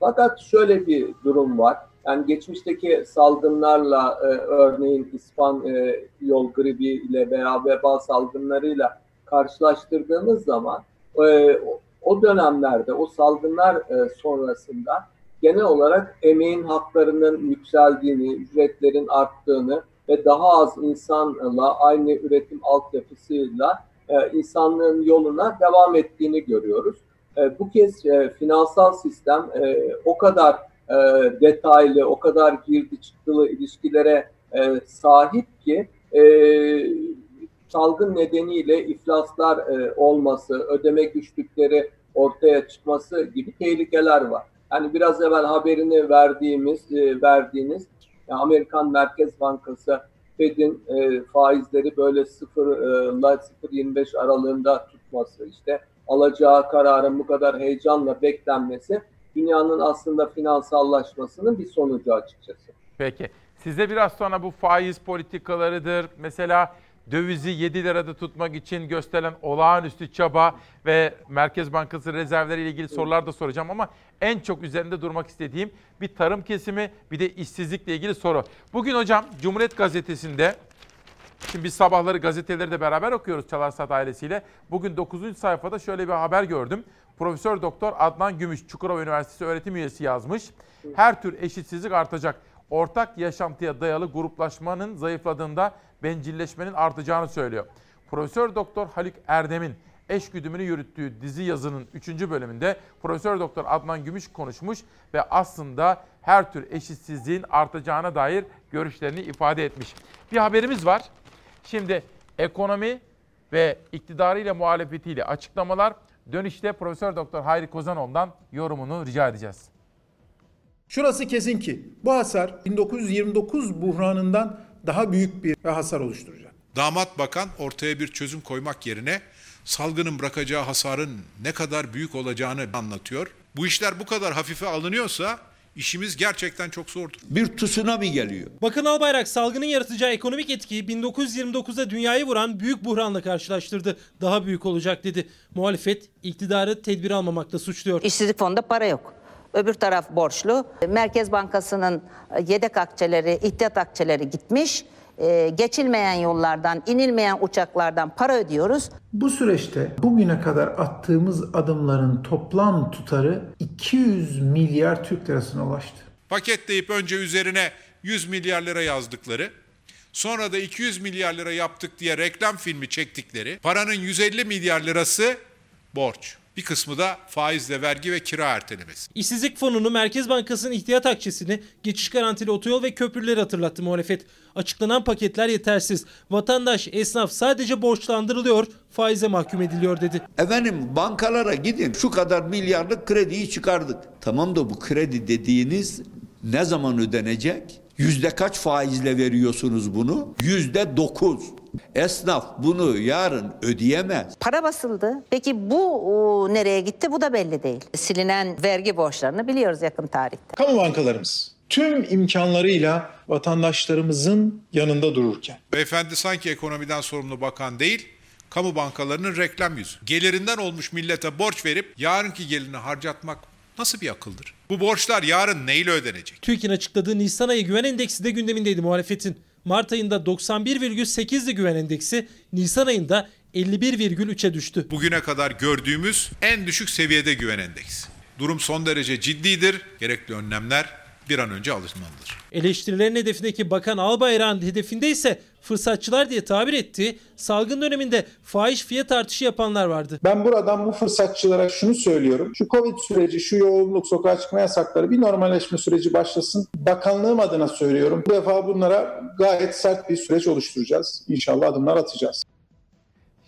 fakat şöyle bir durum var. Yani geçmişteki salgınlarla e, örneğin İspanyol gribi ile veya veba salgınlarıyla karşılaştırdığımız zaman e, o dönemlerde o salgınlar e, sonrasında genel olarak emeğin haklarının yükseldiğini, ücretlerin arttığını ve daha az insanla aynı üretim altyapısıyla e, insanlığın yoluna devam ettiğini görüyoruz. E, bu kez e, finansal sistem e, o kadar e, detaylı, o kadar girdi çıktılı ilişkilere e, sahip ki e, salgın nedeniyle iflaslar e, olması, ödeme güçlükleri ortaya çıkması gibi tehlikeler var. Yani biraz evvel haberini verdiğimiz, e, verdiğiniz Amerikan Merkez Bankası Fed'in e, faizleri böyle 0 ile 0.25 aralığında tutması işte alacağı kararın bu kadar heyecanla beklenmesi dünyanın aslında finansallaşmasının bir sonucu açıkçası. Peki. Size biraz sonra bu faiz politikalarıdır. Mesela dövizi 7 lirada tutmak için gösterilen olağanüstü çaba ve Merkez Bankası rezervleri ile ilgili sorular da soracağım ama en çok üzerinde durmak istediğim bir tarım kesimi bir de işsizlikle ilgili soru. Bugün hocam Cumhuriyet Gazetesi'nde Şimdi biz sabahları gazeteleri de beraber okuyoruz Çalarsat ailesiyle. Bugün 9. sayfada şöyle bir haber gördüm. Profesör Doktor Adnan Gümüş Çukurova Üniversitesi öğretim üyesi yazmış. Her tür eşitsizlik artacak. Ortak yaşantıya dayalı gruplaşmanın zayıfladığında bencilleşmenin artacağını söylüyor. Profesör Doktor Haluk Erdem'in eş güdümünü yürüttüğü dizi yazının 3. bölümünde Profesör Doktor Adnan Gümüş konuşmuş ve aslında her tür eşitsizliğin artacağına dair görüşlerini ifade etmiş. Bir haberimiz var. Şimdi ekonomi ve iktidarıyla muhalefetiyle açıklamalar dönüşte Profesör Doktor Hayri Kozanoğlu'ndan yorumunu rica edeceğiz. Şurası kesin ki bu hasar 1929 buhranından daha büyük bir hasar oluşturacak. Damat bakan ortaya bir çözüm koymak yerine salgının bırakacağı hasarın ne kadar büyük olacağını anlatıyor. Bu işler bu kadar hafife alınıyorsa işimiz gerçekten çok zordur. Bir tsunami geliyor. Bakın Albayrak salgının yaratacağı ekonomik etkiyi 1929'da dünyayı vuran büyük buhranla karşılaştırdı. Daha büyük olacak dedi. Muhalefet iktidarı tedbir almamakla suçluyor. İşsizlik fonunda para yok. Öbür taraf borçlu. Merkez Bankası'nın yedek akçeleri, ihtiyat akçeleri gitmiş. Ee, geçilmeyen yollardan, inilmeyen uçaklardan para ödüyoruz. Bu süreçte bugüne kadar attığımız adımların toplam tutarı 200 milyar Türk lirasına ulaştı. Paketleyip önce üzerine 100 milyar lira yazdıkları, sonra da 200 milyar lira yaptık diye reklam filmi çektikleri, paranın 150 milyar lirası borç. Bir kısmı da faizle vergi ve kira ertelemesi. İşsizlik fonunu, Merkez Bankası'nın ihtiyat akçesini, geçiş garantili otoyol ve köprüleri hatırlattı muhalefet. Açıklanan paketler yetersiz. Vatandaş, esnaf sadece borçlandırılıyor, faize mahkum ediliyor dedi. Efendim bankalara gidin şu kadar milyarlık krediyi çıkardık. Tamam da bu kredi dediğiniz ne zaman ödenecek? Yüzde kaç faizle veriyorsunuz bunu? Yüzde dokuz. Esnaf bunu yarın ödeyemez. Para basıldı. Peki bu o, nereye gitti? Bu da belli değil. Silinen vergi borçlarını biliyoruz yakın tarihte. Kamu bankalarımız tüm imkanlarıyla vatandaşlarımızın yanında dururken. Beyefendi sanki ekonomiden sorumlu bakan değil, kamu bankalarının reklam yüzü. Gelirinden olmuş millete borç verip yarınki gelini harcatmak nasıl bir akıldır? Bu borçlar yarın neyle ödenecek? TÜİK'in açıkladığı Nisan ayı güven endeksi de gündemindeydi muhalefetin. Mart ayında 91,8'di güven endeksi, Nisan ayında 51,3'e düştü. Bugüne kadar gördüğümüz en düşük seviyede güven endeksi. Durum son derece ciddidir. Gerekli önlemler bir an önce alınmalıdır. Eleştirilerin hedefindeki Bakan Albayrak'ın hedefinde ise fırsatçılar diye tabir ettiği salgın döneminde fahiş fiyat artışı yapanlar vardı. Ben buradan bu fırsatçılara şunu söylüyorum. Şu Covid süreci, şu yoğunluk, sokağa çıkma yasakları bir normalleşme süreci başlasın. Bakanlığım adına söylüyorum. Bu defa bunlara gayet sert bir süreç oluşturacağız. İnşallah adımlar atacağız.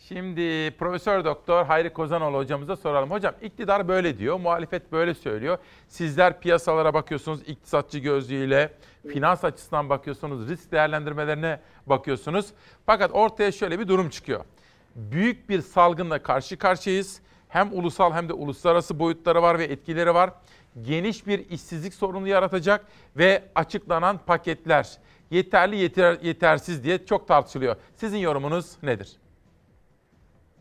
Şimdi Profesör Doktor Hayri Kozanoğlu hocamıza soralım. Hocam iktidar böyle diyor, muhalefet böyle söylüyor. Sizler piyasalara bakıyorsunuz iktisatçı gözlüğüyle, finans açısından bakıyorsunuz, risk değerlendirmelerine bakıyorsunuz. Fakat ortaya şöyle bir durum çıkıyor. Büyük bir salgınla karşı karşıyayız. Hem ulusal hem de uluslararası boyutları var ve etkileri var. Geniş bir işsizlik sorunu yaratacak ve açıklanan paketler yeterli yeter, yetersiz diye çok tartışılıyor. Sizin yorumunuz nedir?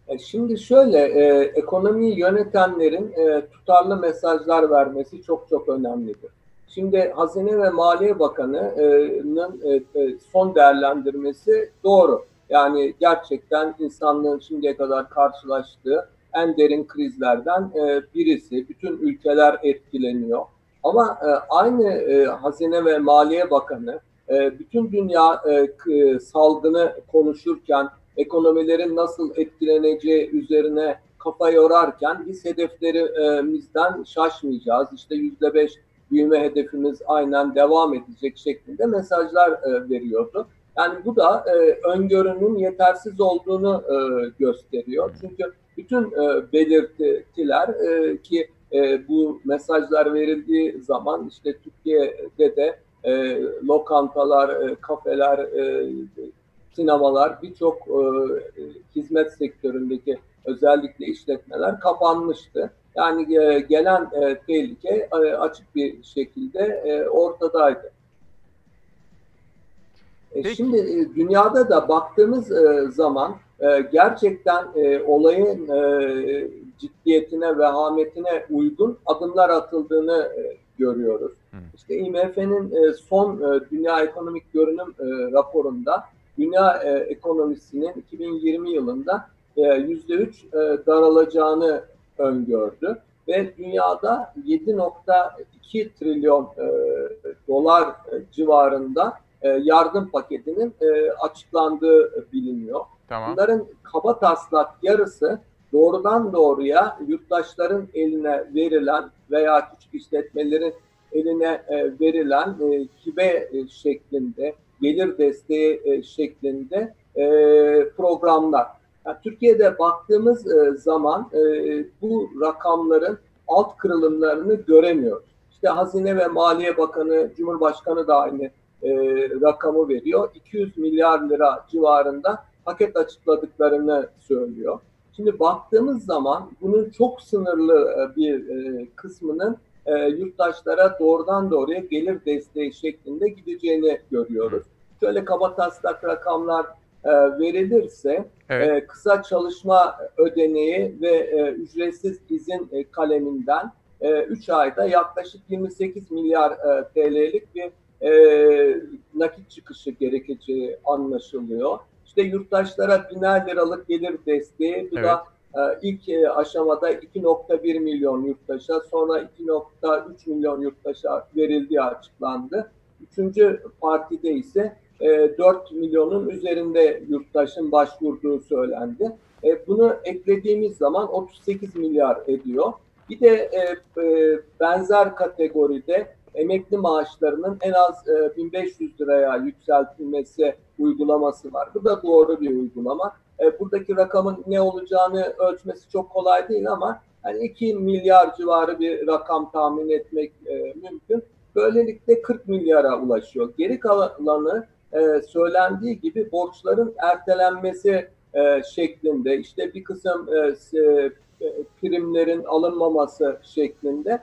E, şimdi şöyle, e, ekonomiyi yönetenlerin e, tutarlı mesajlar vermesi çok çok önemlidir. Şimdi Hazine ve Maliye Bakanı'nın e, e, son değerlendirmesi doğru. Yani gerçekten insanlığın şimdiye kadar karşılaştığı en derin krizlerden e, birisi. Bütün ülkeler etkileniyor. Ama e, aynı e, Hazine ve Maliye Bakanı e, bütün dünya e, salgını konuşurken ekonomilerin nasıl etkileneceği üzerine kafa yorarken biz hedeflerimizden şaşmayacağız. İşte yüzde beş büyüme hedefimiz aynen devam edecek şeklinde mesajlar e, veriyordu. Yani bu da e, öngörünün yetersiz olduğunu e, gösteriyor. Çünkü bütün belirtiler ki bu mesajlar verildiği zaman işte Türkiye'de de lokantalar, kafeler, sinemalar, birçok e, hizmet sektöründeki özellikle işletmeler kapanmıştı. Yani e, gelen e, tehlike e, açık bir şekilde e, ortadaydı. E, şimdi e, dünyada da baktığımız e, zaman e, gerçekten e, olayın e, ciddiyetine, vehametine uygun adımlar atıldığını e, görüyoruz. İşte IMF'nin e, son e, Dünya Ekonomik Görünüm e, raporunda dünya e, ekonomisinin 2020 yılında e, %3 e, daralacağını öngördü ve dünyada 7.2 trilyon e, dolar e, civarında e, yardım paketinin e, açıklandığı biliniyor. Tamam. Bunların kaba taslak yarısı doğrudan doğruya yurttaşların eline verilen veya küçük işletmelerin eline e, verilen e, hibe e, şeklinde, gelir desteği e, şeklinde e, programlar. Yani Türkiye'de baktığımız e, zaman e, bu rakamların alt kırılımlarını göremiyoruz. İşte Hazine ve Maliye Bakanı, Cumhurbaşkanı da aynı e, rakamı veriyor. 200 milyar lira civarında paket açıkladıklarını söylüyor. Şimdi baktığımız zaman bunun çok sınırlı e, bir e, kısmının e, yurttaşlara doğrudan doğruya gelir desteği şeklinde gideceğini görüyoruz. Şöyle kaba taslak rakamlar verilirse Evet. kısa çalışma ödeneği ve ücretsiz izin kaleminden 3 ayda yaklaşık 28 milyar TL'lik bir nakit çıkışı gerekeceği anlaşılıyor. İşte yurttaşlara biner liralık gelir desteği. Bu Evet. da e, ilk e, aşamada 2.1 milyon yurttaşa, sonra 2.3 milyon yurttaşa verildiği açıklandı. Üçüncü partide ise e, 4 milyonun üzerinde yurttaşın başvurduğu söylendi. E, bunu eklediğimiz zaman 38 milyar ediyor. Bir de e, e, benzer kategoride emekli maaşlarının en az e, 1500 liraya yükseltilmesi uygulaması var. Bu da doğru bir uygulama. E, buradaki rakamın ne olacağını ölçmesi çok kolay değil ama yani 2 milyar civarı bir rakam tahmin etmek e, mümkün. Böylelikle 40 milyara ulaşıyor. Geri kalanı e, söylendiği gibi borçların ertelenmesi şeklinde işte bir kısım primlerin alınmaması şeklinde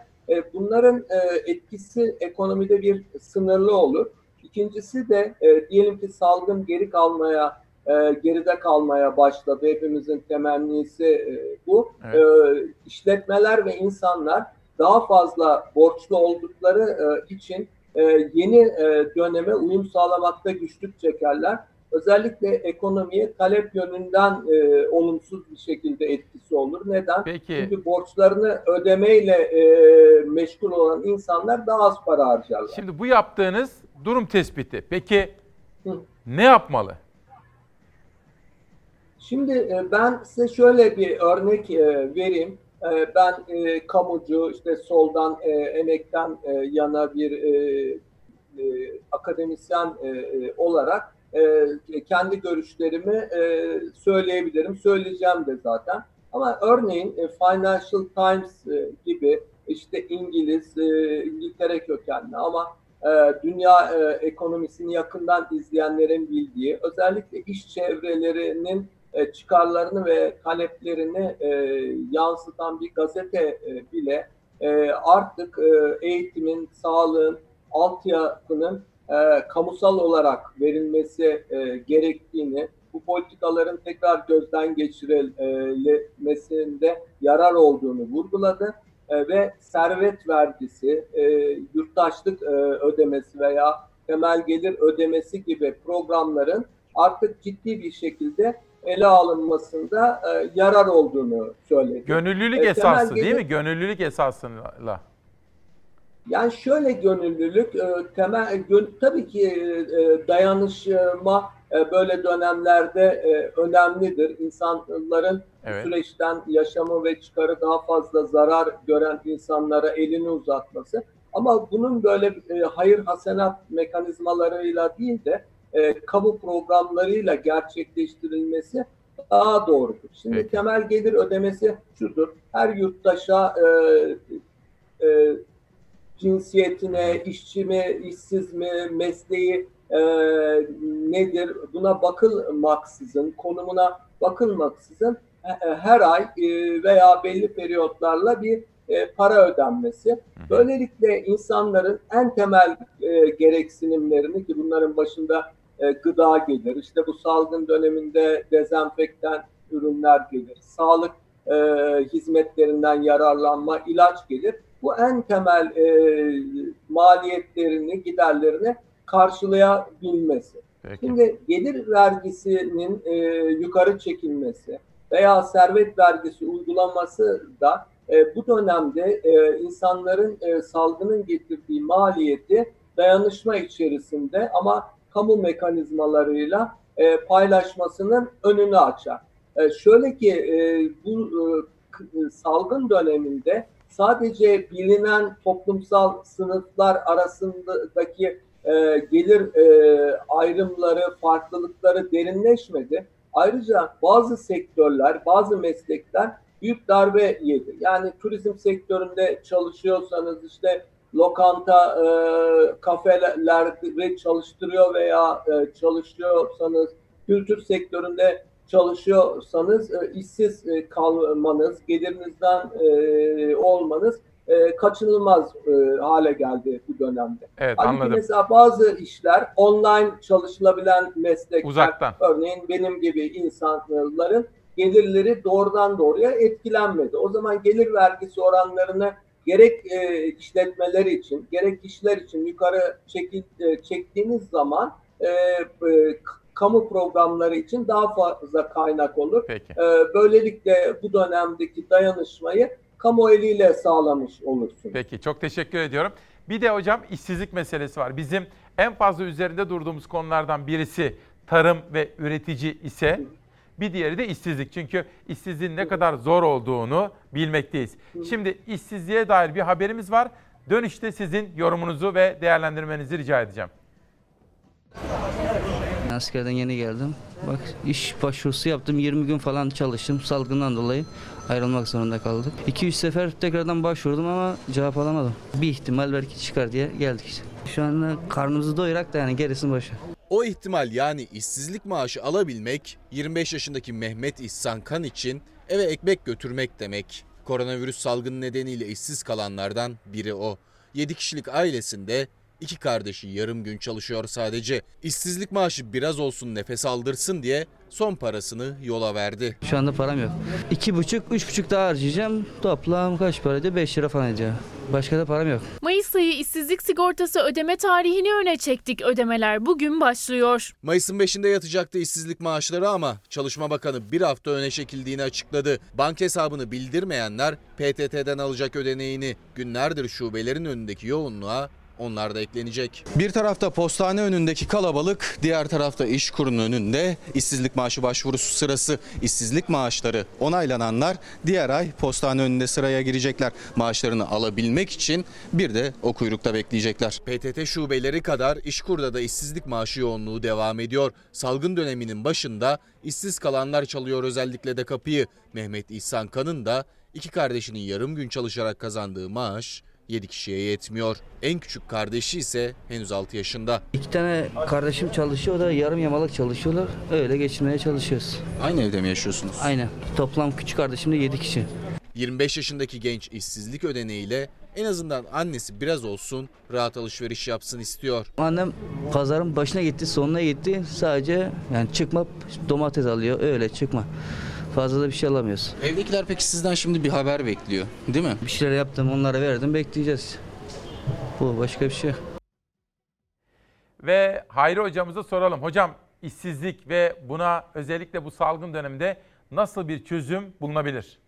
bunların etkisi ekonomide bir sınırlı olur. İkincisi de diyelim ki salgın geri kalmaya, e, geride kalmaya başladı. Hepimizin temennisi e, bu. Evet. E, işletmeler ve insanlar daha fazla borçlu oldukları e, için e, yeni e, döneme uyum sağlamakta güçlük çekerler. Özellikle ekonomiye talep yönünden e, olumsuz bir şekilde etkisi olur. Neden? Peki. Çünkü borçlarını ödemeyle e, meşgul olan insanlar daha az para harcarlar. Şimdi bu yaptığınız durum tespiti. Peki ne yapmalı? Şimdi e, ben size şöyle bir örnek e, vereyim. E, Ben kamucu, işte soldan emekten yana bir akademisyen olarak kendi görüşlerimi söyleyebilirim. Söyleyeceğim de zaten. Ama örneğin Financial Times gibi işte İngiliz, İngiltere kökenli ama dünya ekonomisini yakından izleyenlerin bildiği, özellikle iş çevrelerinin e, çıkarlarını ve taleplerini e, yansıtan bir gazete e, bile artık eğitimin, sağlığın, altyapının kamusal olarak verilmesi gerektiğini, bu politikaların tekrar gözden geçirilmesinde yarar olduğunu vurguladı ve servet vergisi, yurttaşlık ödemesi veya temel gelir ödemesi gibi programların artık ciddi bir şekilde ele alınmasında e, yarar olduğunu söyledi. Gönüllülük E, esası değil mi? Gönüllülük esasıyla. Yani şöyle gönüllülük e, temel gön- tabii ki e, dayanışma e, böyle dönemlerde e, önemlidir. İnsanların Evet. süreçten yaşamı ve çıkarı daha fazla zarar gören insanlara elini uzatması. Ama bunun böyle e, hayır hasenat mekanizmalarıyla değil de e, kamu programlarıyla gerçekleştirilmesi daha doğrudur. Şimdi Peki. temel gelir ödemesi şudur. Her yurttaşa e, e, cinsiyetine, işçi mi, işsiz mi, mesleği e, nedir buna bakılmaksızın, konumuna bakılmaksızın e, e, her ay e, veya belli periyotlarla bir e, para ödenmesi. Böylelikle insanların en temel e, gereksinimlerini ki bunların başında e, gıda gelir, işte bu salgın döneminde dezenfektan ürünler gelir, sağlık e, hizmetlerinden yararlanma, ilaç gelir. Bu en temel e, maliyetlerini, giderlerini karşılayabilmesi. Peki. Şimdi gelir vergisinin e, yukarı çekilmesi veya servet vergisi uygulaması da e, bu dönemde e, insanların e, salgının getirdiği maliyeti dayanışma içerisinde ama kamu mekanizmalarıyla e, paylaşmasının önünü açar. E, şöyle ki e, bu e, k- salgın döneminde sadece bilinen toplumsal sınıflar arasındaki e, gelir e, ayrımları, farklılıkları derinleşmedi. Ayrıca bazı sektörler, bazı meslekler büyük darbe yedi. Yani turizm sektöründe çalışıyorsanız işte lokanta, e, kafeleri çalıştırıyor veya e, çalışıyorsanız, kültür sektöründe çalışıyorsanız e, işsiz e, kalmanız, gelirinizden e, olmanız e, kaçınılmaz e, hale geldi bu dönemde. Evet, Halbuki anladım. mesela bazı işler online çalışılabilen meslekler, Uzaktan. örneğin benim gibi insanların gelirleri doğrudan doğruya etkilenmedi. O zaman gelir vergisi oranlarını gerek e, işletmeler için, gerek kişiler için yukarı çeki, e, çektiğiniz zaman e, e, kamu programları için daha fazla kaynak olur. Peki. E, böylelikle bu dönemdeki dayanışmayı kamu eliyle sağlamış olursun. Peki çok teşekkür ediyorum. Bir de hocam işsizlik meselesi var. Bizim en fazla üzerinde durduğumuz konulardan birisi tarım ve üretici ise bir diğeri de işsizlik. Çünkü işsizliğin ne kadar zor olduğunu bilmekteyiz. Şimdi işsizliğe dair bir haberimiz var. Dönüşte sizin yorumunuzu ve değerlendirmenizi rica edeceğim. Askerden yeni geldim. Bak iş başvurusu yaptım. 20 gün falan çalıştım. Salgından dolayı ayrılmak zorunda kaldık. 2-3 sefer tekrardan başvurdum ama cevap alamadım. Bir ihtimal belki çıkar diye geldik. Şu anda karnımızı doyurak da yani gerisi boşa. O ihtimal yani işsizlik maaşı alabilmek 25 yaşındaki Mehmet İhsan Kan için eve ekmek götürmek demek. Koronavirüs salgını nedeniyle işsiz kalanlardan biri o. 7 kişilik ailesinde iki kardeşi yarım gün çalışıyor sadece. İşsizlik maaşı biraz olsun nefes aldırsın diye son parasını yola verdi. Şu anda param yok. 2,5 3,5 daha harcayacağım. Toplam kaç para ediyor? 5 lira falan ediyor. Başka da param yok. Mayıs ayı işsizlik sigortası ödeme tarihini öne çektik. Ödemeler bugün başlıyor. Mayıs'ın 5'inde yatacaktı işsizlik maaşları ama Çalışma Bakanı bir hafta öne çekildiğini açıkladı. Bank hesabını bildirmeyenler PTT'den alacak ödeneğini günlerdir şubelerin önündeki yoğunluğa onlar da eklenecek. Bir tarafta postane önündeki kalabalık, diğer tarafta iş kurunun önünde işsizlik maaşı başvurusu sırası. İşsizlik maaşları onaylananlar diğer ay postane önünde sıraya girecekler. Maaşlarını alabilmek için bir de o kuyrukta bekleyecekler. PTT şubeleri kadar İşkur'da da işsizlik maaşı yoğunluğu devam ediyor. Salgın döneminin başında işsiz kalanlar çalıyor özellikle de kapıyı. Mehmet İhsan Kan'ın da iki kardeşinin yarım gün çalışarak kazandığı maaş 7 kişiye yetmiyor. En küçük kardeşi ise henüz 6 yaşında. İki tane kardeşim çalışıyor. Da yarım yamalık çalışıyorlar. Öyle geçinmeye çalışıyoruz. Aynı evde mi yaşıyorsunuz? Aynen. Toplam küçük kardeşim de 7 kişi. 25 yaşındaki genç işsizlik ödeneğiyle en azından annesi biraz olsun rahat alışveriş yapsın istiyor. Annem pazarın başına gitti, sonuna gitti. Sadece yani çıkma domates alıyor. Öyle çıkma. Fazla da bir şey alamıyoruz. Evdekiler peki sizden şimdi bir haber bekliyor değil mi? Bir şeyler yaptım, onlara verdim. Bekleyeceğiz. Bu başka bir şey yok. Ve Hayri hocamıza soralım. Hocam işsizlik ve buna özellikle bu salgın döneminde nasıl bir çözüm bulunabilir?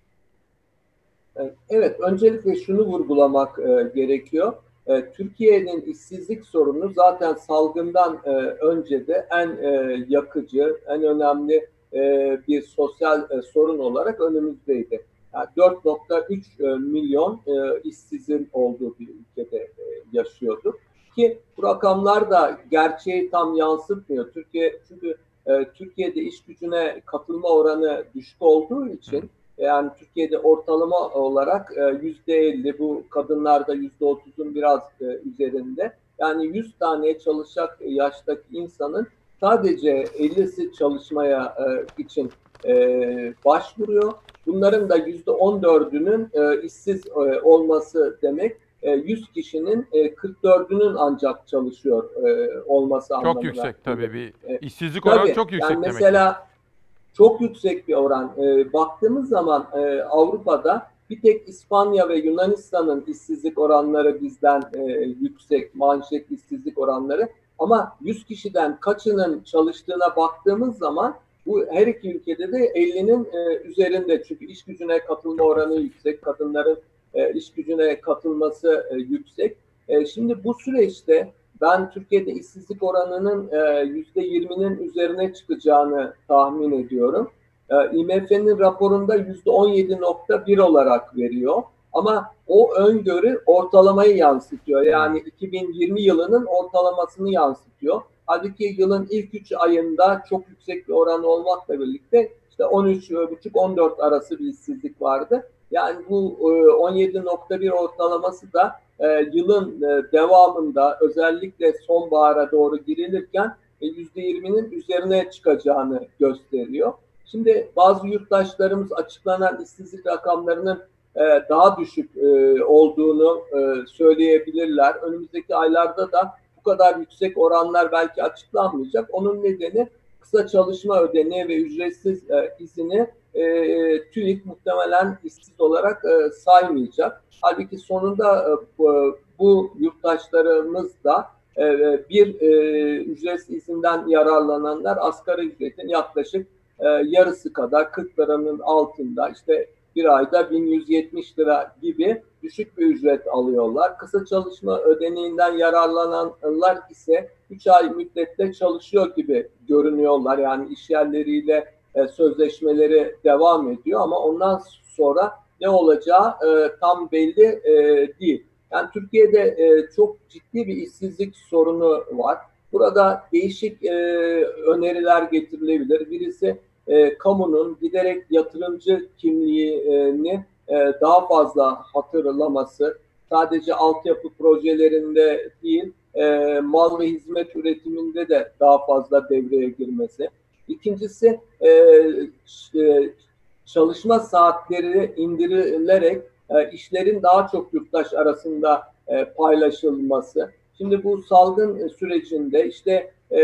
Evet, öncelikle şunu vurgulamak e, gerekiyor. E, Türkiye'nin işsizlik sorunu zaten salgından e, önce de en e, yakıcı, en önemli e, bir sosyal e, sorun olarak önümüzdeydi. Yani 4.3 e, milyon e, işsizin olduğu bir ülkede e, yaşıyorduk. Ki bu rakamlar da gerçeği tam yansıtmıyor. Türkiye çünkü e, Türkiye'de iş gücüne katılma oranı düşük olduğu için yani Türkiye'de ortalama olarak yüzde elli bu kadınlarda yüzde otuzun biraz e, üzerinde. Yani 100 tane çalışacak yaştaki insanın sadece 50'si çalışmaya e, için e, başvuruyor. Bunların da yüzde 14'ünün e, işsiz e, olması demek e, 100 kişinin e, 44'ünün ancak çalışıyor e, olması anlamına. Çok yüksek tabii bir E, işsizlik tabii, oranı çok yüksek yani demek. Mesela çok yüksek bir oran. E, baktığımız zaman e, Avrupa'da bir tek İspanya ve Yunanistan'ın işsizlik oranları bizden e, yüksek, manşet işsizlik oranları. Ama 100 kişiden kaçının çalıştığına baktığımız zaman bu her iki ülkede de 50'nin e, üzerinde. Çünkü iş gücüne katılma oranı yüksek, kadınların e, iş gücüne katılması e, yüksek. E, şimdi bu süreçte ben Türkiye'de işsizlik oranının e, %20'nin üzerine çıkacağını tahmin ediyorum. E, IMF'nin raporunda %17.1 olarak veriyor. Ama o öngörü ortalamayı yansıtıyor. Yani 2020 yılının ortalamasını yansıtıyor. Halbuki yılın ilk 3 ayında çok yüksek bir oran olmakla birlikte işte 13,5-14 arası bir işsizlik vardı. Yani bu 17.1 ortalaması da yılın devamında özellikle sonbahara doğru girilirken %20'nin üzerine çıkacağını gösteriyor. Şimdi bazı yurttaşlarımız açıklanan işsizlik rakamlarının daha düşük olduğunu söyleyebilirler. Önümüzdeki aylarda da bu kadar yüksek oranlar belki açıklanmayacak. Onun nedeni kısa çalışma ödeneği ve ücretsiz izini TÜİK muhtemelen işsiz olarak saymayacak. Halbuki sonunda bu yurttaşlarımız da bir ücretsiz izinden yararlananlar asgari ücretin yaklaşık yarısı kadar 40 liranın altında işte bir ayda 1170 lira gibi düşük bir ücret alıyorlar. Kısa çalışma ödeneğinden yararlananlar ise 3 ay müddette çalışıyor gibi görünüyorlar. Yani iş yerleriyle sözleşmeleri devam ediyor ama ondan sonra ne olacağı tam belli değil. Yani Türkiye'de çok ciddi bir işsizlik sorunu var. Burada değişik öneriler getirilebilir. Birisi e, kamunun giderek yatırımcı kimliğini e, daha fazla hatırlaması, sadece altyapı projelerinde değil, e, mal ve hizmet üretiminde de daha fazla devreye girmesi. İkincisi e, e, çalışma saatleri indirilerek e, işlerin daha çok yurttaş arasında e, paylaşılması. Şimdi bu salgın sürecinde işte e,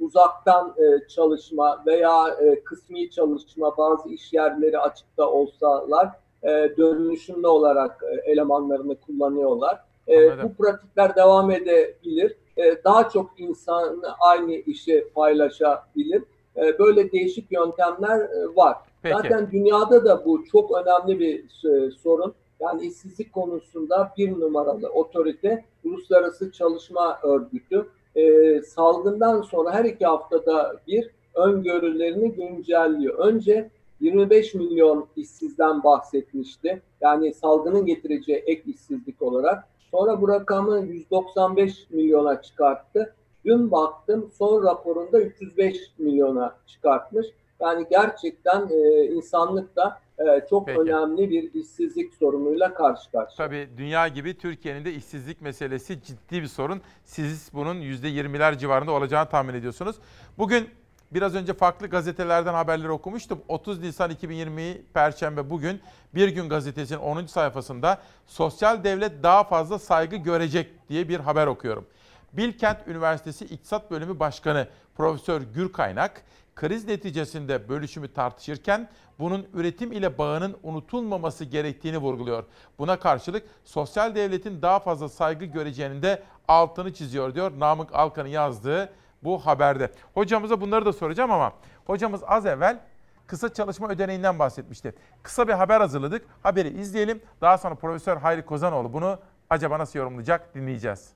uzaktan e, çalışma veya e, kısmi çalışma bazı iş yerleri açıkta olsalar e, dönüşümlü olarak e, elemanlarını kullanıyorlar. E, bu pratikler devam edebilir. E, daha çok insan aynı işi paylaşabilir. E, böyle değişik yöntemler e, var. Peki. Zaten dünyada da bu çok önemli bir e, sorun. Yani işsizlik konusunda bir numaralı otorite Uluslararası Çalışma Örgütü e, salgından sonra her iki haftada bir öngörülerini güncelliyor. Önce 25 milyon işsizden bahsetmişti. Yani salgının getireceği ek işsizlik olarak. Sonra bu rakamı 195 milyona çıkarttı. Dün baktım son raporunda 305 milyona çıkartmış. Yani gerçekten e, insanlık da e, çok Peki. önemli bir işsizlik sorunuyla karşı karşıya. Tabii dünya gibi Türkiye'nin de işsizlik meselesi ciddi bir sorun. Siz bunun %20'ler civarında olacağını tahmin ediyorsunuz. Bugün biraz önce farklı gazetelerden haberleri okumuştum. 30 Nisan 2020 Perşembe bugün Bir Gün Gazetesi'nin 10. sayfasında sosyal devlet daha fazla saygı görecek diye bir haber okuyorum. Bilkent Üniversitesi İktisat Bölümü Başkanı Profesör Gürkaynak, kriz neticesinde bölüşümü tartışırken bunun üretim ile bağının unutulmaması gerektiğini vurguluyor. Buna karşılık sosyal devletin daha fazla saygı göreceğinin de altını çiziyor diyor Namık Alkan'ın yazdığı bu haberde. Hocamıza bunları da soracağım ama hocamız az evvel kısa çalışma ödeneğinden bahsetmişti. Kısa bir haber hazırladık. Haberi izleyelim. Daha sonra Profesör Hayri Kozanoğlu bunu acaba nasıl yorumlayacak dinleyeceğiz.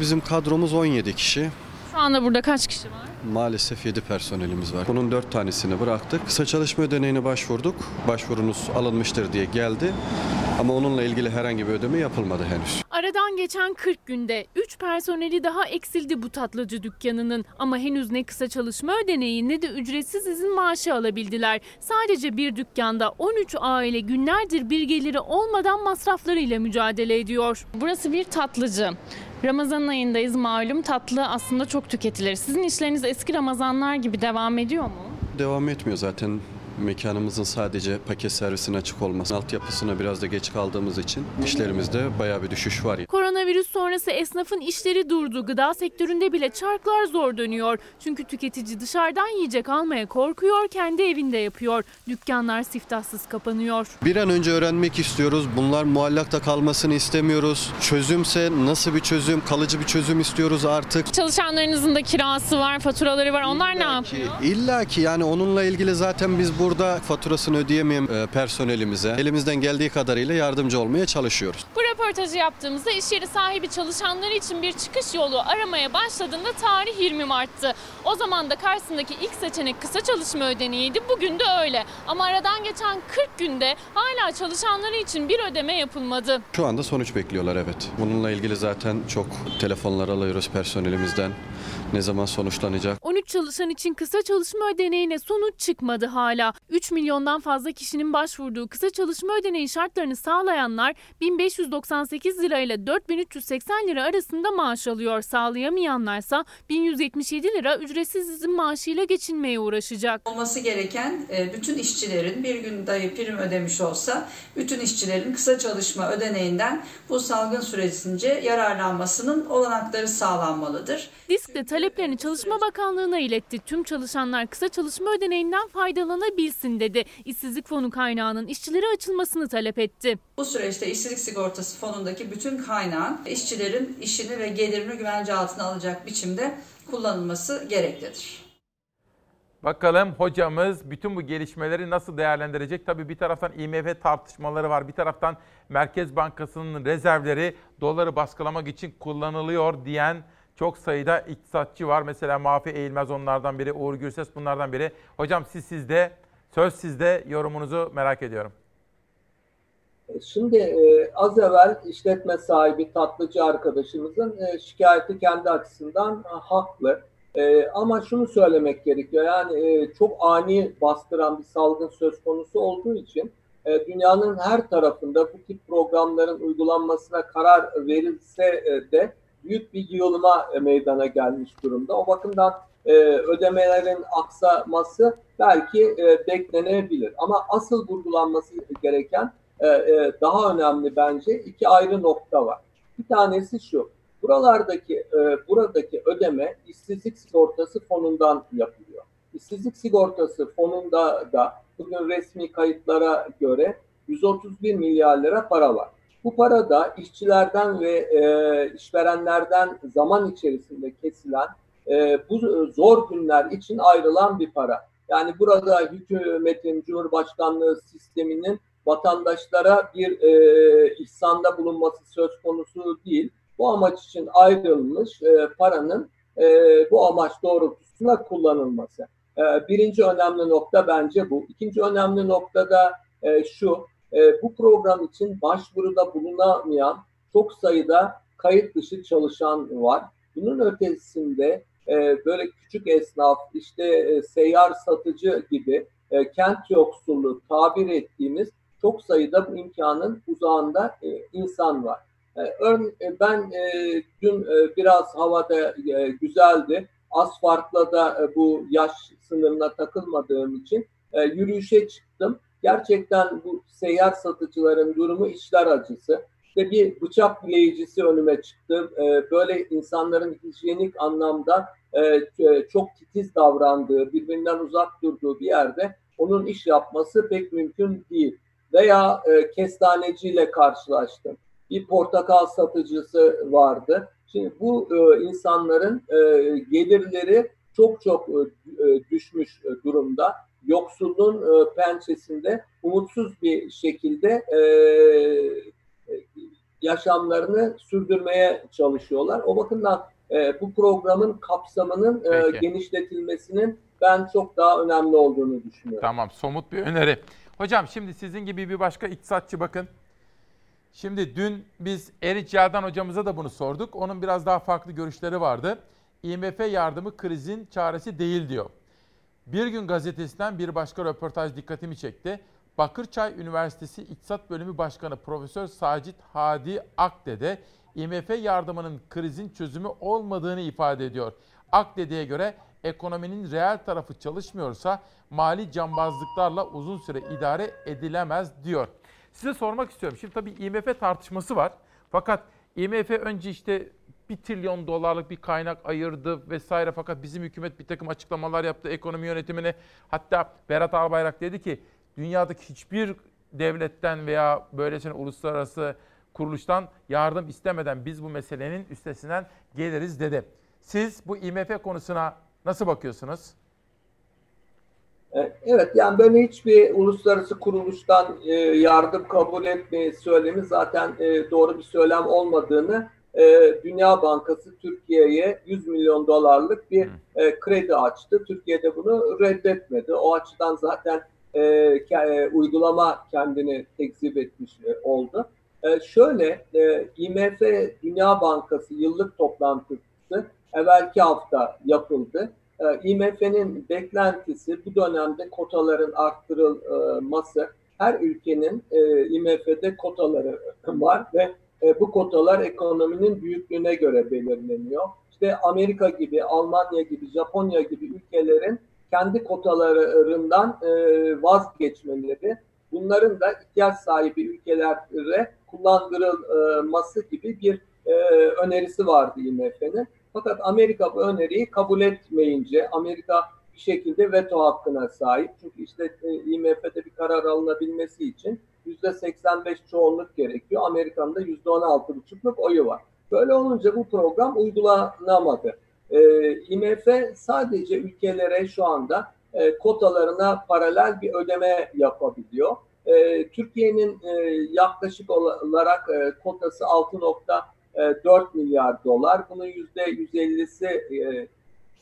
Bizim kadromuz 17 kişi. Şu anda burada kaç kişi var? Maalesef 7 personelimiz var. Bunun 4 tanesini bıraktık. Kısa çalışma ödeneğine başvurduk. Başvurunuz alınmıştır diye geldi. Ama onunla ilgili herhangi bir ödeme yapılmadı henüz. Aradan geçen 40 günde 3 personeli daha eksildi bu tatlıcı dükkanının. Ama henüz ne kısa çalışma ödeneği ne de ücretsiz izin maaşı alabildiler. Sadece bir dükkanda 13 aile günlerdir bir geliri olmadan masraflarıyla mücadele ediyor. Burası bir tatlıcı. Ramazan ayındayız malum tatlı aslında çok tüketilir. Sizin işleriniz eski Ramazanlar gibi devam ediyor mu? Devam etmiyor zaten. Mekanımızın sadece paket servisine açık olması, altyapısına biraz da geç kaldığımız için işlerimizde bayağı bir düşüş var. Koronavirüs sonrası esnafın işleri durdu. Gıda sektöründe bile çarklar zor dönüyor. Çünkü tüketici dışarıdan yiyecek almaya korkuyor, kendi evinde yapıyor. Dükkanlar siftahsız kapanıyor. Bir an önce öğrenmek istiyoruz. Bunlar muallakta kalmasını istemiyoruz. Çözümse nasıl bir çözüm, kalıcı bir çözüm istiyoruz artık. Çalışanlarınızın da kirası var, faturaları var. Onlar ne yapıyor? İlla ki yani onunla ilgili zaten biz burada faturasını ödeyemeyen e, personelimize elimizden geldiği kadarıyla yardımcı olmaya çalışıyoruz. Bu röportajı yaptığımızda iş yeri sahibi çalışanları için bir çıkış yolu aramaya başladığında tarih 20 Mart'tı. O zaman da karşısındaki ilk seçenek kısa çalışma ödeneğiydi. Bugün de öyle. Ama aradan geçen 40 günde hala çalışanları için bir ödeme yapılmadı. Şu anda sonuç bekliyorlar evet. Bununla ilgili zaten çok telefonlar alıyoruz personelimizden. Ne zaman sonuçlanacak? 13 çalışan için kısa çalışma ödeneğine sonuç çıkmadı hala. 3 milyondan fazla kişinin başvurduğu kısa çalışma ödeneği şartlarını sağlayanlar 1598 lira ile 4380 lira arasında maaş alıyor. Sağlayamayanlarsa 1177 lira ücretsiz izin maaşıyla geçinmeye uğraşacak. Olması gereken e, bütün işçilerin bir gün dahi prim ödemiş olsa bütün işçilerin kısa çalışma ödeneğinden bu salgın süresince yararlanmasının olanakları sağlanmalıdır. Disk de taleplerini Çalışma Bakanlığı'na iletti. Tüm çalışanlar kısa çalışma ödeneğinden faydalanabilsin dedi. İşsizlik fonu kaynağının işçilere açılmasını talep etti. Bu süreçte işsizlik sigortası fonundaki bütün kaynağın işçilerin işini ve gelirini güvence altına alacak biçimde kullanılması gereklidir. Bakalım hocamız bütün bu gelişmeleri nasıl değerlendirecek? Tabii bir taraftan IMF tartışmaları var. Bir taraftan Merkez Bankası'nın rezervleri doları baskılamak için kullanılıyor diyen çok sayıda iktisatçı var. Mesela Mafi Eğilmez onlardan biri, Uğur Gürses bunlardan biri. Hocam siz sizde, söz sizde yorumunuzu merak ediyorum. Şimdi e, az evvel işletme sahibi tatlıcı arkadaşımızın e, şikayeti kendi açısından e, haklı. Ama şunu söylemek gerekiyor. Yani çok ani bastıran bir salgın söz konusu olduğu için dünyanın her tarafında bu tip programların uygulanmasına karar verilse de büyük bir yığılıma e, meydana gelmiş durumda. O bakımdan e, ödemelerin aksaması belki e, beklenebilir. Ama asıl vurgulanması gereken e, e, daha önemli bence iki ayrı nokta var. Bir tanesi şu. Buralardaki e, buradaki ödeme işsizlik sigortası fonundan yapılıyor. İşsizlik sigortası fonunda da bugün resmi kayıtlara göre 131 milyar lira para var. Bu para da işçilerden ve e, işverenlerden zaman içerisinde kesilen e, bu zor günler için ayrılan bir para. Yani burada hükümetin, Cumhurbaşkanlığı sisteminin vatandaşlara bir e, ihsanda bulunması söz konusu değil. Bu amaç için ayrılmış e, paranın e, bu amaç doğrultusunda kullanılması. E, birinci önemli nokta bence bu. İkinci önemli nokta da e, şu, e, bu program için başvuruda bulunamayan çok sayıda kayıt dışı çalışan var. Bunun ötesinde e, böyle küçük esnaf, işte e, seyyar satıcı gibi e, kent yoksulluğu tabir ettiğimiz çok sayıda bu imkanın uzağında e, insan var. E, örne, e, ben e, dün e, biraz havada e, güzeldi. Asfaltla da e, bu yaş sınırına takılmadığım için e, yürüyüşe çıktım. Gerçekten bu seyyar satıcıların durumu içler acısı. İşte bir bıçak bileyicisi önüme çıktı. E, böyle insanların hijyenik anlamda e, çok titiz davrandığı, birbirinden uzak durduğu bir yerde onun iş yapması pek mümkün değil. Veya e, kestaneciyle karşılaştım. Bir portakal satıcısı vardı. Şimdi bu e, insanların e, gelirleri çok çok e, düşmüş durumda. Yoksulluğun e, pençesinde umutsuz bir şekilde e, yaşamlarını sürdürmeye çalışıyorlar. O bakımdan e, bu programın kapsamının e, genişletilmesinin ben çok daha önemli olduğunu düşünüyorum. Tamam, somut bir öneri. Hocam şimdi sizin gibi bir başka iktisatçı bakın. Şimdi dün biz Erinç Yardan hocamıza da bunu sorduk. Onun biraz daha farklı görüşleri vardı. IMF yardımı krizin çaresi değil diyor. Bir gün gazetesinden bir başka röportaj dikkatimi çekti. Bakırçay Üniversitesi İktisat Bölümü Başkanı Profesör Sacit Hadi Akdede IMF yardımının krizin çözümü olmadığını ifade ediyor. Akdede'ye göre ekonominin reel tarafı çalışmıyorsa mali cambazlıklarla uzun süre idare edilemez diyor. Size sormak istiyorum. Şimdi tabii IMF tartışması var. Fakat IMF önce işte 1 trilyon dolarlık bir kaynak ayırdı vesaire fakat bizim hükümet bir takım açıklamalar yaptı ekonomi yönetimine. Hatta Berat Albayrak dedi ki dünyadaki hiçbir devletten veya böylesine uluslararası kuruluştan yardım istemeden biz bu meselenin üstesinden geliriz dedi. Siz bu IMF konusuna nasıl bakıyorsunuz? E, evet yani böyle hiçbir uluslararası kuruluştan e, yardım kabul etmeyi söylemi zaten e, doğru bir söylem olmadığını Dünya Bankası Türkiye'ye 100 milyon dolarlık bir kredi açtı. Türkiye'de bunu reddetmedi. O açıdan zaten uygulama kendini tekzip etmiş oldu. Şöyle IMF Dünya Bankası yıllık toplantısı evvelki hafta yapıldı. IMF'nin beklentisi bu dönemde kotaların arttırılması. Her ülkenin IMF'de kotaları var ve bu kotalar ekonominin büyüklüğüne göre belirleniyor. İşte Amerika gibi, Almanya gibi, Japonya gibi ülkelerin kendi kotalarından vazgeçmeleri, bunların da ihtiyaç sahibi ülkelere kullandırılması gibi bir önerisi vardı IMF'nin. Fakat Amerika bu öneriyi kabul etmeyince Amerika bir şekilde veto hakkına sahip. Çünkü işte e, IMF'de bir karar alınabilmesi için %85 çoğunluk gerekiyor. Amerika'nın da %16,5'luk oyu var. Böyle olunca bu program uygulanamadı. E, IMF sadece ülkelere şu anda e, kotalarına paralel bir ödeme yapabiliyor. E, Türkiye'nin e, yaklaşık olarak e, kotası 6. 4 e, milyar dolar. Bunun %150'si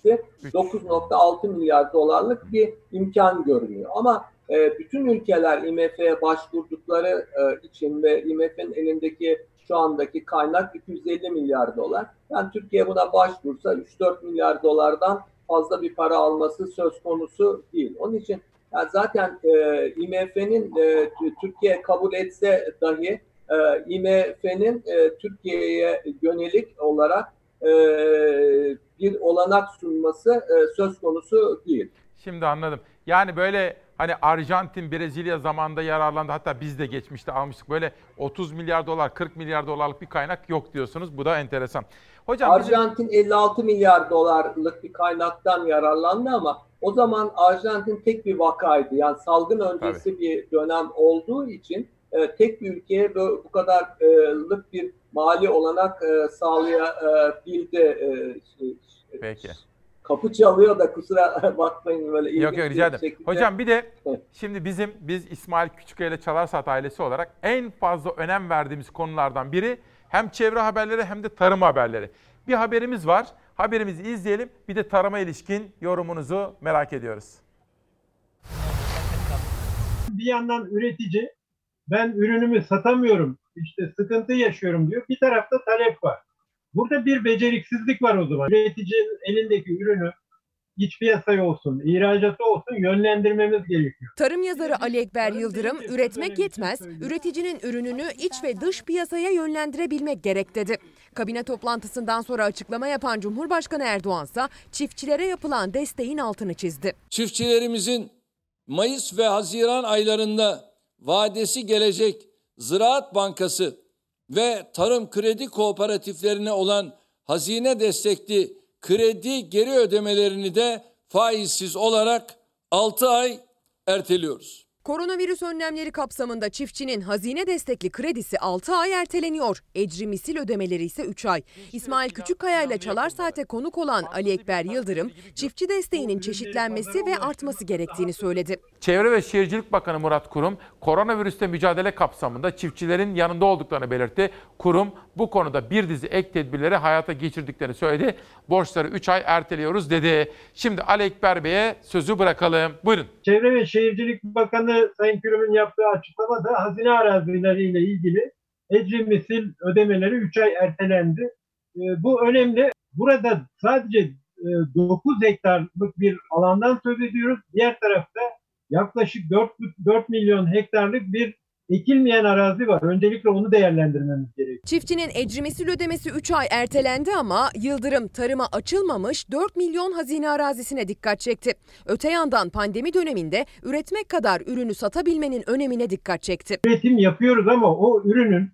ise 9.6 milyar dolarlık bir imkan görünüyor. Ama e, bütün ülkeler IMF'ye başvurdukları e, için ve IMF'nin elindeki şu andaki kaynak 250 milyar dolar. Yani Türkiye buna başvursa 3-4 milyar dolardan fazla bir para alması söz konusu değil. Onun için yani zaten e, IMF'nin e, Türkiye kabul etse dahi e, IMF'nin e, Türkiye'ye yönelik olarak e, bir olanak sunması e, söz konusu değil. Şimdi anladım. Yani böyle hani Arjantin, Brezilya zamanında yararlandı. Hatta biz de geçmişte almıştık. Böyle 30 milyar dolar, 40 milyar dolarlık bir kaynak yok diyorsunuz. Bu da enteresan. Hocam Arjantin bizim... 56 milyar dolarlık bir kaynaktan yararlandı ama o zaman Arjantin tek bir vakaydı. Yani salgın öncesi Tabii. bir dönem olduğu için e, tek bir ülkeye bu, bu kadarlık bir mali olanak e, sağlayabildi. E, şey, Peki. Kapı çalıyor da kusura bakmayın böyle. Yok yok rica ederim. Şekilde. Hocam bir de şimdi bizim biz İsmail Küçükkaya ile Çalarsat ailesi olarak en fazla önem verdiğimiz konulardan biri hem çevre haberleri hem de tarım haberleri. Bir haberimiz var. Haberimizi izleyelim. Bir de tarıma ilişkin yorumunuzu merak ediyoruz. Bir yandan üretici ben ürünümü satamıyorum, işte sıkıntı yaşıyorum diyor. Bir tarafta talep var. Burada bir beceriksizlik var o zaman. Üreticinin elindeki ürünü iç piyasaya olsun, ihracatı olsun yönlendirmemiz gerekiyor. Tarım yazarı Ali Ekber Yıldırım, üretmek yetmez, üreticinin ürününü iç ve dış piyasaya yönlendirebilmek gerek dedi. Kabine toplantısından sonra açıklama yapan Cumhurbaşkanı Erdoğan ise çiftçilere yapılan desteğin altını çizdi. Çiftçilerimizin Mayıs ve Haziran aylarında vadesi gelecek Ziraat Bankası ve tarım kredi kooperatiflerine olan hazine destekli kredi geri ödemelerini de faizsiz olarak 6 ay erteliyoruz. Koronavirüs önlemleri kapsamında çiftçinin hazine destekli kredisi 6 ay erteleniyor. Ecri misil ödemeleri ise 3 ay. İsmail Küçükkaya ile Çalar Saat'e konuk olan Ali Ekber Yıldırım, çiftçi desteğinin çeşitlenmesi ve artması gerektiğini söyledi. Çevre ve Şehircilik Bakanı Murat Kurum, koronavirüste mücadele kapsamında çiftçilerin yanında olduklarını belirtti. Kurum bu konuda bir dizi ek tedbirleri hayata geçirdiklerini söyledi. Borçları 3 ay erteliyoruz dedi. Şimdi Ali Ekber Bey'e sözü bırakalım. Buyurun. Çevre ve Şehircilik Bakanı Sayın Kürüm'ün yaptığı açıklamada hazine arazileriyle ilgili ecri misil ödemeleri 3 ay ertelendi. Ee, bu önemli. Burada sadece 9 e, hektarlık bir alandan söz ediyoruz. Diğer tarafta yaklaşık 4, 4 milyon hektarlık bir ekilmeyen arazi var. Öncelikle onu değerlendirmemiz gerekiyor. Çiftçinin ecrimesi ödemesi 3 ay ertelendi ama Yıldırım tarıma açılmamış 4 milyon hazine arazisine dikkat çekti. Öte yandan pandemi döneminde üretmek kadar ürünü satabilmenin önemine dikkat çekti. Üretim yapıyoruz ama o ürünün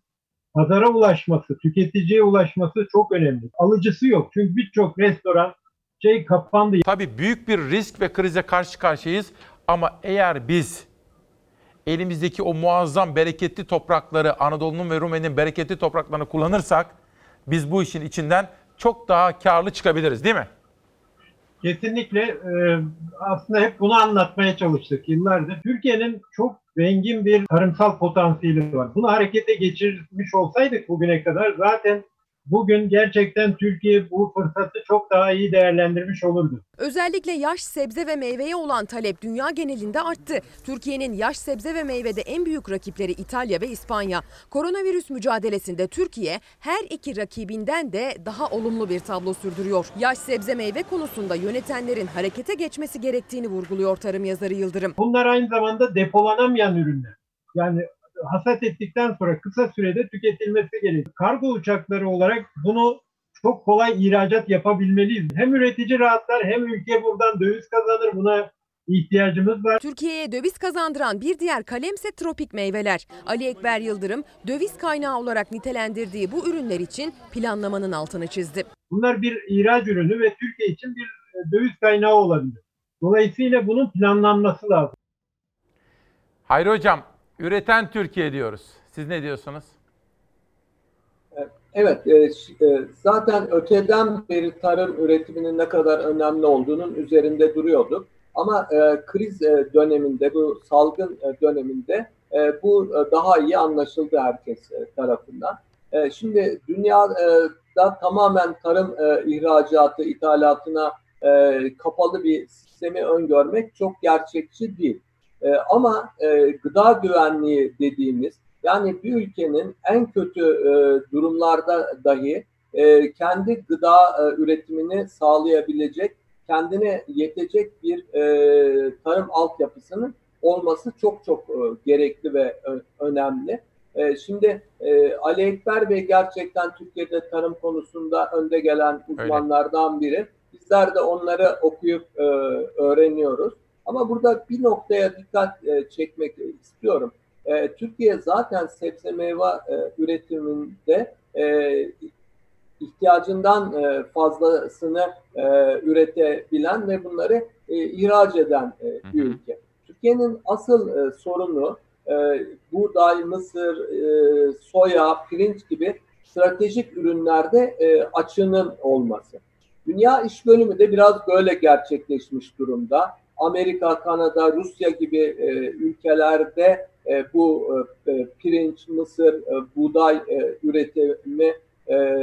pazara ulaşması, tüketiciye ulaşması çok önemli. Alıcısı yok. Çünkü birçok restoran şey kapandı. Tabii büyük bir risk ve krize karşı karşıyayız ama eğer biz elimizdeki o muazzam bereketli toprakları, Anadolu'nun ve Rumeli'nin bereketli topraklarını kullanırsak biz bu işin içinden çok daha karlı çıkabiliriz değil mi? Kesinlikle e, aslında hep bunu anlatmaya çalıştık yıllardır. Türkiye'nin çok zengin bir tarımsal potansiyeli var. Bunu harekete geçirmiş olsaydık bugüne kadar zaten bugün gerçekten Türkiye bu fırsatı çok daha iyi değerlendirmiş olurdu. Özellikle yaş sebze ve meyveye olan talep dünya genelinde arttı. Türkiye'nin yaş sebze ve meyvede en büyük rakipleri İtalya ve İspanya. Koronavirüs mücadelesinde Türkiye her iki rakibinden de daha olumlu bir tablo sürdürüyor. Yaş sebze meyve konusunda yönetenlerin harekete geçmesi gerektiğini vurguluyor tarım yazarı Yıldırım. Bunlar aynı zamanda depolanamayan ürünler. Yani hasat ettikten sonra kısa sürede tüketilmesi gerekiyor. Kargo uçakları olarak bunu çok kolay ihracat yapabilmeliyiz. Hem üretici rahatlar hem ülke buradan döviz kazanır. Buna ihtiyacımız var. Türkiye'ye döviz kazandıran bir diğer kalemse tropik meyveler. Ali Ekber Yıldırım döviz kaynağı olarak nitelendirdiği bu ürünler için planlamanın altını çizdi. Bunlar bir ihraç ürünü ve Türkiye için bir döviz kaynağı olabilir. Dolayısıyla bunun planlanması lazım. Hayri Hocam, üreten Türkiye diyoruz. Siz ne diyorsunuz? Evet, e, zaten öteden beri tarım üretiminin ne kadar önemli olduğunun üzerinde duruyorduk. Ama e, kriz e, döneminde, bu salgın e, döneminde e, bu e, daha iyi anlaşıldı herkes e, tarafından. E, şimdi dünyada tamamen tarım e, ihracatı, ithalatına e, kapalı bir sistemi öngörmek çok gerçekçi değil. E, ama e, gıda güvenliği dediğimiz, yani bir ülkenin en kötü e, durumlarda dahi e, kendi gıda e, üretimini sağlayabilecek kendine yetecek bir e, tarım altyapısının olması çok çok e, gerekli ve ö, önemli. E, şimdi e, Ali Ekber Bey gerçekten Türkiye'de tarım konusunda önde gelen uzmanlardan biri. Bizler de onları okuyup e, öğreniyoruz. Ama burada bir noktaya dikkat e, çekmek istiyorum. E, Türkiye zaten sebze meyve e, üretiminde e, ihtiyacından e, fazlasını e, üretebilen ve bunları e, ihraç eden bir ülke. Türkiye'nin asıl sorunu buğday, mısır, soya, pirinç gibi stratejik ürünlerde açığının olması. Dünya iş bölümü de biraz böyle gerçekleşmiş durumda. Amerika, Kanada, Rusya gibi ülkelerde bu pirinç, mısır, buğday üretimi e,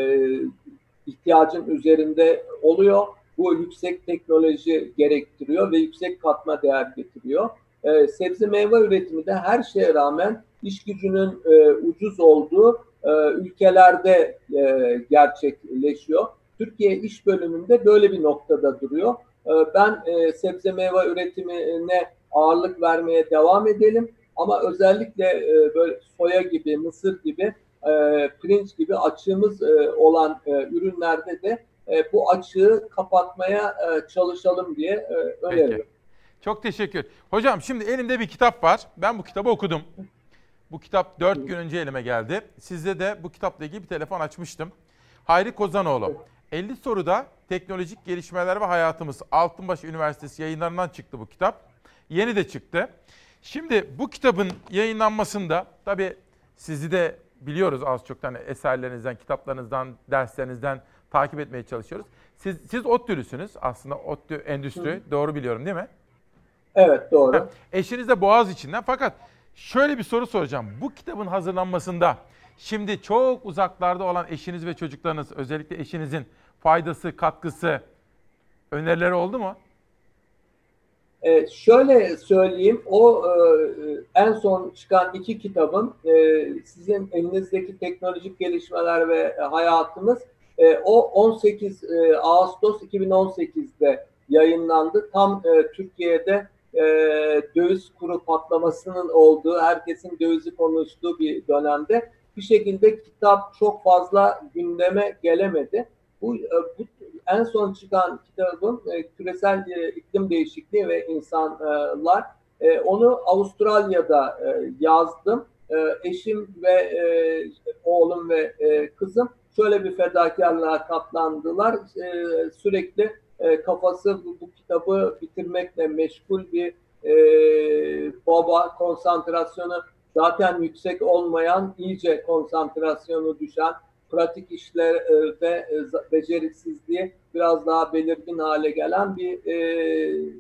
ihtiyacın üzerinde oluyor. Bu yüksek teknoloji gerektiriyor ve yüksek katma değer getiriyor. E, sebze meyve üretimi de her şeye rağmen iş gücünün e, ucuz olduğu e, ülkelerde e, gerçekleşiyor. Türkiye iş bölümünde böyle bir noktada duruyor. E, ben e, sebze meyve üretimine ağırlık vermeye devam edelim. Ama özellikle e, böyle soya gibi, mısır gibi e, pirinç gibi açığımız olan ürünlerde de bu açığı kapatmaya çalışalım diye öneriyorum. Peki. Çok teşekkür. Hocam şimdi elimde bir kitap var. Ben bu kitabı okudum. Bu kitap 4 gün önce elime geldi. Sizde de bu kitapla ilgili bir telefon açmıştım. Hayri Kozanoğlu. 50 soruda teknolojik gelişmeler ve hayatımız Altınbaş Üniversitesi yayınlarından çıktı bu kitap. Yeni de çıktı. Şimdi bu kitabın yayınlanmasında tabii sizi de biliyoruz az çok hani eserlerinizden, kitaplarınızdan, derslerinizden takip etmeye çalışıyoruz. Siz siz ODTÜ'lüsünüz aslında ODTÜ Endüstri. Hı. Doğru biliyorum değil mi? Evet doğru. Ha, eşiniz de Boğaz içinden. Fakat şöyle bir soru soracağım. Bu kitabın hazırlanmasında şimdi çok uzaklarda olan eşiniz ve çocuklarınız özellikle eşinizin faydası, katkısı, önerileri oldu mu? E, şöyle söyleyeyim, o e, en son çıkan iki kitabın e, sizin elinizdeki teknolojik gelişmeler ve hayatımız e, o 18 e, Ağustos 2018'de yayınlandı. Tam e, Türkiye'de e, döviz kuru patlamasının olduğu, herkesin dövizi konuştuğu bir dönemde bir şekilde kitap çok fazla gündeme gelemedi. Bu, e, bu en son çıkan kitabım e, küresel e, iklim değişikliği ve insanlar. E, onu Avustralya'da e, yazdım. E, eşim ve e, oğlum ve e, kızım şöyle bir fedakarlığa katlandılar. E, sürekli e, kafası bu, bu kitabı bitirmekle meşgul bir e, baba konsantrasyonu zaten yüksek olmayan, iyice konsantrasyonu düşen, pratik işlerde e, beceriksizliği biraz daha belirgin hale gelen bir e,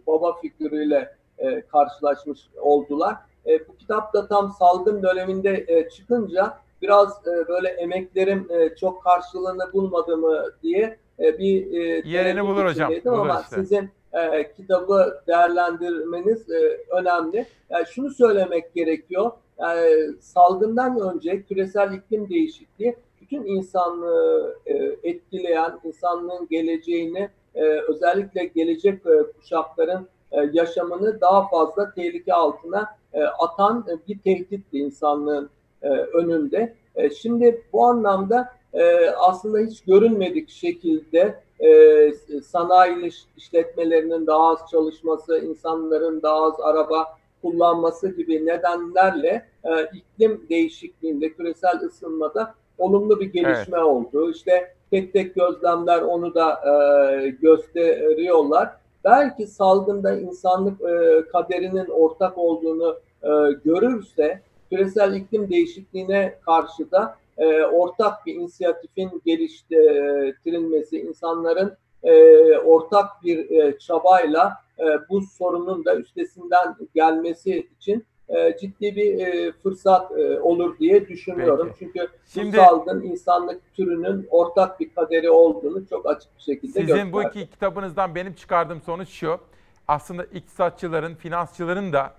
baba figürüyle e, karşılaşmış oldular. E, bu kitap da tam salgın döneminde e, çıkınca biraz e, böyle emeklerim e, çok karşılığını bulmadı mı diye e, bir e, yerini bulur hocam. Ama işte. sizin e, kitabı değerlendirmeniz e, önemli. Yani şunu söylemek gerekiyor. Yani salgından önce küresel iklim değişikliği bütün insanlığı e, etkileyen, insanlığın geleceğini, e, özellikle gelecek e, kuşakların e, yaşamını daha fazla tehlike altına e, atan e, bir tehditti insanlığın e, önünde. E, şimdi bu anlamda e, aslında hiç görünmedik şekilde e, sanayi işletmelerinin daha az çalışması, insanların daha az araba kullanması gibi nedenlerle e, iklim değişikliğinde, küresel ısınmada olumlu bir gelişme evet. oldu. İşte tek tek gözlemler onu da e, gösteriyorlar. Belki salgında insanlık e, kaderinin ortak olduğunu e, görürse küresel iklim değişikliğine karşı da e, ortak bir inisiyatifin geliştirilmesi, insanların e, ortak bir e, çabayla e, bu sorunun da üstesinden gelmesi için e, ciddi bir e, fırsat e, olur diye düşünüyorum. Peki. Çünkü Şimdi, bu salgın insanlık türünün ortak bir kaderi olduğunu çok açık bir şekilde Sizin gösterdi. bu iki kitabınızdan benim çıkardığım sonuç şu. Aslında iktisatçıların, finansçıların da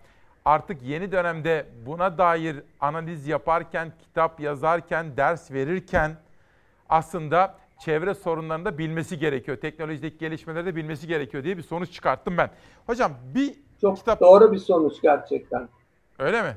artık yeni dönemde buna dair analiz yaparken, kitap yazarken, ders verirken aslında çevre sorunlarını da bilmesi gerekiyor. Teknolojideki gelişmeleri de bilmesi gerekiyor diye bir sonuç çıkarttım ben. Hocam bir Çok kitap... doğru bir sonuç gerçekten. Öyle mi?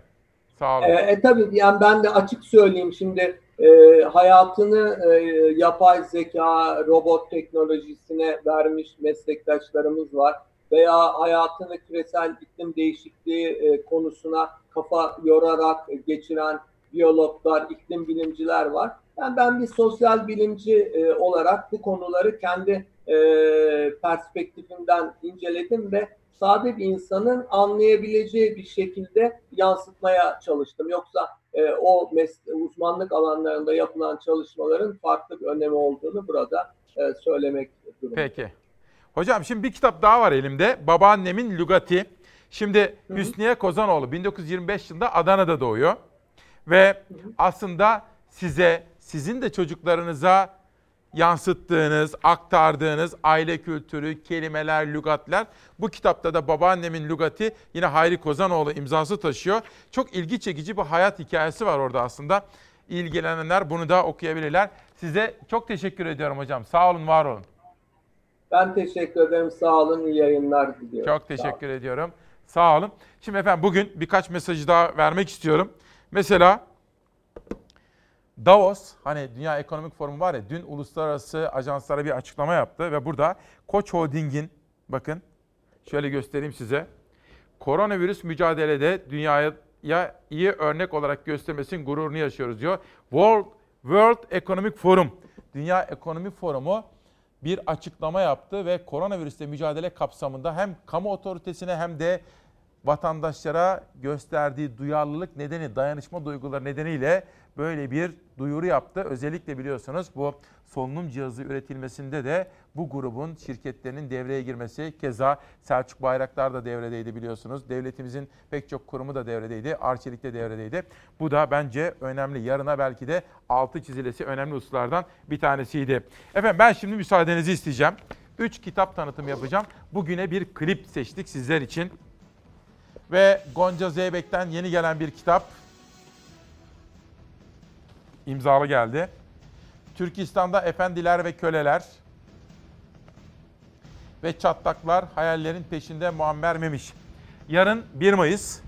Sağ olun. E, e tabii yani ben de açık söyleyeyim şimdi e, hayatını e, yapay zeka, robot teknolojisine vermiş meslektaşlarımız var veya hayatını küresel iklim değişikliği e, konusuna kafa yorarak geçiren biyologlar, iklim bilimciler var. Yani ben bir sosyal bilimci e, olarak bu konuları kendi e, perspektifimden inceledim ve sade bir insanın anlayabileceği bir şekilde yansıtmaya çalıştım. Yoksa e, o uzmanlık alanlarında yapılan çalışmaların farklı bir önemi olduğunu burada e, söylemek durumundayım. Peki. Hocam şimdi bir kitap daha var elimde. Babaannemin Lugati. Şimdi Hı-hı. Hüsniye Kozanoğlu 1925 yılında Adana'da doğuyor. Ve Hı-hı. aslında size, sizin de çocuklarınıza yansıttığınız, aktardığınız aile kültürü, kelimeler, lügatler. Bu kitapta da babaannemin lügati yine Hayri Kozanoğlu imzası taşıyor. Çok ilgi çekici bir hayat hikayesi var orada aslında. İlgilenenler bunu da okuyabilirler. Size çok teşekkür ediyorum hocam. Sağ olun, var olun. Ben teşekkür ederim. Sağ olun. İyi yayınlar diliyorum. Çok teşekkür Sağ ediyorum. Sağ olun. Şimdi efendim bugün birkaç mesajı daha vermek istiyorum. Mesela Davos, hani Dünya Ekonomik Forumu var ya, dün uluslararası ajanslara bir açıklama yaptı ve burada Koç Holding'in, bakın şöyle göstereyim size, koronavirüs mücadelede dünyaya iyi örnek olarak göstermesinin gururunu yaşıyoruz diyor. World, World Economic Forum, Dünya Ekonomik Forumu bir açıklama yaptı ve koronavirüsle mücadele kapsamında hem kamu otoritesine hem de vatandaşlara gösterdiği duyarlılık nedeni, dayanışma duyguları nedeniyle böyle bir duyuru yaptı. Özellikle biliyorsunuz bu solunum cihazı üretilmesinde de bu grubun şirketlerinin devreye girmesi keza Selçuk Bayraktar da devredeydi biliyorsunuz. Devletimizin pek çok kurumu da devredeydi. Arçelik de devredeydi. Bu da bence önemli. Yarına belki de altı çizilesi önemli hususlardan bir tanesiydi. Efendim ben şimdi müsaadenizi isteyeceğim. Üç kitap tanıtım yapacağım. Bugüne bir klip seçtik sizler için. Ve Gonca Zeybek'ten yeni gelen bir kitap imzalı geldi. Türkistan'da efendiler ve köleler ve çatlaklar hayallerin peşinde Muammer Memiş. Yarın 1 Mayıs.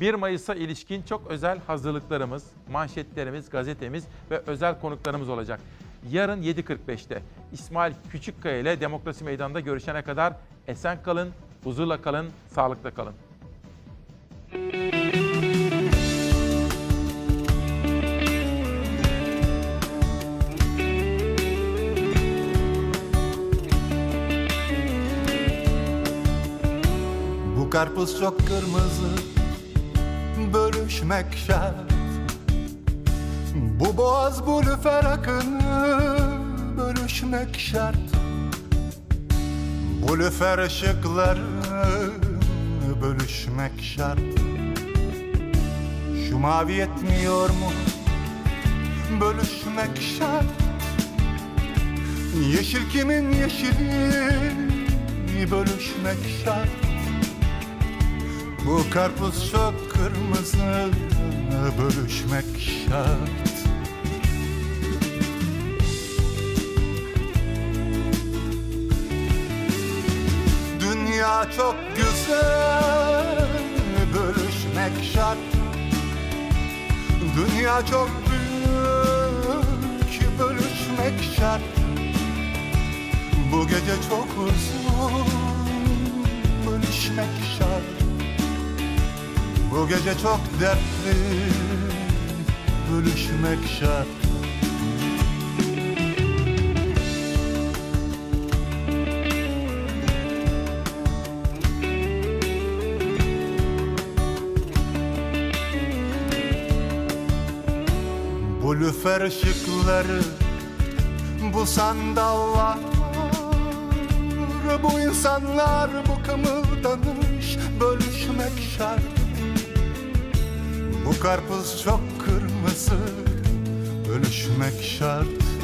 1 Mayıs'a ilişkin çok özel hazırlıklarımız, manşetlerimiz, gazetemiz ve özel konuklarımız olacak. Yarın 7.45'te İsmail Küçükkaya ile Demokrasi Meydanı'nda görüşene kadar esen kalın, huzurla kalın, sağlıkla kalın. Karpuz çok kırmızı Bölüşmek şart. Bu boğaz bu lüfer akını Bölüşmek şart. Bu lüfer ışıkları Bölüşmek şart. Şu mavi yetmiyor mu? Bölüşmek şart. Yeşil kimin yeşili? Bölüşmek şart bu karpuz çok kırmızı Bölüşmek şart. Dünya çok güzel Bölüşmek şart. Dünya çok büyük Bölüşmek şart. Bu gece çok uzun Bölüşmek şart bu gece çok dertli Bölüşmek şart. Bu lüfer ışıkları Bu sandallar Bu insanlar Bu kımıldanış Bölüşmek şart Bu karpuz çok kırmızı. Bölüşmek şart